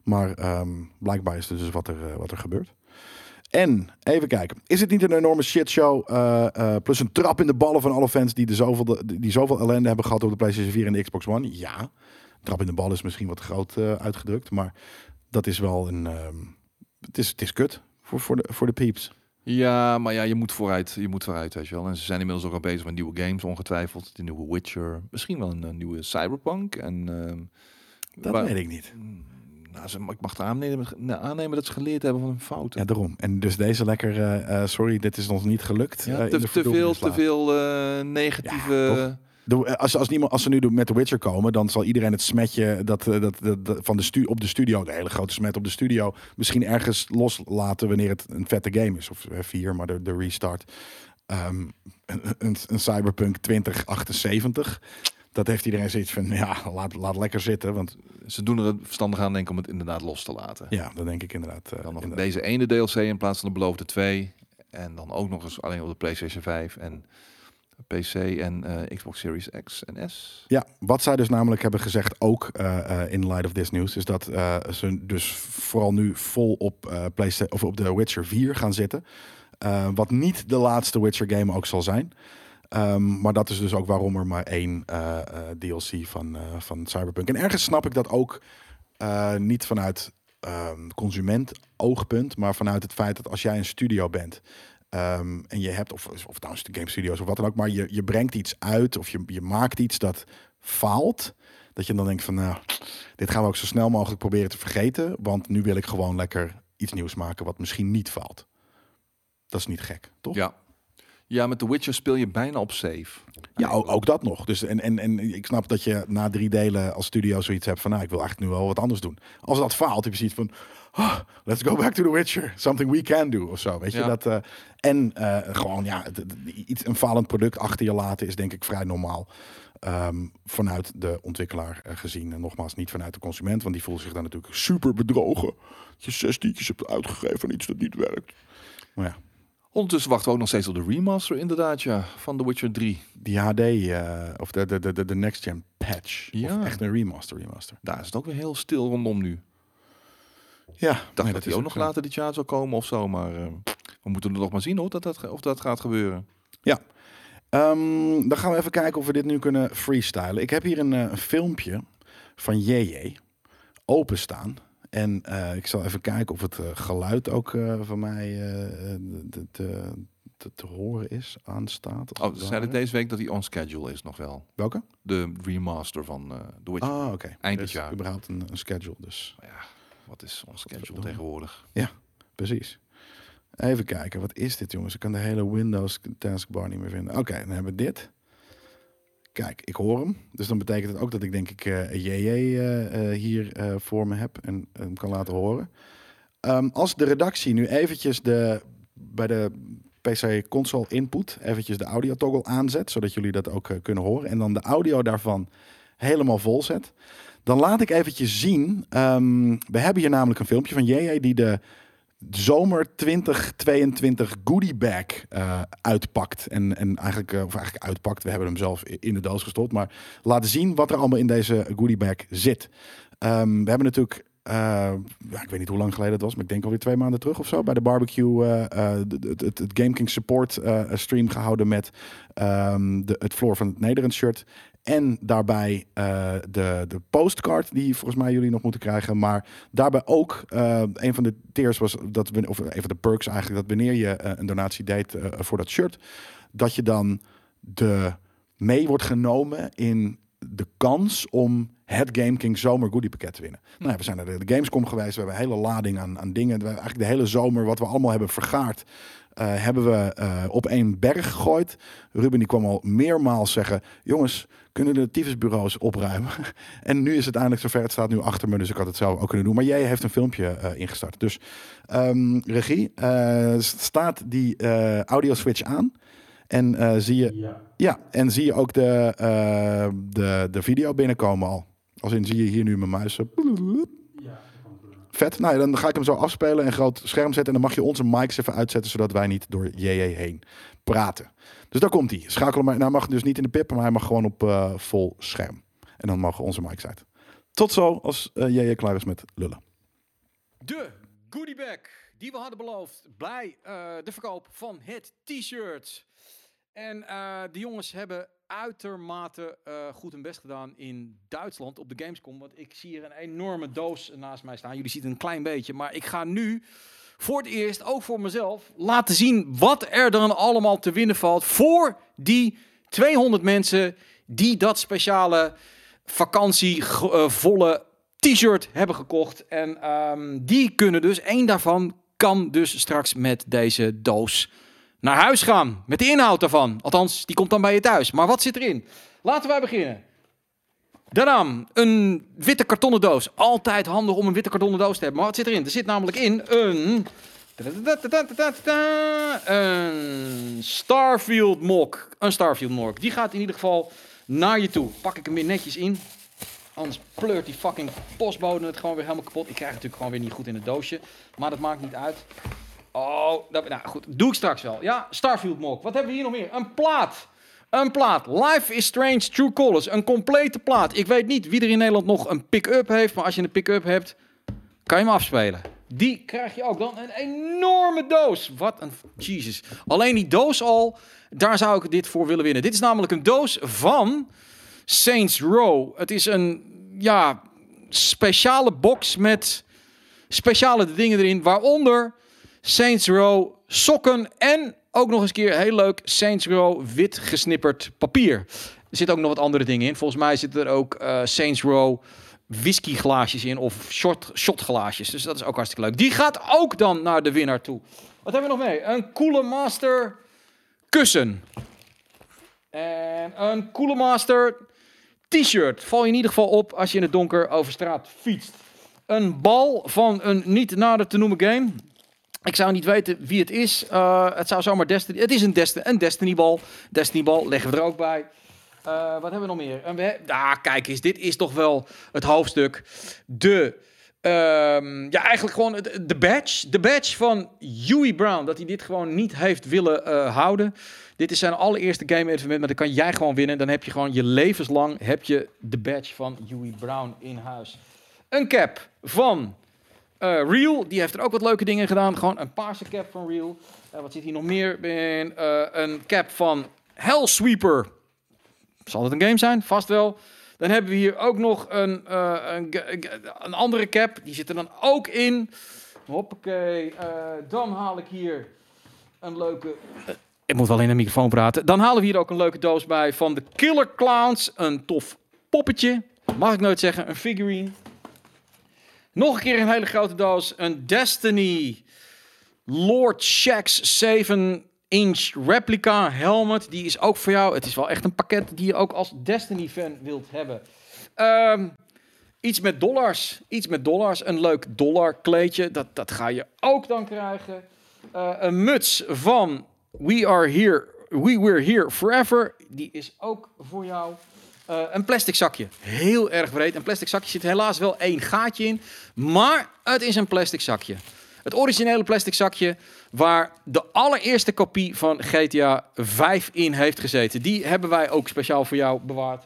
Maar ehm, blijkbaar is dus wat er, eh, wat er gebeurt. En even kijken, is het niet een enorme shitshow eh, eh, plus een trap in de ballen van alle fans die, de zoveel, die zoveel ellende hebben gehad op de PlayStation 4 en de Xbox One? Ja, trap in de ballen is misschien wat groot eh, uitgedrukt, maar dat is wel een, ehm, het is, het is kut voor, voor, de, voor de peeps. Ja, maar ja, je moet vooruit. Je moet vooruit, weet je wel. En ze zijn inmiddels ook al bezig met nieuwe games, ongetwijfeld. De nieuwe Witcher. Misschien wel een, eh, nieuwe Cyberpunk. En, ehm, Dat waar- weet ik niet. Mm, Nou, ze, ik mag aannemen, aannemen dat ze geleerd hebben van hun fouten. Ja, daarom. En dus deze lekker, eh, eh, sorry, dit is ons niet gelukt. Ja, te, veel, te veel negatieve... Ja? De- eh, als, als, niemand, als ze nu met The Witcher komen, dan zal iedereen het smetje dat, eh, dat, dat, dat van de stu op de studio, de hele grote smet op de studio, misschien ergens loslaten wanneer het een vette game is. Of eh, vier, maar de, de restart. Ehm, een, een, Cyberpunk 2078. Dat heeft iedereen zoiets van, ja, laat, laat lekker zitten. Want Ze doen er het verstandig aan denk ik om het inderdaad los te laten. ja, dat denk ik inderdaad. Dan nog inderdaad. deze ene DLC in plaats van de beloofde twee. En dan ook nog eens alleen op de PlayStation 5 en PC en eh, Xbox Series X en S. Ja, wat zij dus namelijk hebben gezegd, ook eh, eh, in light of this news, is dat ze dus vooral nu vol op, PlayStation of op de Witcher 4 gaan zitten. Wat niet de laatste Witcher game ook zal zijn. Ehm, maar dat is dus ook waarom er maar één DLC van, van Cyberpunk. En ergens snap ik dat ook niet vanuit ehm, consument oogpunt, maar vanuit het feit dat als jij een studio bent ehm, en je hebt, of, of is de game studios of wat dan ook, maar je, je brengt iets uit of je, je maakt iets dat faalt, dat je dan denkt van nou, dit gaan we ook zo snel mogelijk proberen te vergeten, want nu wil ik gewoon lekker iets nieuws maken wat misschien niet faalt. Dat is niet gek, toch? Ja. Ja, met The Witcher speel je bijna op save. Ja, ook, ook dat nog. Dus en, en, en ik snap dat je na drie delen als studio zoiets hebt van, nou, ik wil eigenlijk nu wel wat anders doen. Als dat faalt, heb je zoiets van, oh, let's go back to The Witcher. Something we can do of zo. Weet je Ja. dat? eh, en eh, gewoon, ja, het- iets een falend product achter je laten is denk ik vrij normaal. Ehm, vanuit de ontwikkelaar eh, gezien. En nogmaals, niet vanuit de consument, want die voelt zich dan natuurlijk super bedrogen. Dat je zes tientjes hebt uitgegeven aan iets dat niet werkt. Maar ja, Ondertussen wachten we ook nog steeds op de remaster inderdaad, ja, van The Witcher 3. Die HD, of de, de, de, de, de next gen patch. Ja. Of echt een remaster, remaster. Daar is het ook weer heel stil rondom nu. Ja, Ik dacht nee, dat hij ook nog zo. later dit jaar zou komen of zo, maar eh, we moeten er nog maar zien hoor, dat dat, of dat gaat gebeuren. Ehm, dan gaan we even kijken of we dit nu kunnen freestylen. Ik heb hier een, eh, filmpje van JJ openstaan. En eh, ik zal even kijken of het eh, geluid ook van mij te, te, horen is, aanstaat. Oh, het ze zeiden ware. deze week dat hij on schedule is nog wel. Welke? De remaster van The Witcher. Ah, oké. Eind dit jaar. überhaupt een, een schedule, dus ja, wat is on schedule tegenwoordig? precies. Even kijken, wat is dit jongens? Ik kan de hele Windows taskbar niet meer vinden. Oké, dan hebben we dit. Kijk, ik hoor hem. Dus dan betekent het ook dat ik denk ik eh JJ eh, eh, hier voor me heb en hem kan laten horen. Ehm, als de redactie nu eventjes de, bij de PC console input eventjes de audio toggle aanzet, zodat jullie dat ook kunnen horen. En dan de audio daarvan helemaal vol zet. Dan laat ik eventjes zien. ehm, we hebben hier namelijk een filmpje van JJ die de zomer 2022 goodie bag eh, uitpakt. En, en eigenlijk, eh, of eigenlijk uitpakt. We hebben hem zelf in de doos gestopt. Maar laten zien wat er allemaal in deze goodie bag zit. Ehm, we hebben natuurlijk, eh, ik weet niet hoe lang geleden het was, maar ik denk alweer twee maanden terug of zo, bij de barbecue het, het Game King support stream gehouden met ehm, de, het Floor van het Nederland shirt. En daarbij eh, de, de postcard die volgens mij jullie nog moeten krijgen. Maar daarbij ook eh, een van de tiers was dat we, of een van de perks eigenlijk, dat wanneer je eh, een donatie deed voor dat shirt, dat je dan de mee wordt genomen in de kans om het Game King Zomer Goodie Pakket te winnen. Nou, ja, we zijn naar de, Gamescom geweest. We hebben een hele lading aan, aan dingen. We hebben eigenlijk de hele zomer, wat we allemaal hebben vergaard, hebben we op één berg gegooid. Ruben die kwam al meermaals zeggen: jongens, kunnen de tyfusbureaus opruimen? [LAUGHS] en nu is het eindelijk zover. Het staat nu achter me, dus ik had het zelf ook kunnen doen. Maar jij heeft een filmpje eh, ingestart. Dus ehm, regie, eh, staat die eh audio switch aan? En zie je Ja. ja, en zie je ook de, de, de video binnenkomen al. Als in zie je hier nu mijn muis. Vet. Nou dan ga ik hem zo afspelen en groot scherm zetten. En dan mag je onze mics even uitzetten, zodat wij niet door JJ heen praten. Dus daar komt hij. Schakel hem hij mag dus niet in de pip, maar hij mag gewoon op eh, vol scherm. En dan mogen onze mics uit. Tot zo als eh, JJ klaar is met lullen. De goodiebag die we hadden beloofd bij eh, de verkoop van het t-shirt. En de jongens hebben uitermate goed hun best gedaan in Duitsland op de Gamescom. Want ik zie hier een enorme doos naast mij staan. Jullie zien het een klein beetje. Maar ik ga nu voor het eerst, ook voor mezelf, laten zien wat er dan allemaal te winnen valt voor die 200 mensen die dat speciale vakantievolle t-shirt hebben gekocht. En ehm, die kunnen dus, één daarvan kan dus straks met deze doos naar huis gaan. Met de inhoud daarvan. Althans, die komt dan bij je thuis. Maar wat zit erin? Laten wij beginnen. Naam, een witte kartonnen doos. Altijd handig om een witte kartonnen doos te hebben. Maar wat zit erin? Er zit namelijk in een... Een Starfield Mock. Een Starfield Mock. Die gaat in ieder geval naar je toe. Pak ik hem weer netjes in. Anders pleurt die fucking postbode het gewoon weer helemaal kapot. Ik krijg het natuurlijk gewoon weer niet goed in het doosje. Maar dat maakt niet uit. Oh, dat, nou goed. Doe ik straks wel. Ja, Starfield Mock. Wat hebben we hier nog meer? Een plaat. Een plaat. Life is Strange True Colors. Een complete plaat. Ik weet niet wie er in Nederland nog een pick-up heeft. Maar als je een pick-up hebt, kan je hem afspelen. Die krijg je ook dan. Een enorme doos. Wat een... Jesus. Alleen die doos al, daar zou ik dit voor willen winnen. Dit is namelijk een doos van Saints Row. Het is een, ja, speciale box met speciale dingen erin. Waaronder Saints Row sokken en ook nog eens een keer heel leuk Saints Row wit gesnipperd papier. Er zitten ook nog wat andere dingen in. Volgens mij zitten er ook eh, Saints Row whiskyglaasjes in of shot, shotglaasjes. Dus dat is ook hartstikke leuk. Die gaat ook dan naar de winnaar toe. Wat hebben we nog mee? Een Coole Master kussen. En een Coole Master t-shirt. Val je in ieder geval op als je in het donker over straat fietst. Een bal van een niet nader te noemen game. Ik zou niet weten wie het is. Eh, het zou zomaar Destiny... Het is een, Desti een Destiny bal. Destiny leggen we er ook bij. Eh, wat hebben we nog meer? We ah, kijk eens, dit is toch wel het hoofdstuk. De Ehm, ja, eigenlijk gewoon de badge. De badge van Huey Brown. Dat hij dit gewoon niet heeft willen eh, houden. Dit is zijn allereerste game evenement, maar dan kan jij gewoon winnen. Dan heb je gewoon je levenslang heb je de badge van Huey Brown in huis. Een cap van eh, Real. Die heeft er ook wat leuke dingen gedaan. Gewoon een paarse cap van Real. Eh, wat zit hier nog meer in? Eh, een cap van Hellsweeper. Zal het een game zijn? Vast wel. Dan hebben we hier ook nog een, een, een andere cap. Die zit er dan ook in. Hoppakee. Dan haal ik hier een leuke... ik moet wel in de microfoon praten. Dan halen we hier ook een leuke doos bij van de Killer Clowns. Een tof poppetje. Mag ik nooit zeggen. Een figurine. Nog een keer een hele grote doos. Een Destiny Lord Shax 7-inch replica helmet. Die is ook voor jou. Het is wel echt een pakket die je ook als Destiny-fan wilt hebben. Ehm, iets met dollars. Iets met dollars. Een leuk dollar kleedje. Dat, dat ga je ook dan krijgen. Eh, een muts van We Are Here. We Were Here Forever. Die is ook voor jou. Eh, een plastic zakje. Heel erg breed. Een plastic zakje zit helaas wel één gaatje in. Maar het is een plastic zakje. Het originele plastic zakje waar de allereerste kopie van GTA 5 in heeft gezeten. Die hebben wij ook speciaal voor jou bewaard.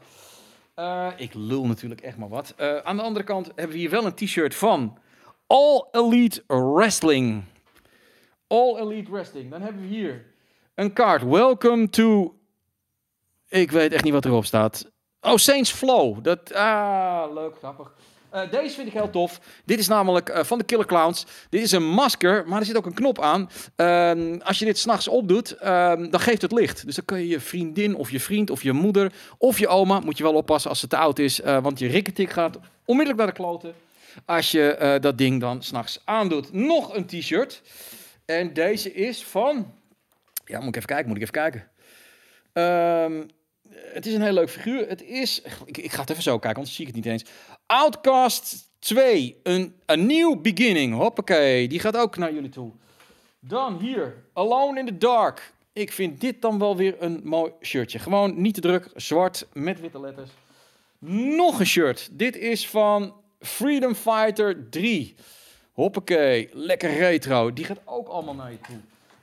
Eh, ik lul natuurlijk echt maar wat. Eh, aan de andere kant hebben we hier wel een t-shirt van All Elite Wrestling. All Elite Wrestling. Dan hebben we hier een kaart. Welcome to... Ik weet echt niet wat erop staat. Oh, Saints Flow. Dat, ah, leuk, grappig. Eh, deze vind ik heel tof. Dit is namelijk eh, van de Killer Clowns. Dit is een masker, maar er zit ook een knop aan. Ehm, als je dit s'nachts opdoet, ehm, dan geeft het licht. Dus dan kun je je vriendin of je vriend of je moeder of je oma... moet je wel oppassen als ze te oud is, eh, want je rikketik gaat onmiddellijk naar de kloten... als je dat ding dan s'nachts aandoet. Nog een t-shirt. En deze is van... Ja, moet ik even kijken, moet ik even kijken. Het is een heel leuk figuur. Het is... Ik, ga het even zo kijken, anders zie ik het niet eens. Outcast 2. Een, een new beginning. Hoppakee. Die gaat ook naar jullie toe. Dan hier. Alone in the Dark. Ik vind dit dan wel weer een mooi shirtje. Gewoon niet te druk. Zwart met witte letters. Nog een shirt. Dit is van Freedom Fighter 3. Hoppakee. Lekker retro. Die gaat ook allemaal naar je toe.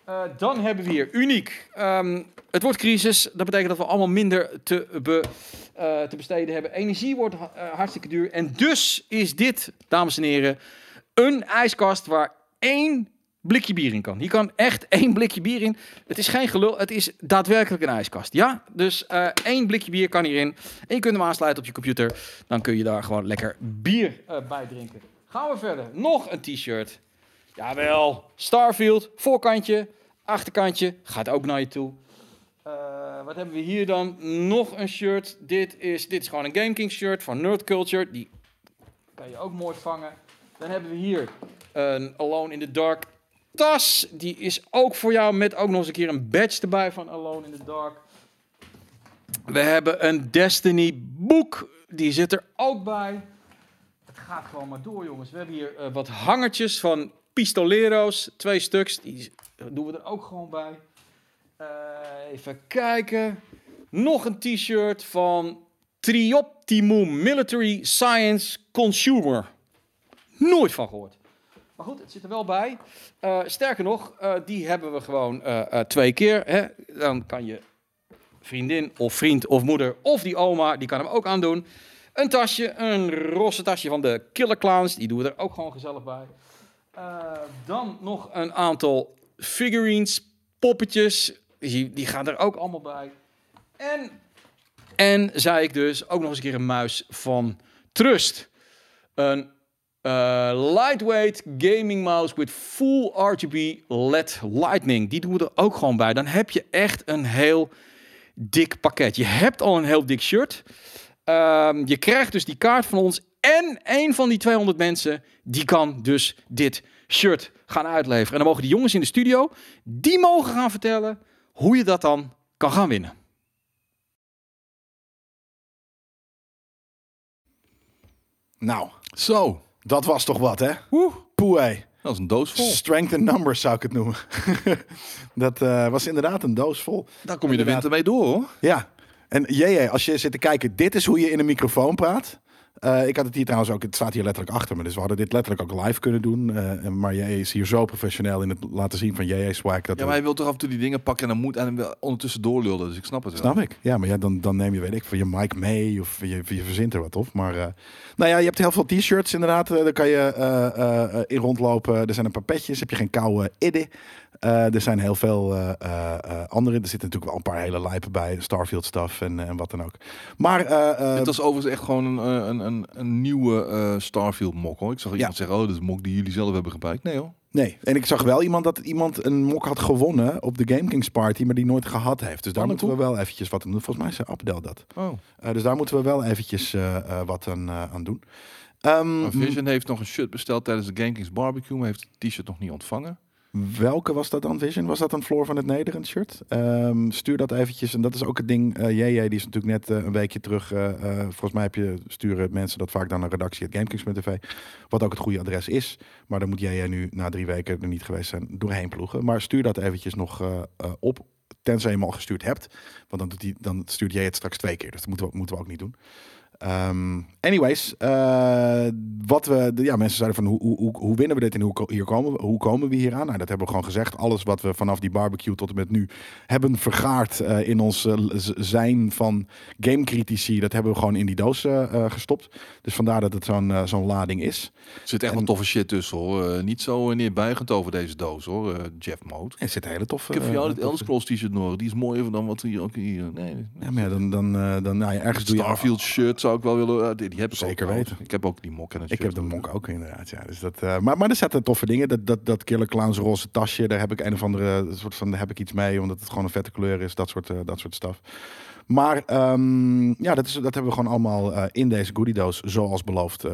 Eh, dan hebben we hier uniek. Ehm, het wordt crisis. Dat betekent dat we allemaal minder te, eh, te besteden hebben. Energie wordt eh, hartstikke duur. En dus is dit, dames en heren, een ijskast waar één blikje bier in kan. Hier kan echt één blikje bier in. Het is geen gelul, het is daadwerkelijk een ijskast. Ja, dus één blikje bier kan hierin. En je kunt hem aansluiten op je computer. Dan kun je daar gewoon lekker bier bij drinken. Gaan we verder. Nog een t-shirt. Jawel, Starfield, voorkantje, achterkantje, gaat ook naar je toe. Eh, wat hebben we hier dan? Nog een shirt. Dit is, dit is gewoon een Game King shirt van Nerd Culture. Die kan je ook mooi vangen. Dan hebben we hier een Alone in the Dark tas. Die is ook voor jou met ook nog eens een keer een badge erbij van Alone in the Dark. We hebben een Destiny boek. Die zit er ook bij. Het gaat gewoon maar door, jongens. We hebben hier eh, wat hangertjes van Pistolero's. Twee stuks. Die doen we er ook gewoon bij. Eh, even kijken. Nog een t-shirt van Trioptimum Military Science Consumer. Nooit van gehoord. Maar goed, het zit er wel bij. Eh, sterker nog, eh, die hebben we gewoon twee keer. Hè. Dan kan je vriendin of vriend of moeder of die oma, die kan hem ook aandoen. Een tasje, een roze tasje van de Killer Clowns. Die doen we er ook gewoon gezellig bij. Eh, dan nog een aantal figurines, poppetjes. Die, die gaan er ook allemaal bij. En, en zei ik dus ook nog eens een keer een muis van Trust. Een eh, lightweight gaming mouse with full RGB LED lightning. Die doen we er ook gewoon bij. Dan heb je echt een heel dik pakket. Je hebt al een heel dik shirt. Ehm, je krijgt dus die kaart van ons. En een van die 200 mensen, die kan dus dit shirt gaan uitleveren. En dan mogen die jongens in de studio, die mogen gaan vertellen hoe je dat dan kan gaan winnen. Nou, Zo, dat was toch wat, hè? Woe. Poeh, dat is een doos vol. Strength in numbers zou ik het noemen. [LAUGHS] dat eh, was inderdaad een doos vol. Daar kom je de winter mee door hoor. Ja. En JJ, als je zit te kijken, dit is hoe je in een microfoon praat. Eh, ik had het hier trouwens ook, het staat hier letterlijk achter me. Dus we hadden dit letterlijk ook live kunnen doen. Eh, maar jij is hier zo professioneel in het laten zien van JJ Swag. Dat Ja, maar hij wil toch af en toe die dingen pakken en dan moet en ondertussen doorlullen. Dus ik snap het wel. Snap ik. Ja, maar ja, dan, dan neem je, weet ik, van je mic mee of je, je verzint er wat op. Maar eh, nou ja, je hebt heel veel t-shirts inderdaad. daar kan je in rondlopen. Er zijn een paar petjes. Heb je geen koude idde. Eh, er zijn heel veel eh, andere. Er zitten natuurlijk wel een paar hele lijpen bij. Starfield stuff en, en wat dan ook. Maar Het was overigens echt gewoon een, een, een, een nieuwe Starfield mok hoor. Ik zag iemand zeggen, oh, dat is een mok die jullie zelf hebben gebruikt. Nee hoor. nee. En ik zag wel iemand dat iemand een mok had gewonnen op de Game Kings Party, maar die nooit gehad heeft. Dus daar moeten we wel eventjes wat aan doen. Volgens mij zei Abdel dat. Oh. Dus daar moeten we wel eventjes wat aan, aan doen. Ehm, Vision heeft nog een shirt besteld tijdens de GameKings barbecue, maar heeft het t-shirt nog niet ontvangen. Welke was dat dan, Vision? Was dat een Floor van het Nederland shirt? Ehm, stuur dat eventjes. En dat is ook het ding. eh JJ, die is natuurlijk net eh, een weekje terug. eh, volgens mij heb je, sturen mensen dat vaak dan naar redactie.gamekings.tv. Wat ook het goede adres is. Maar dan moet JJ nu na drie weken er niet geweest zijn doorheen ploegen. Maar stuur dat eventjes nog op. Tenzij je hem al gestuurd hebt. Want dan, doet dan stuurt jij het straks twee keer. Dus dat moeten we, moeten we ook niet doen. Ehm, anyways, eh, wat we, ja, mensen zeiden van hoe, hoe, hoe, winnen we dit en hoe, hier komen we, hoe komen we hier aan? Nou, dat hebben we gewoon gezegd. Alles wat we vanaf die barbecue tot en met nu hebben vergaard eh, in ons eh, zijn van gamecritici, dat hebben we gewoon in die doos gestopt. Dus vandaar dat het zo'n zo'n lading is. Er zit echt En- wel toffe shit tussen hoor. Niet zo neerbuigend over deze doos hoor, Jeff Mode. Er zit een hele toffe. Ik heb voor jou dit Elder Scrolls t-shirt nog. Die is mooier dan wat hier ook hier. Nee, Ja, maar ja, dan, dan, dan nou ja, ergens doe je Starfield shirt zou ik wel willen. eh, die, die heb ik Zeker ook weten. Ik heb ook die mok en het Ik heb de monk ook inderdaad, ja. Dus dat, eh, maar, maar er zaten toffe dingen. Dat, dat, dat Killer Clowns roze tasje, daar heb ik een of andere soort van, daar heb ik iets mee, omdat het gewoon een vette kleur is, dat soort, eh, dat soort stuff. Maar ehm, ja, dat, is, dat hebben we gewoon allemaal in deze goodie doos, zoals beloofd,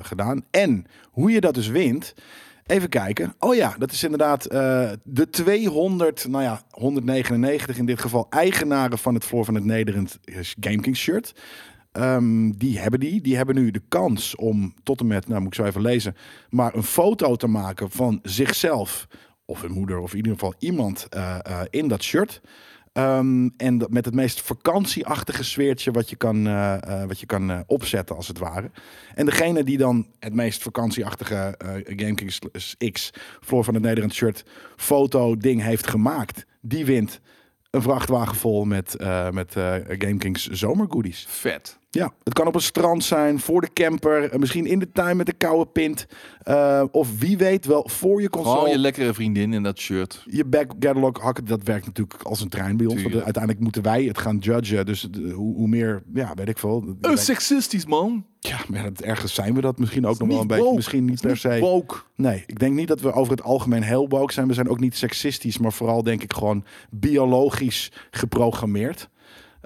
gedaan. En hoe je dat dus wint, even kijken. Oh ja, dat is inderdaad de 200, nou ja, 199 in dit geval, eigenaren van het Floor van het Nederland GameKings shirt. Ehm, die hebben die. Die hebben nu de kans om tot en met, nou moet ik zo even lezen, maar een foto te maken van zichzelf of hun moeder of in ieder geval iemand eh, eh, in dat shirt. Ehm, en dat met het meest vakantieachtige sfeertje wat je kan, eh, wat je kan opzetten als het ware. En degene die dan het meest vakantieachtige GameKings X Floor van het Nederland shirt foto ding heeft gemaakt, die wint een vrachtwagen vol met, eh met eh GameKings zomergoodies. Vet. Ja, het kan op een strand zijn, voor de camper, eh, misschien in de tuin met een koude pint. eh, of wie weet wel voor je console. Gewoon je lekkere vriendin in dat shirt. je back catalog hakken, dat werkt natuurlijk als een trein bij ons. Want uiteindelijk moeten wij het gaan judgen. Dus de- hoe, hoe meer, ja, weet ik veel. Weet- seksistisch man. ja, maar dat, ergens zijn we dat misschien ook nog wel een beetje. Misschien niet per se. Woke. Nee, ik denk niet dat we over het algemeen heel woke zijn. We zijn ook niet seksistisch, maar vooral denk ik gewoon biologisch geprogrammeerd.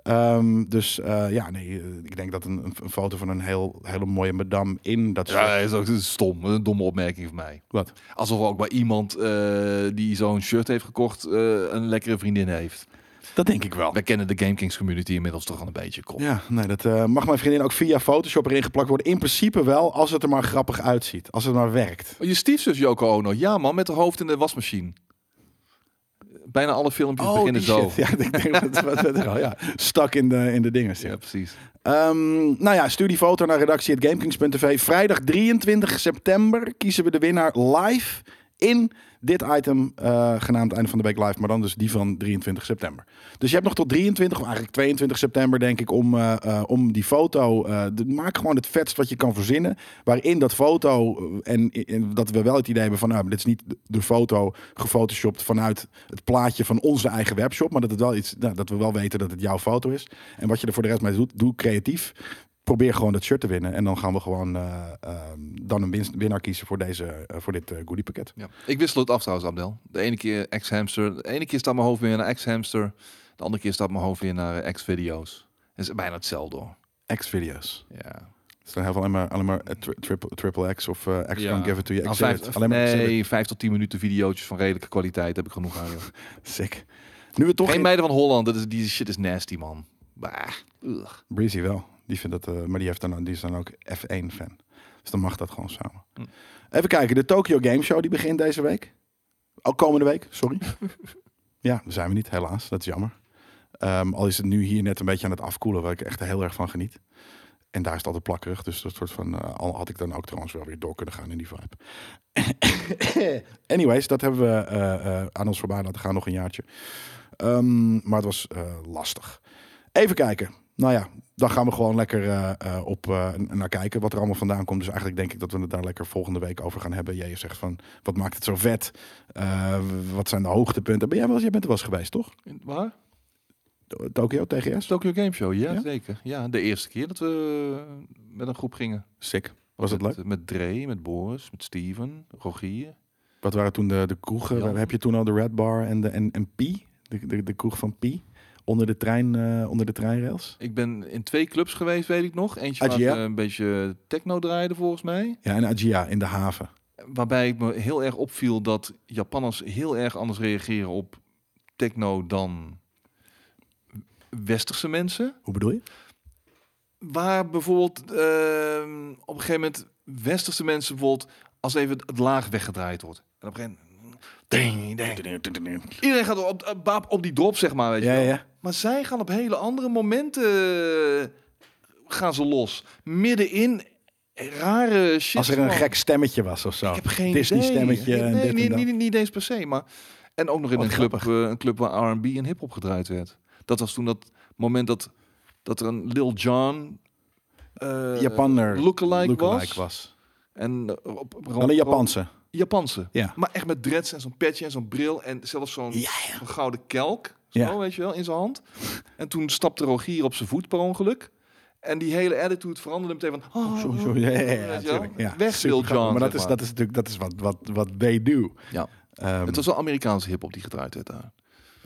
Ehm, dus eh, ja, nee, eh, ik denk dat een, een foto van een heel, hele mooie madame in dat Ja, dat is ook stom. Een domme opmerking van mij. Wat? Alsof ook bij iemand eh, die zo'n shirt heeft gekocht een lekkere vriendin heeft. Dat denk ik wel. Wij kennen de GameKings community inmiddels toch al een beetje. Kom. Ja, nee, dat mag mijn vriendin ook via Photoshop erin geplakt worden. In principe wel, als het er maar grappig uitziet. Als het maar werkt. Oh, je stiefzus Yoko Ono. Ja man, met haar hoofd in de wasmachine. Bijna alle filmpjes beginnen Oh, die zo. Ja, ik denk dat wat wat al, ja, stak in de, in de dingen. Ja, precies. Ehm, nou ja, stuur die foto naar redactie.gamekings.tv. Vrijdag 23 september kiezen we de winnaar live in dit item, eh, genaamd Einde van de Week Live, maar dan dus die van 23 september. Dus je hebt nog tot 23, of eigenlijk 22 september, denk ik, om, eh, eh, om die foto. maak gewoon het vetst wat je kan verzinnen. Waarin dat foto, en, en dat we wel het idee hebben van, nou, dit is niet de foto gefotoshopt vanuit het plaatje van onze eigen webshop, maar dat, het wel iets, nou, dat we wel weten dat het jouw foto is. En wat je er voor de rest mee doet, doe creatief. Probeer gewoon dat shirt te winnen. En dan gaan we gewoon eh, ehm, dan een winst, winnaar kiezen voor, deze, eh, voor dit eh goodiepakket. Ja. Ik wissel het af trouwens, Abdel. De ene keer ex-hamster. De ene keer staat mijn hoofd weer naar ex-hamster. De andere keer staat mijn hoofd weer naar ex-video's. Het is bijna hetzelfde hoor. X-video's. Ja. Het zijn heel veel alleen maar, alleen maar tri- triple, triple X of eh X Ja. Give It To You. Nou, vijf, alleen maar nee, vijf tot tien minuten video's van redelijke kwaliteit heb ik genoeg aan. Joh. [LAUGHS] Sick. Nu we toch Geen in- meiden van Holland. Dat is, die shit is nasty, man. Bah. Ugh. Breezy wel. Die vindt dat, eh, maar die, heeft dan, die is dan ook F1-fan. Dus dan mag dat gewoon samen. Hm. Even kijken, de Tokyo Game Show die begint deze week. Ook komende week, sorry. [LAUGHS] ja, daar zijn we niet, helaas. Dat is jammer. Ehm, al is het nu hier net een beetje aan het afkoelen, waar ik echt heel erg van geniet. En daar is het altijd plakkerig. Dus dat soort van, eh, al had ik dan ook trouwens wel weer door kunnen gaan in die vibe. [COUGHS] Anyways, dat hebben we eh, aan ons voorbij laten gaan nog een jaartje. Ehm, maar het was lastig. Even kijken. Nou ja, dan gaan we gewoon lekker eh, eh, op eh, naar kijken wat er allemaal vandaan komt. Dus eigenlijk denk ik dat we het daar lekker volgende week over gaan hebben. Jij zegt van, wat maakt het zo vet? Wat zijn de hoogtepunten? Ben jij, wel, jij bent er wel eens geweest, toch? Waar? Tokyo, TGS? Tokyo Game Show, ja, Ja? zeker. Ja, de eerste keer dat we met een groep gingen. Sick. Was het leuk? met, Dre, met Boris, met Steven, Rogier. Wat waren toen de, de kroegen? Heb je toen al de Red Bar en, de, en, en Pi? De, de, de kroeg van Pi? Onder de, trein, eh, onder de treinrails? Ik ben in twee clubs geweest, weet ik nog. Eentje waar Agia? eh, een beetje techno draaide volgens mij. Ja, en Agia in de haven. Waarbij ik me heel erg opviel dat Japanners heel erg anders reageren op techno dan westerse mensen. Hoe bedoel je? Waar bijvoorbeeld ehm, op een gegeven moment westerse mensen bijvoorbeeld als even het, het laag weggedraaid wordt. En op een gegeven moment ding, ding. iedereen gaat op, op, op, op die drop zeg maar, weet je Ja, wel. ja. Maar zij gaan op hele andere momenten eh, gaan ze los. Middenin rare shit. Als er een gek stemmetje was of zo. Ik heb geen Disney-stemmetje idee. en Nee, niet, dat. niet, niet eens per se, maar... En ook nog in Wat een club, grappig. eh, een club waar R&B en hip-hop gedraaid werd. Dat was toen dat moment dat, dat er een Lil Jon... eh Japanner lookalike, lookalike was. was. En eh, op, op, een Japanse. Japanse. Ja. Maar echt met dreads en zo'n petje en zo'n bril. En zelfs zo'n Ja, gouden kelk. Zo, Ja. weet je wel, in zijn hand. En toen stapte Rogier op zijn voet per ongeluk. En die hele attitude veranderde meteen van... Oh, Zo, oh, zo, ja, ja, ja, weet je wel. natuurlijk. Ja, Weg, grappig. Jon. Maar dat is, dat is natuurlijk dat is wat, wat, wat they do. Ja. Ehm, Het was wel Amerikaanse hip-hop die gedraaid werd daar.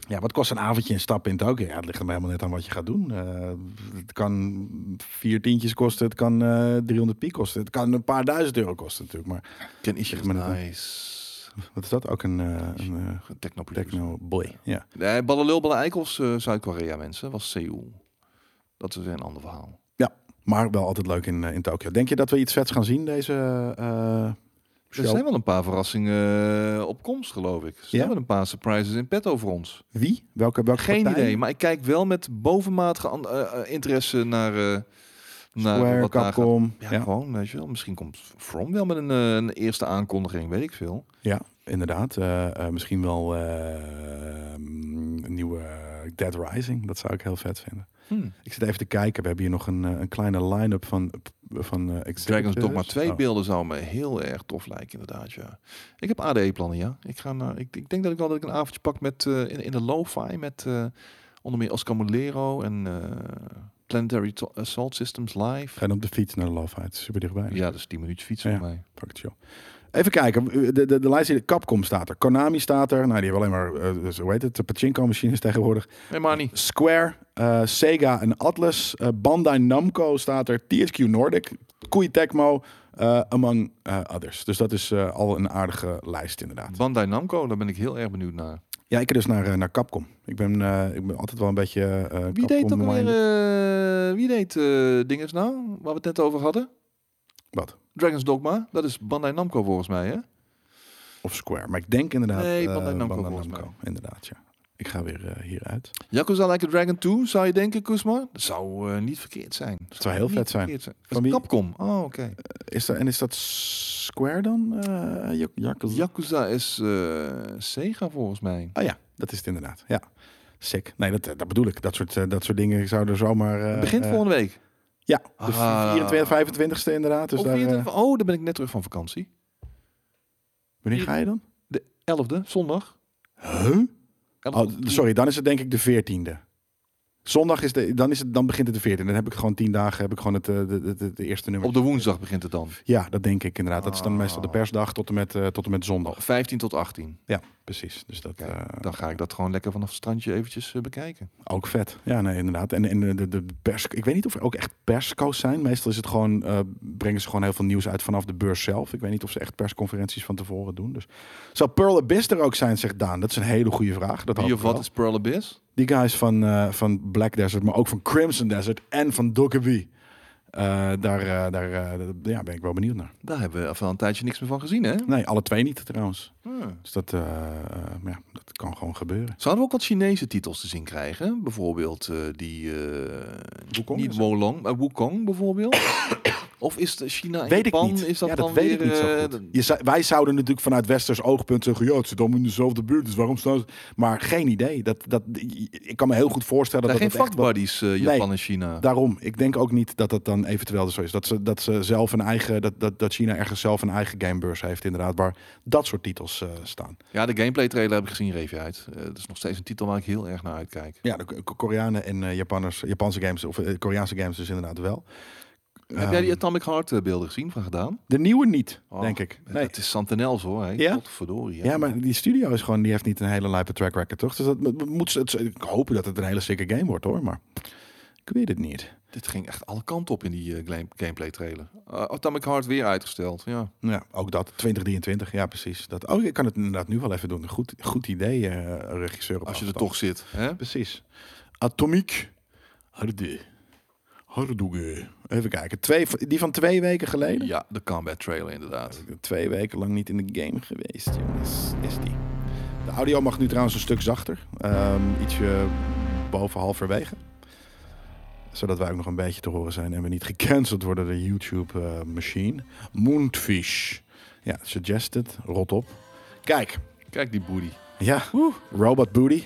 Ja, wat kost een avondje in stap in Tokyo? Ja, het ligt er helemaal net aan wat je gaat doen. Eh, het kan vier tientjes kosten, het kan eh 300 piek kosten. Het kan een paar duizend euro kosten natuurlijk. Maar Ken net, nice. wat is dat? Ook een, eh, een Techno techno boy. Ja. Nee, Ballenlul, Ballen Eikels, Zuid-Korea mensen. Was Seoul. Dat is weer een ander verhaal. Maar wel altijd leuk in, in Tokyo. Denk je dat we iets vets gaan zien deze Er zijn wel een paar verrassingen eh, op komst, geloof ik. Er zijn Ja? wel een paar surprises in petto voor ons. Wie? Welke, welke Geen idee, maar ik kijk wel met bovenmatige an- eh, eh, interesse naar, naar Square, wat. Capcom. Ja, Ja, gewoon, weet je wel. Misschien komt From wel met een, een eerste aankondiging, weet ik veel. ja, inderdaad. Misschien wel een nieuwe Dead Rising. Dat zou ik heel vet vinden. Hm. Ik zit even te kijken. We hebben hier nog een, een kleine line-up van, van Dragon's executives. Dogma 2 Oh. beelden zou me heel erg tof lijken, inderdaad, ja. Ik heb ADE-plannen, ja. Ik, ga naar, ik, ik denk dat ik wel dat ik een avondje pak met, eh, in, in de lo-fi met eh, onder meer Oscar Molero en Planetary To- Assault Systems Live. Ga je op de fiets naar de Love Fight. Super dichtbij. Ja, is 10 minuutjes fietsen Ja. voor mij. Fuck it, joh. Even kijken. De, de, de lijst hier. Capcom staat er. Konami staat er. Nou, die hebben alleen maar, eh, dus, hoe heet het, de pachinko-machines tegenwoordig. Niet. Square, eh, Sega en Atlas. eh, Bandai Namco staat er. THQ Nordic, Koei Tecmo, eh, among eh, others. Dus dat is eh, al een aardige lijst inderdaad. Bandai Namco, daar ben ik heel erg benieuwd naar. Ja, ik dus naar, eh, naar Capcom. Ik ben, eh, ik ben altijd wel een beetje eh Wie deed ook minded. eh, wie deed eh dinges nou, waar we het net over hadden? Wat? Dragon's Dogma, dat is Bandai Namco volgens mij, hè? Of Square. Maar ik denk inderdaad... Nee, eh, Bandai Namco volgens mij. Inderdaad, ja. Ik ga weer eh, hieruit. Yakuza Like a Dragon 2, zou je denken, Kusma? Dat zou eh, niet verkeerd zijn. Dat zou heel vet zijn. zijn. Van wie? Capcom. Oh, oké. Is dat, en is dat Square dan? Yakuza? Yakuza is Sega volgens mij. Oh ja, dat is het inderdaad. Ja. Sick. Nee, dat, dat bedoel ik. Dat soort, dat soort dingen zouden zomaar... Begint volgende week. Ja, de Ah. 24, 25ste inderdaad. Dus Op daar, 24 eh, oh, dan ben ik net terug van vakantie. wanneer ga je dan? De 11e, zondag. Huh? 11e. Oh, sorry, dan is het denk ik de 14e. Zondag is de, dan, is het, dan begint het de 14e. Dan heb ik gewoon 10 dagen, heb ik gewoon het, eh, de, de, de, de eerste nummer. Op de woensdag begint het dan. Ja, dat denk ik inderdaad. Dat is dan Ah. meestal de persdag tot en met, eh, tot en met zondag. 15 tot 18. Ja, precies. Dus dat Kijk, eh, dan ga ik dat gewoon lekker vanaf het strandje eventjes eh, bekijken. ook vet. Ja, nee, inderdaad. En, en de, de, pers, ik weet niet of er ook echt persco's zijn. Meestal is het gewoon, eh, brengen ze gewoon heel veel nieuws uit vanaf de beurs zelf. Ik weet niet of ze echt persconferenties van tevoren doen. Dus zou Pearl Abyss er ook zijn, zegt Daan? Dat is een hele goede vraag. Dat Wie of wat is Pearl Abyss? Die guys van, van Black Desert, maar ook van Crimson Desert en van Dokkaebi. Eh, daar eh, daar eh, ja, ben ik wel benieuwd naar. Daar hebben we al een tijdje niks meer van gezien, hè? Nee, alle twee niet trouwens. Hmm. Dus dat, ja, dat kan gewoon gebeuren. Zouden we ook wat Chinese titels te zien krijgen? Bijvoorbeeld die... Wukong niet Wolong, maar Wukong bijvoorbeeld? [COUGHS] of is China en Weet ik niet. Is dat ja, dan dat weet weer... ik niet zo goed. Je wij zouden natuurlijk vanuit westers oogpunt zeggen... ja, het zit allemaal in dezelfde buurt, dus waarom staan ze... Maar geen idee. Dat, dat, ik kan me heel goed voorstellen daar dat geen dat echt fuckbuddies, eh, Japan en China. Daarom, ik denk ook niet dat dat dan eventueel zo is. Dat ze, dat ze zelf een eigen, dat, dat, dat China ergens zelf een eigen gamebeurs heeft, inderdaad, waar dat soort titels eh, staan. Ja, de gameplay trailer heb ik gezien, review uit. Eh, dat is nog steeds een titel waar ik heel erg naar uitkijk. Ja, de Koreanen en eh, Japanners, Japanse games, of Koreaanse games dus inderdaad wel. heb jij die Ehm, Atomic Heart beelden gezien van gedaan? De nieuwe niet, Oh, denk ik. Nee. Het is Santenels hoor. Ja? Godverdorie. Ja, maar die studio is gewoon, die heeft niet een hele lijpe track record, toch? Dus dat moet- het, ik hoop dat het een hele sikke game wordt, hoor. Maar ik weet het niet. Dit ging echt alle kanten op in die eh, game- gameplay trailer. Eh, Atomic Heart weer uitgesteld. Ja. Ja, ook dat. 2023, ja precies. Dat, oh, ik kan het inderdaad nu wel even doen. Goed, goed idee, eh, regisseur op Als je er toch zit. Hè? Precies. Atomic Harde. Hardoege. Even kijken. Twee, die van twee weken geleden? Ja, de combat trailer inderdaad. Twee weken lang niet in de game geweest, jongens. Is die. De audio mag nu trouwens een stuk zachter. Ehm, ietsje boven halverwege. Zodat wij ook nog een beetje te horen zijn en we niet gecanceld worden door de YouTube eh, machine. Moonfish. Ja, suggested. Rot op. Kijk. Kijk die booty. Ja. Robot Booty.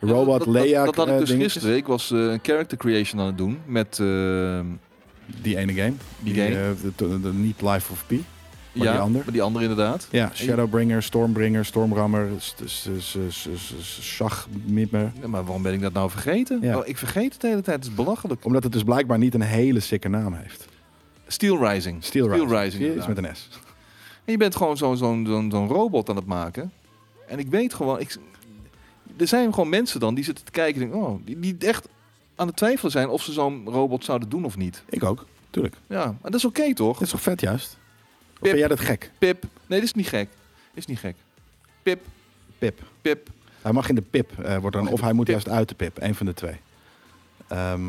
Robot dat, Leia. dat, dat had ik eh, dus dingetjes. gisteren. Ik was eh, een character creation aan het doen met... eh, Die ene game. Die game. eh, de, de- de- niet Life of Pi. Maar ja, die ander? maar die andere inderdaad. Ja, Shadowbringer, Stormbringer, Stormrammer, Schachmimmer. Ja, maar waarom ben ik dat nou vergeten? Ja. Oh, ik vergeet het de hele tijd. Het is belachelijk. Omdat het dus blijkbaar niet een hele sikke naam heeft. Steel Rising. Steel Rising. Inderdaad. met een S. En je bent gewoon zo'n zo'n zo'n zo'n robot aan het maken. En ik weet gewoon... Ik, er zijn gewoon mensen dan die zitten te kijken en denken... Oh, die, die echt aan het twijfelen zijn of ze zo'n robot zouden doen of niet. Ik ook, tuurlijk. Ja, maar dat is oké toch? Dat is toch vet juist? Of Pip. vind jij dat gek? Pip. Nee, dit is niet gek. Is niet gek. Pip. Pip. Pip. Hij mag in de pip wordt dan, Mag in of hij moet pip. juist uit de pip. Een van de twee. Ehm,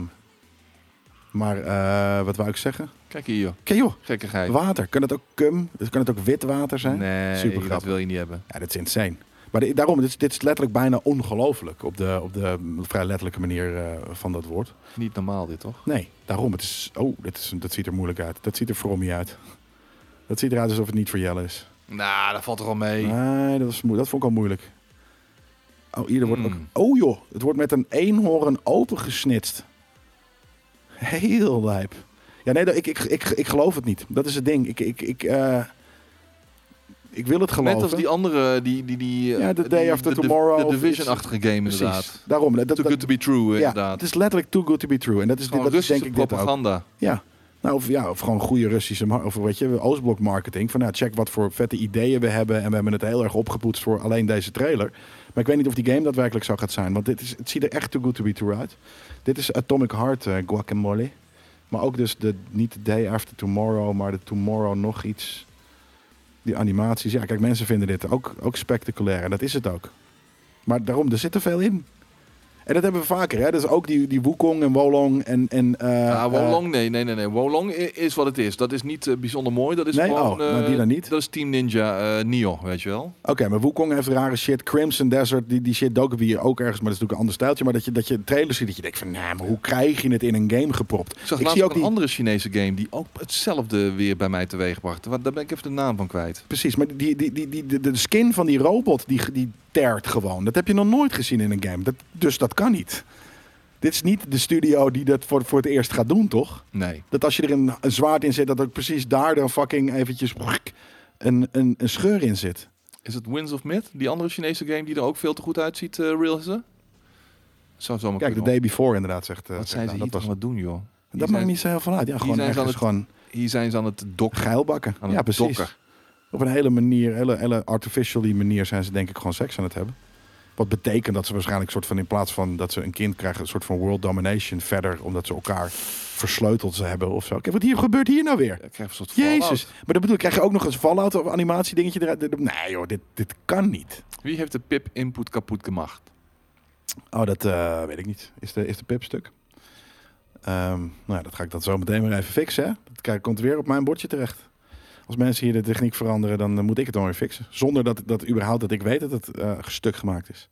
maar eh, wat wou ik zeggen? Kijk hier, joh. Kijk joh, Gekkigheid. water. Kan het ook cum? Dus kan het ook wit water zijn? Nee, Super dat wil je niet hebben. Ja, dat is insane. Maar de- daarom, dit is, dit is letterlijk bijna ongelooflijk op de, op de vrij letterlijke manier eh, van dat woord. Niet normaal dit, toch? Nee, daarom. Het is, oh, dit is, dat ziet er moeilijk uit. Dat ziet er voor me uit. Dat ziet eruit alsof het niet voor Jelle is. Nou, dat valt er al mee. Nee, dat, was dat vond ik al moeilijk. Oh, hier er wordt ook... Mm. Oh joh, het wordt met een eenhoorn opengesnitst. Heel lijp. Ja, nee, ik, ik, ik, ik geloof het niet. Dat is het ding. Ik, ik, ik, eh, ik wil het geloven. Net als die andere, die... die, die Ja, The die- Day After de- Tomorrow De Division-achtige game Precies. inderdaad. Daarom. Dat, dat, Too good to be true, ja, inderdaad. het is letterlijk too good to be true. En dat is, dat is denk ik dit ook. propaganda. Ja. Nou, of, ja, of gewoon goede Russische, of weet je, Oostblok marketing. Van nou, check wat voor vette ideeën we hebben. En we hebben het heel erg opgepoetst voor alleen deze trailer. Maar ik weet niet of die game daadwerkelijk zo gaat zijn. Want dit is, het ziet er echt too good to be true uit. Dit is Atomic Heart eh, Guacamole. Maar ook dus de, niet de Day After Tomorrow, maar de Tomorrow nog iets. Die animaties. Ja, kijk, mensen vinden dit ook, ook spectaculair. En dat is het ook. Maar daarom, er zit er veel in. En dat hebben we vaker, hè. Dus ook die, die Wukong en Wolong en... en eh, Ja, eh, Wolong, nee, nee, nee, nee. Wolong is wat het is. Dat is niet eh, bijzonder mooi. Dat is Nee? gewoon... Oh, maar eh, die dan niet? Dat is Team Ninja uh, Nio, weet je wel. Oké, maar Wukong heeft rare shit. Crimson Desert, die, die shit doken we hier ook ergens. Maar dat is natuurlijk een ander stijltje. Maar dat je, dat je trailers ziet, dat je denkt van... Nou, maar hoe krijg je het in een game gepropt? Ik zag Ik zie ook een die... andere Chinese game die ook hetzelfde weer bij mij teweeg bracht. Daar ben ik even de naam van kwijt. Precies, maar die, die, die, die, de, de skin van die robot, die, die tert gewoon. Dat heb je nog nooit gezien in een game. Dat, dus dat kan niet. Dit is niet de studio die dat voor, voor het eerst gaat doen, toch? Nee. Dat als je er een, een zwaard in zit, dat ook precies daar dan fucking eventjes een, een, een scheur in zit. Is het Winds of Myth? Die andere Chinese game die er ook veel te goed uitziet, uh, Real is er? Zou zomaar Kijk, de day before inderdaad, zegt... eh, Wat zegt zijn ze nou, hier dat toch was, wat doen, joh? Hier dat maakt niet zo heel veel uit. Ja, gewoon ze ergens het- gewoon Hier zijn ze aan het dokken. geilbakken. Aan Ja, precies. dokken. Op een hele manier, hele, hele artificially manier zijn ze denk ik gewoon seks aan het hebben. Wat betekent dat ze waarschijnlijk soort van in plaats van dat ze een kind krijgen, een soort van world domination verder, omdat ze elkaar versleuteld ze hebben of zo. Kijk, wat hier gebeurt hier nou weer? Ik krijg een soort Jezus. Maar dat bedoel ik, krijg je ook nog eens Fallout of animatie dingetje eruit? Nee joh, dit, dit kan niet. Wie heeft de pip input kapot gemaakt? Oh, dat eh, weet ik niet. Is de, is de pip stuk? Ehm, nou ja, dat ga ik dat zo meteen maar even fixen. Hè? Dat kijk, komt weer op mijn bordje terecht. Als mensen hier de techniek veranderen, dan moet ik het dan weer fixen. Zonder dat, dat überhaupt dat ik weet dat het eh, stuk gemaakt is.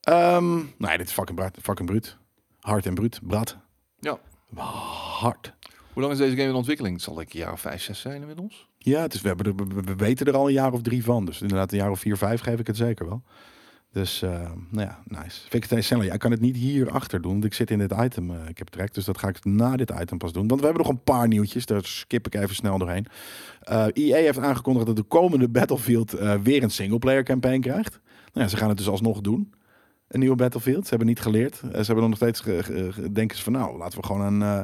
Ehm, nee, dit is fucking, bruut, fucking bruut. Hard en bruut. Brad. Ja. Hard. Hoe lang is deze game in ontwikkeling? Zal ik een jaar of vijf, zes zijn inmiddels. Ja, het is, we, hebben we- we weten er al een jaar of drie van. Dus inderdaad een jaar of vier, vijf geef ik het zeker wel. Dus, eh, nou ja, nice. Het sneller. Ja, ik kan het niet hier achter doen, want ik zit in dit item. eh, ik heb trek, dus dat ga ik na dit item pas doen. Want we hebben nog een paar nieuwtjes, daar skip ik even snel doorheen. Eh EA heeft aangekondigd dat de komende Battlefield weer een singleplayer campaign krijgt. Nou ja, ze gaan het dus alsnog doen. Een nieuwe Battlefield. Ze hebben niet geleerd. Ze hebben nog steeds denken ze van nou, laten we gewoon eh,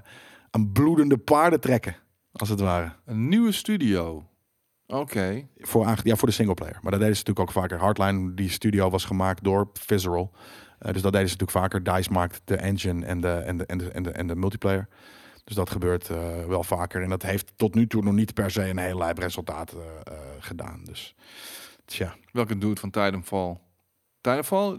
aan bloedende paarden trekken. Als het ware. Een nieuwe studio. Oké. Voor, ja, voor de singleplayer. Maar dat deden ze natuurlijk ook vaker. Hardline, die studio was gemaakt door Visceral. Eh, dus dat deden ze natuurlijk vaker. DICE maakt de engine en de, en de, en de, en de, en de multiplayer. Dus dat gebeurt eh, wel vaker. En dat heeft tot nu toe nog niet per se een heel lijp resultaat eh, eh, gedaan. Dus tja. Welke dude van Titanfall? Titanfall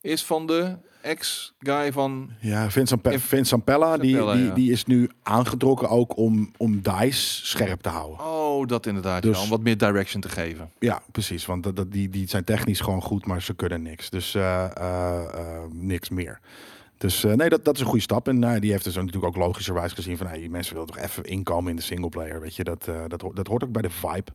is van de ex-guy van... Ja, Vincent, Pe Vincent Pella, die, die, ja. die is nu aangetrokken ook om, om DICE scherp te houden. Oh, dat inderdaad. Dus- ja, om wat meer direction te geven. Ja, precies. Want dat, dat, die, die zijn technisch gewoon goed, maar ze kunnen niks. Dus eh, eh, eh, niks meer. Dus nee, dat, dat is een goede stap. En nou, die heeft dus natuurlijk ook logischerwijs gezien van... Hey, die mensen willen toch even inkomen in de singleplayer. Weet je, dat, dat, dat hoort ook bij de vibe.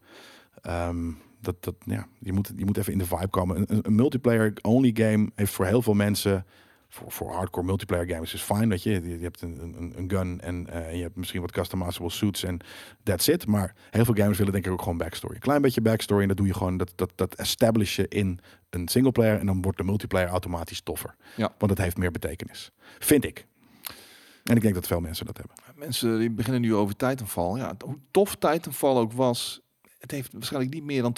Ehm, dat, dat, ja, je, moet, je moet even in de vibe komen. Een, multiplayer-only game heeft voor heel veel mensen... Voor, voor hardcore multiplayer games is fijn, weet je. Je, hebt een, een, een gun en eh, je hebt misschien wat customizable suits en that's it. Maar heel veel gamers willen denk ik ook gewoon backstory. Een klein beetje backstory en dat doe je gewoon, dat, dat, dat establish je in een singleplayer en dan wordt de multiplayer automatisch toffer. Ja. Want het heeft meer betekenis. Vind ik. En ik denk dat veel mensen dat hebben. Mensen die beginnen nu over Titanfall. Ja, hoe tof Titanfall ook was, het heeft waarschijnlijk niet meer dan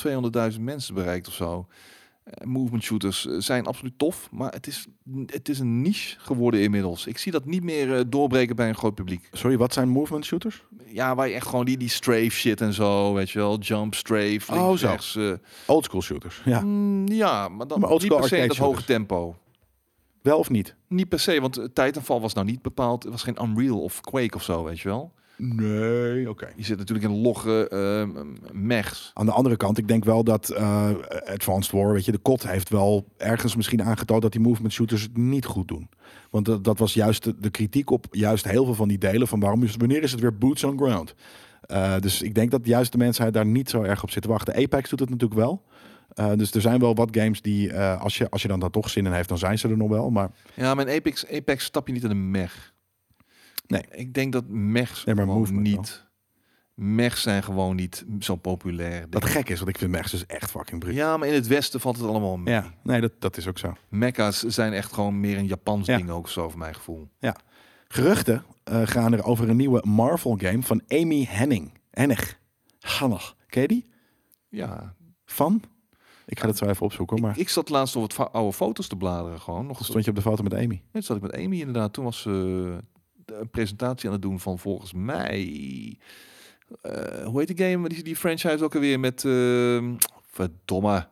200.000 mensen bereikt of zo. Eh, movement shooters eh, zijn absoluut tof, maar het is, het is een niche geworden inmiddels. Ik zie dat niet meer eh, doorbreken bij een groot publiek. Sorry, wat zijn movement shooters? Ja, waar je echt gewoon die, die strafe shit en zo, weet je wel, jump, strafe, Oh, zo. rechts, Old school shooters. Ja. mm, ja, maar dan Maar niet per se in dat arcade hoge shooters. tempo. Wel of niet? Niet per se, want Titanfall was nou niet bepaald, het was geen Unreal of Quake of zo, weet je wel. Nee, oké. Je zit natuurlijk in logge ehm, mechs. Aan de andere kant, ik denk wel dat eh, Advanced War, weet je, de kot heeft wel ergens misschien aangetoond dat die movement shooters het niet goed doen. Want dat, dat was juist de, de kritiek op juist heel veel van die delen van waarom is, wanneer is het weer boots on ground. Eh, dus ik denk dat juist de mensheid daar niet zo erg op zit te wachten. Apex doet het natuurlijk wel. Eh, dus er zijn wel wat games die, als, je, als je dan daar toch zin in heeft, dan zijn ze er nog wel. Maar Ja, maar in Apex, Apex stap je niet in een mech. Nee. Ik denk dat mechs Nee, maar wel. niet... Mechs zijn gewoon niet zo populair. wat gek is, want ik vind mechs dus echt fucking bruut. Ja, maar in het westen valt het allemaal mee. Ja, nee, dat, dat is ook zo. Mecha's zijn echt gewoon meer een Japans Ja. ding ook zo, voor mijn gevoel. Geruchten eh, gaan er over een nieuwe Marvel-game van Amy Henning. Hennig. Hannig. Ken je die? Ja, Van? Ik ga dat zo even opzoeken, maar ik, ik zat laatst op wat oude foto's te bladeren gewoon. Nog stond je op de foto met Amy. Net zat ik met Amy inderdaad. Toen was ze eh, een presentatie aan het doen van volgens mij... eh, hoe heet die game? Die, die franchise ook alweer met... ehm, verdomme.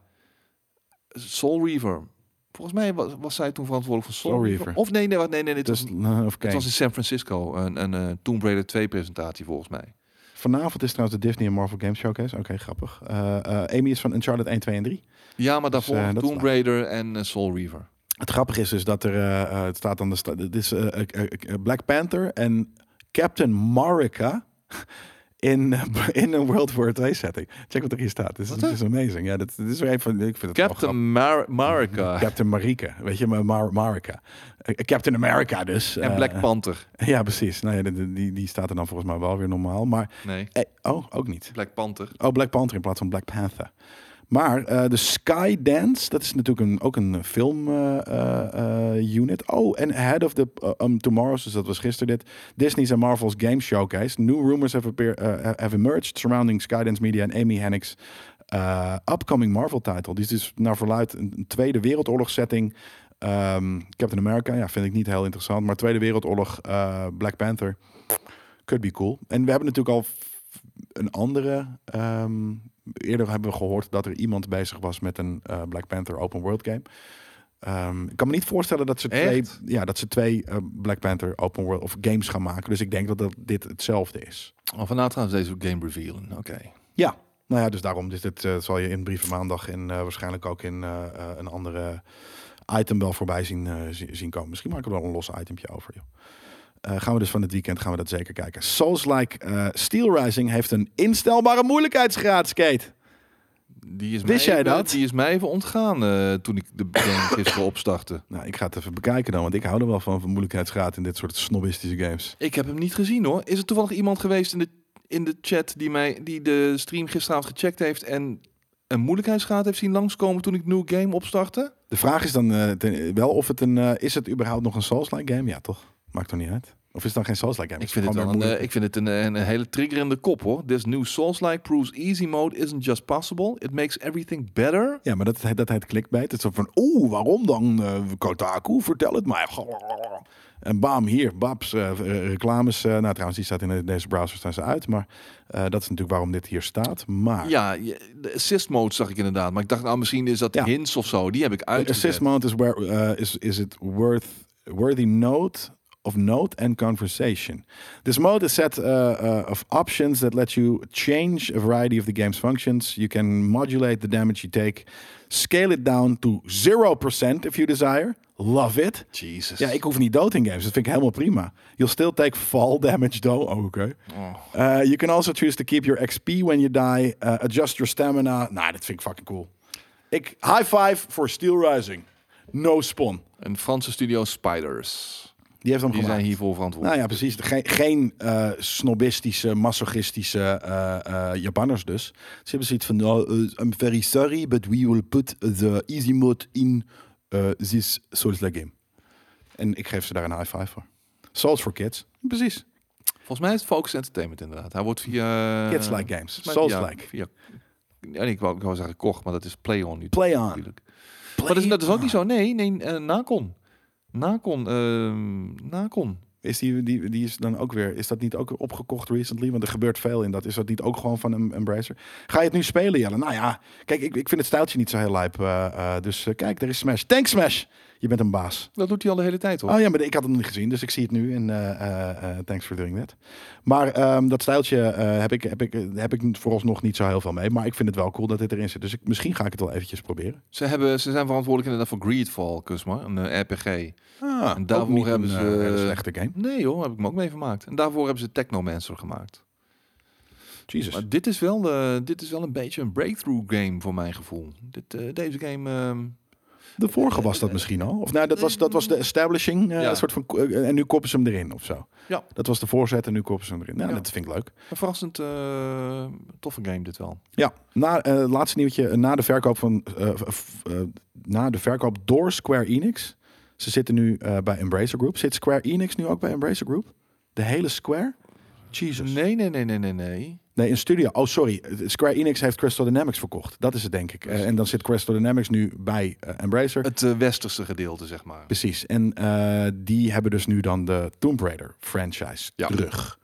Soul Reaver. Volgens mij was, was zij toen verantwoordelijk voor Soul, Soul Reaver. Of nee, nee, nee, nee. Dus, was, nou, of het was in San Francisco. Een, een eh, Tomb Raider 2 presentatie volgens mij. Vanavond is trouwens de Disney en Marvel Games Showcase. Oké, grappig. Eh, Amy is van Uncharted 1, 2 en 3. Ja, maar daarvoor eh, dat is Tomb. Raider en Soul Reaver. Het grappige is dus dat er, eh, eh, het staat aan de, sta dit is eh, Black Panther en Captain Marika [LAUGHS] in, in een World War 2 setting. Check wat er hier staat. Dit is, amazing. Ja, dit, dit is weer een van, ik vind het Captain Mar Marika. Captain Marika, weet je, maar Mar Marika. Captain America dus. En Black Panther. [LAUGHS] Ja, precies. Nou ja, die, die, die staat er dan volgens mij wel weer normaal. Maar, Nee, eh, oh, ook niet. Black Panther. Oh, Black Panther in plaats van Black Panther. Maar eh, de Skydance, dat is natuurlijk een, ook een film eh, eh, eh, unit. Oh, en Ahead of the uh, um, Tomorrows, dus dat was gisteren dit. Disney's en Marvel's Game Showcase. New rumors have, appear, have emerged surrounding Skydance Media en Amy Hennick's eh, upcoming Marvel title. Die is dus naar verluid een, Tweede Wereldoorlog setting. Ehm, Captain America, ja, vind ik niet heel interessant. Maar Tweede Wereldoorlog, Black Panther, could be cool. En we hebben natuurlijk al een andere... ehm, eerder hebben we gehoord dat er iemand bezig was met een eh, Black Panther open world game. Ehm, ik kan me niet voorstellen dat ze Echt? twee, ja, dat ze twee eh, Black Panther open world of games gaan maken. Dus ik denk dat, dat dit hetzelfde is. Oh, vandaag gaan ze deze game revealen. Oké. Nou ja, dus daarom dus dit eh, zal je in brieven maandag en waarschijnlijk ook in een andere item wel voorbij zien, zi- zien komen. Misschien maken we er wel een los itempje over. Joh. Eh, gaan we dus van het weekend gaan we dat zeker kijken. Souls-like eh, Steel Rising heeft een instelbare moeilijkheidsgraad, Skate. Die is Wist mij jij even- dat? Die is mij even ontgaan eh, toen ik de game [COUGHS] gisteren opstartte. Nou, ik ga het even bekijken dan, want ik hou er wel van, van moeilijkheidsgraad in dit soort snobistische games. Ik heb hem niet gezien hoor. Is er toevallig iemand geweest in de, in de chat die, mij, die de stream gisteravond gecheckt heeft en een moeilijkheidsgraad heeft zien langskomen toen ik New Game opstartte? De vraag is dan ten- wel of het een, is het überhaupt nog een Souls-like game? Ja, toch? Maakt toch niet uit? Of is het dan geen Souls-like game? Ik vind het, wel een, eh, ik vind het een, een, een hele triggerende kop hoor. This new Souls-like proves easy mode isn't just possible. It makes everything better. Ja, maar dat, dat heet clickbait. Het is zo van, oeh, waarom dan? eh Kotaku, vertel het mij. En bam, hier, babs, eh, eh, reclames. eh, nou, trouwens, die staat in deze browser staan ze uit. Maar eh, dat is natuurlijk waarom dit hier staat. Maar Ja, de assist mode zag ik inderdaad. Maar ik dacht, nou misschien is dat Ja. hints of zo. Die heb ik de uitgezet. assist mode is, where, eh, is, is it worth, worthy note of note and conversation. This mode is set uh, uh, of options that let you change a variety of the game's functions. You can modulate the damage you take, scale it down to 0% if you desire. Love it. Jesus. Ja, ik hoef niet dood in games. Dat vind ik helemaal prima. You'll still take fall [LAUGHS] damage though. Oh, oké. Oh. Uh, you can also choose to keep your XP when you die. Uh, adjust your stamina. Nou, dat vind ik fucking cool. Ik, high five voor Steel Rising. No spawn. Een Franse studio Spiders. Die heeft hem Die gemaakt. zijn hiervoor verantwoordelijk. Nou ja, precies. Geen, geen eh, snobistische, masochistische eh, Japanners dus. Ze hebben zoiets van, oh, eh, I'm very sorry, but we will put the easy mode in this Souls-like game. En ik geef ze daar een high five voor. Souls for kids. Precies. Volgens mij is het Focus Entertainment inderdaad. Hij wordt via... Kids-like games. Souls-like. Ja, via, ja, ik, wou, ik wou zeggen kocht, maar dat is Play-On nu. Play on. natuurlijk. Maar dat is, dat is ook niet zo. Nee, nee, Nacon. Nacon. ehm Nacon. Is die, die, die is dan ook weer, is dat niet ook opgekocht recently? Want er gebeurt veel in dat. Is dat niet ook gewoon van een Embracer? Ga je het nu spelen, Jelle? Nou ja, kijk, ik, ik vind het stijltje niet zo heel lijp. eh, eh, dus eh, kijk, er is Smash. Thanks Smash! Je bent een baas. Dat doet hij al de hele tijd hoor. Oh ja, maar ik had het nog niet gezien, dus ik zie het nu. En eh, eh, eh, thanks for doing that. Maar ehm, dat stijltje eh, heb, ik, heb, ik, heb ik vooralsnog niet zo heel veel mee. Maar ik vind het wel cool dat dit erin zit. Dus ik, misschien ga ik het wel eventjes proberen. Ze, hebben, ze zijn verantwoordelijk inderdaad voor Greedfall, Kusma. Een RPG. Ah, En daarvoor hebben een, ze- hele slechte game. Nee hoor, heb ik me ook mee vermaakt. En daarvoor hebben ze Technomancer gemaakt. Jesus. Maar dit is, wel, eh, dit is wel een beetje een breakthrough game voor mijn gevoel. Dit, eh, deze game... ehm, De vorige was dat misschien al. Of nou, dat was, dat was de establishing. Ja. een soort van, en nu koppen ze hem erin of zo. Ja. Dat was de voorzet en nu koppen ze hem erin. Nou, Ja. dat vind ik leuk. een verrassend toffe game dit wel. Ja, na, laatste nieuwtje. Na de verkoop van na de verkoop door Square Enix. Ze zitten nu eh, bij Embracer Group. Zit Square Enix nu ook bij Embracer Group? De hele Square? Jesus. Nee, nee, nee, nee, nee, nee. Nee, een studio. Oh, sorry. Square Enix heeft Crystal Dynamics verkocht. Dat is het, denk ik. Eh, en dan zit Crystal Dynamics nu bij eh, Embracer. Het westerse gedeelte, zeg maar. Precies. En die hebben dus nu dan de Tomb Raider franchise Ja. terug.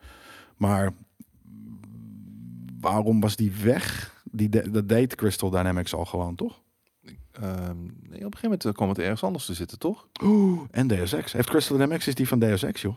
Maar waarom was die weg? Die de- dat deed Crystal Dynamics al gewoon, toch? Ehm, nee, op een gegeven moment eh, kwam het ergens anders te zitten, toch? Oeh, [GASPS] en Deus Ex. Heeft Crystal Dynamics is die van Deus Ex, joh?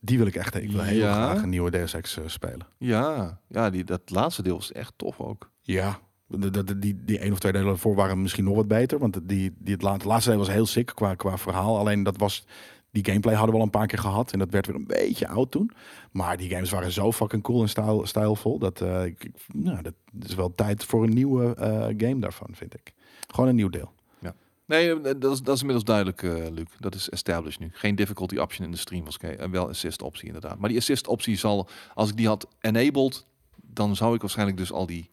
Die wil ik echt. Ik wil heel graag een nieuwe Deus Ex eh, spelen. Ja, ja die, dat laatste deel was echt tof ook. Ja. De, de, de- die, die één of twee delen voor waren misschien nog wat beter. Want die, die, het, la- het laatste deel was heel sick qua, qua verhaal. Alleen dat was. Die gameplay hadden we al een paar keer gehad. En dat werd weer een beetje oud toen. Maar die games waren zo fucking cool en stijl, stijlvol. Dat, eh, ik, nou, dat is wel tijd voor een nieuwe game daarvan, vind ik. Gewoon een nieuw deel. Nee, eh, dat is, dat is inmiddels duidelijk, eh Luc. Dat is established nu. Geen difficulty option in de stream was oké. En wel assist optie inderdaad. Maar die assist optie zal, als ik die had enabled, dan zou ik waarschijnlijk dus al die,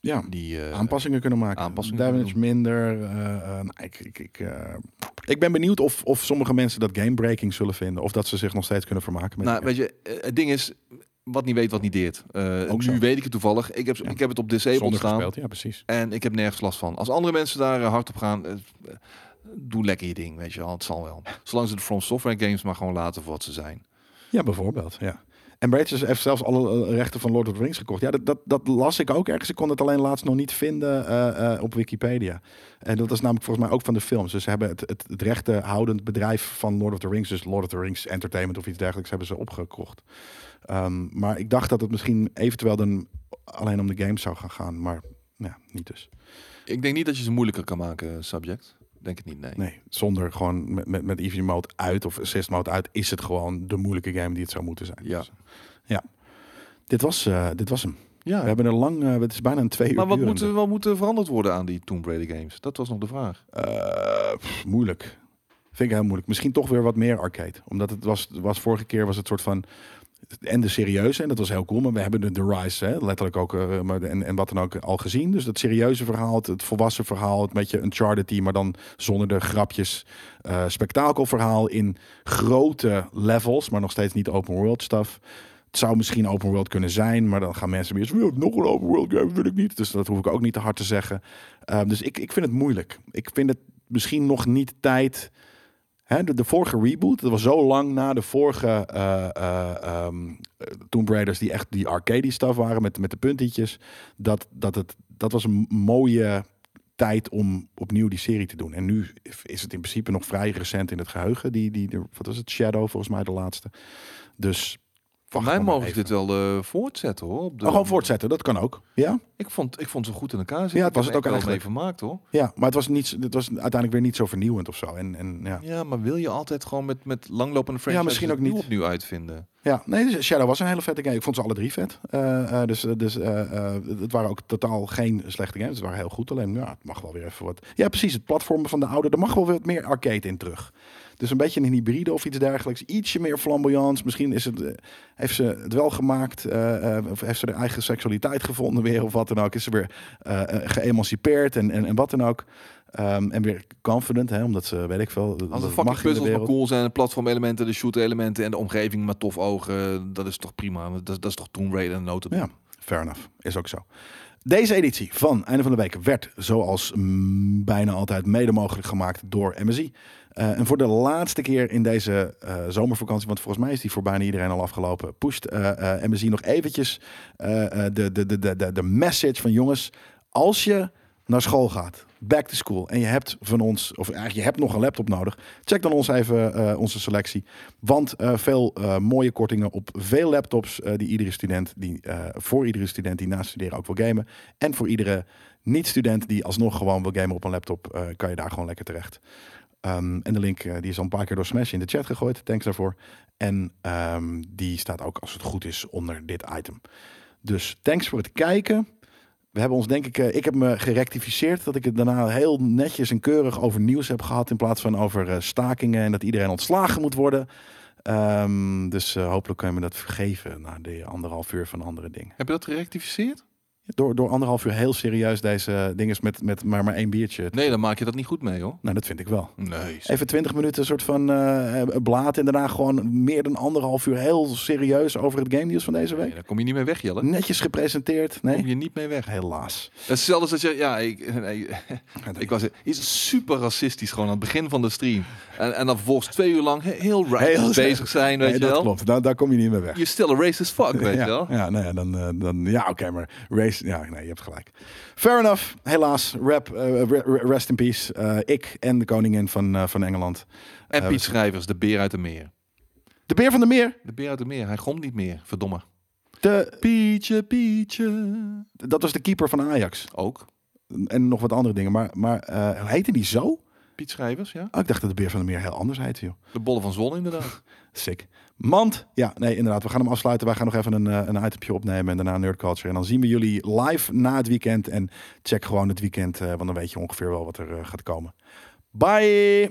Ja, die eh, aanpassingen kunnen maken. aanpassingen Damage minder. eh, eh, nou, ik, ik, ik, eh, ik ben benieuwd of, of sommige mensen dat gamebreaking zullen vinden. Of dat ze zich nog steeds kunnen vermaken met Nou, weet je, eh, het ding is, wat niet weet, wat niet deert. Eh, Ook nu zo. weet ik het toevallig. Ik heb, Ja. ik heb het op disabled zonder staan. gespeeld. Ja, precies. En ik heb nergens last van. Als andere mensen daar eh, hard op gaan, eh, doe lekker je ding, weet je wel. Het zal wel. [LAUGHS] Zolang ze de From Software games maar gewoon laten voor wat ze zijn. Ja, bijvoorbeeld. Ja. Embracer heeft zelfs alle rechten van Lord of the Rings gekocht. Ja, dat, dat, dat las ik ook ergens. Ik kon het alleen laatst nog niet vinden op Wikipedia. En dat is namelijk volgens mij ook van de films. Dus ze hebben het, het, het rechtenhoudend bedrijf van Lord of the Rings, dus Lord of the Rings Entertainment of iets dergelijks, hebben ze opgekocht. Ehm, maar ik dacht dat het misschien eventueel dan alleen om de games zou gaan gaan. Maar ja, niet dus. Ik denk niet dat je ze moeilijker kan maken, subject. Denk het niet, nee. Nee, zonder gewoon met, met, met Easy Mode uit of Assist Mode uit, is het gewoon de moeilijke game die het zou moeten zijn. Ja. Dus, ja. Dit was, eh, dit was hem. Ja, We hebben er lang, eh, het is bijna een twee uur maar wat moet, er- wat moet er veranderd worden aan die Tomb Raider games? Dat was nog de vraag. Eh, pff, moeilijk. Vind ik heel moeilijk. Misschien toch weer wat meer arcade. Omdat het was, was vorige keer was het soort van en de serieuze en dat was heel cool. Maar we hebben de, de Rise, hè, letterlijk ook eh, en, en wat dan ook al gezien. Dus dat serieuze verhaal, het, volwassen verhaal, het beetje Uncharted team, maar dan zonder de grapjes. eh spektakelverhaal in grote levels, maar nog steeds niet open world stuff. Het zou misschien open world kunnen zijn, maar dan gaan mensen weer zo, nog een open world game wil ik niet. Dus dat hoef ik ook niet te hard te zeggen. Ehm, dus ik, ik vind het moeilijk. Ik vind het misschien nog niet tijd. De, vorige reboot, dat was zo lang na de vorige eh, Tomb Raiders die echt die arcade stuff waren met, met de puntjes. Dat, dat, het, dat was een mooie tijd om opnieuw die serie te doen. En nu is het in principe nog vrij recent in het geheugen. Die, die, de- wat was het? Shadow volgens mij de laatste. Dus wacht mij mogen dit wel eh, voortzetten hoor. Op de, Oh, gewoon voortzetten, dat kan ook. Ja, Ik vond, ik vond ze goed in elkaar zitten. Ja, het was het ook wel eigenlijk. mee vermaakt hoor. ja maar het was, niet, het was uiteindelijk weer niet zo vernieuwend of zo. En, en, ja. Ja, maar wil je altijd gewoon met, met langlopende franchises misschien ook niet. opnieuw uitvinden? Ja, nee, dus Shadow was een hele vette game. Ik vond ze alle drie vet. Eh, eh, dus dus het waren ook totaal geen slechte games. Het waren heel goed. Alleen, ja, het mag wel weer even wat. Ja, precies. Het platformen van de oude. Er mag wel weer wat meer arcade in terug. Dus een beetje een hybride of iets dergelijks. Ietsje meer flamboyant. Misschien is het, eh, heeft ze het wel gemaakt. eh, eh, of heeft ze haar eigen seksualiteit gevonden weer. Of wat dan ook. Is ze weer geëmancipeerd en, en, en wat dan ook. Ehm, en weer confident, hè, omdat ze, weet ik veel, Als de fucking puzzels maar cool zijn, de platformelementen, de shooter-elementen en de omgeving met tof ogen, dat is toch prima. Dat, dat is toch Tomb Raider en noten. Ja, fair enough. Is ook zo. Deze editie van Einde van de Week werd zoals mm, bijna altijd mede mogelijk gemaakt door MSI. Eh, en voor de laatste keer in deze eh, zomervakantie, want volgens mij is die voor bijna iedereen al afgelopen, pusht eh, eh, nog eventjes de, de, de, de, de, message van jongens, als je naar school gaat, back to school, en je hebt van ons, of eigenlijk je hebt nog een laptop nodig, check dan ons even onze selectie. Want veel mooie kortingen op veel laptops die iedere student, die, voor iedere student die na studeren ook wil gamen. En voor iedere niet-student die alsnog gewoon wil gamen op een laptop, kan je daar gewoon lekker terecht. Ehm, en de link eh, die is al een paar keer door Smash in de chat gegooid. Thanks daarvoor. En ehm, die staat ook, als het goed is, onder dit item. Dus thanks voor het kijken. We hebben ons denk ik, eh, ik heb me gerectificeerd dat ik het daarna heel netjes en keurig over nieuws heb gehad in plaats van over eh, stakingen en dat iedereen ontslagen moet worden. Ehm, dus hopelijk kun je me dat vergeven na de anderhalf uur van andere dingen. Heb je dat gerectificeerd? Door, door anderhalf uur heel serieus deze dingen met, met maar, maar één biertje. Nee, dan maak je dat niet goed mee hoor. Nou, dat vind ik wel. Nee. Even twintig minuten een soort van eh blaad en daarna gewoon meer dan anderhalf uur heel serieus over het game nieuws van deze Nee, week. daar kom je niet mee weg, Jelle. Netjes gepresenteerd. Daar kom Nee, je niet mee weg. helaas. Hetzelfde als dat je, ja, ik, [LAUGHS] nee, ik was is super racistisch gewoon aan het begin van de stream. En, en dan vervolgens twee uur lang he- heel Heel- bezig zijn, weet Nee, je dat wel. klopt. Daar, daar kom je niet meer weg. Je still a racist fuck, weet ja, je wel. Ja, nou ja, dan, eh, dan, ja oké, maar race, ja, nee, je hebt gelijk. Fair enough. Helaas, rap, eh, re- re- rest in peace. Eh, ik en de koningin van, eh, van Engeland. En Piet Schrijvers, de beer uit de meer. De beer van de meer. De beer uit de meer, hij gomt niet meer, verdomme. De, Pietje, Pietje. dat was de keeper van Ajax. Ook. En nog wat andere dingen. Maar, maar heette die zo? Piet Schrijvers, ja. Oh, ik dacht dat de beer van de meer heel anders heette, joh. De bollen van Zon inderdaad. [LAUGHS] Sick. Mand. Ja, nee, inderdaad. We gaan hem afsluiten. Wij gaan nog even een, eh, een opnemen en daarna Nerd Culture. En dan zien we jullie live na het weekend. En check gewoon het weekend, eh, want dan weet je ongeveer wel wat er eh, gaat komen. Bye!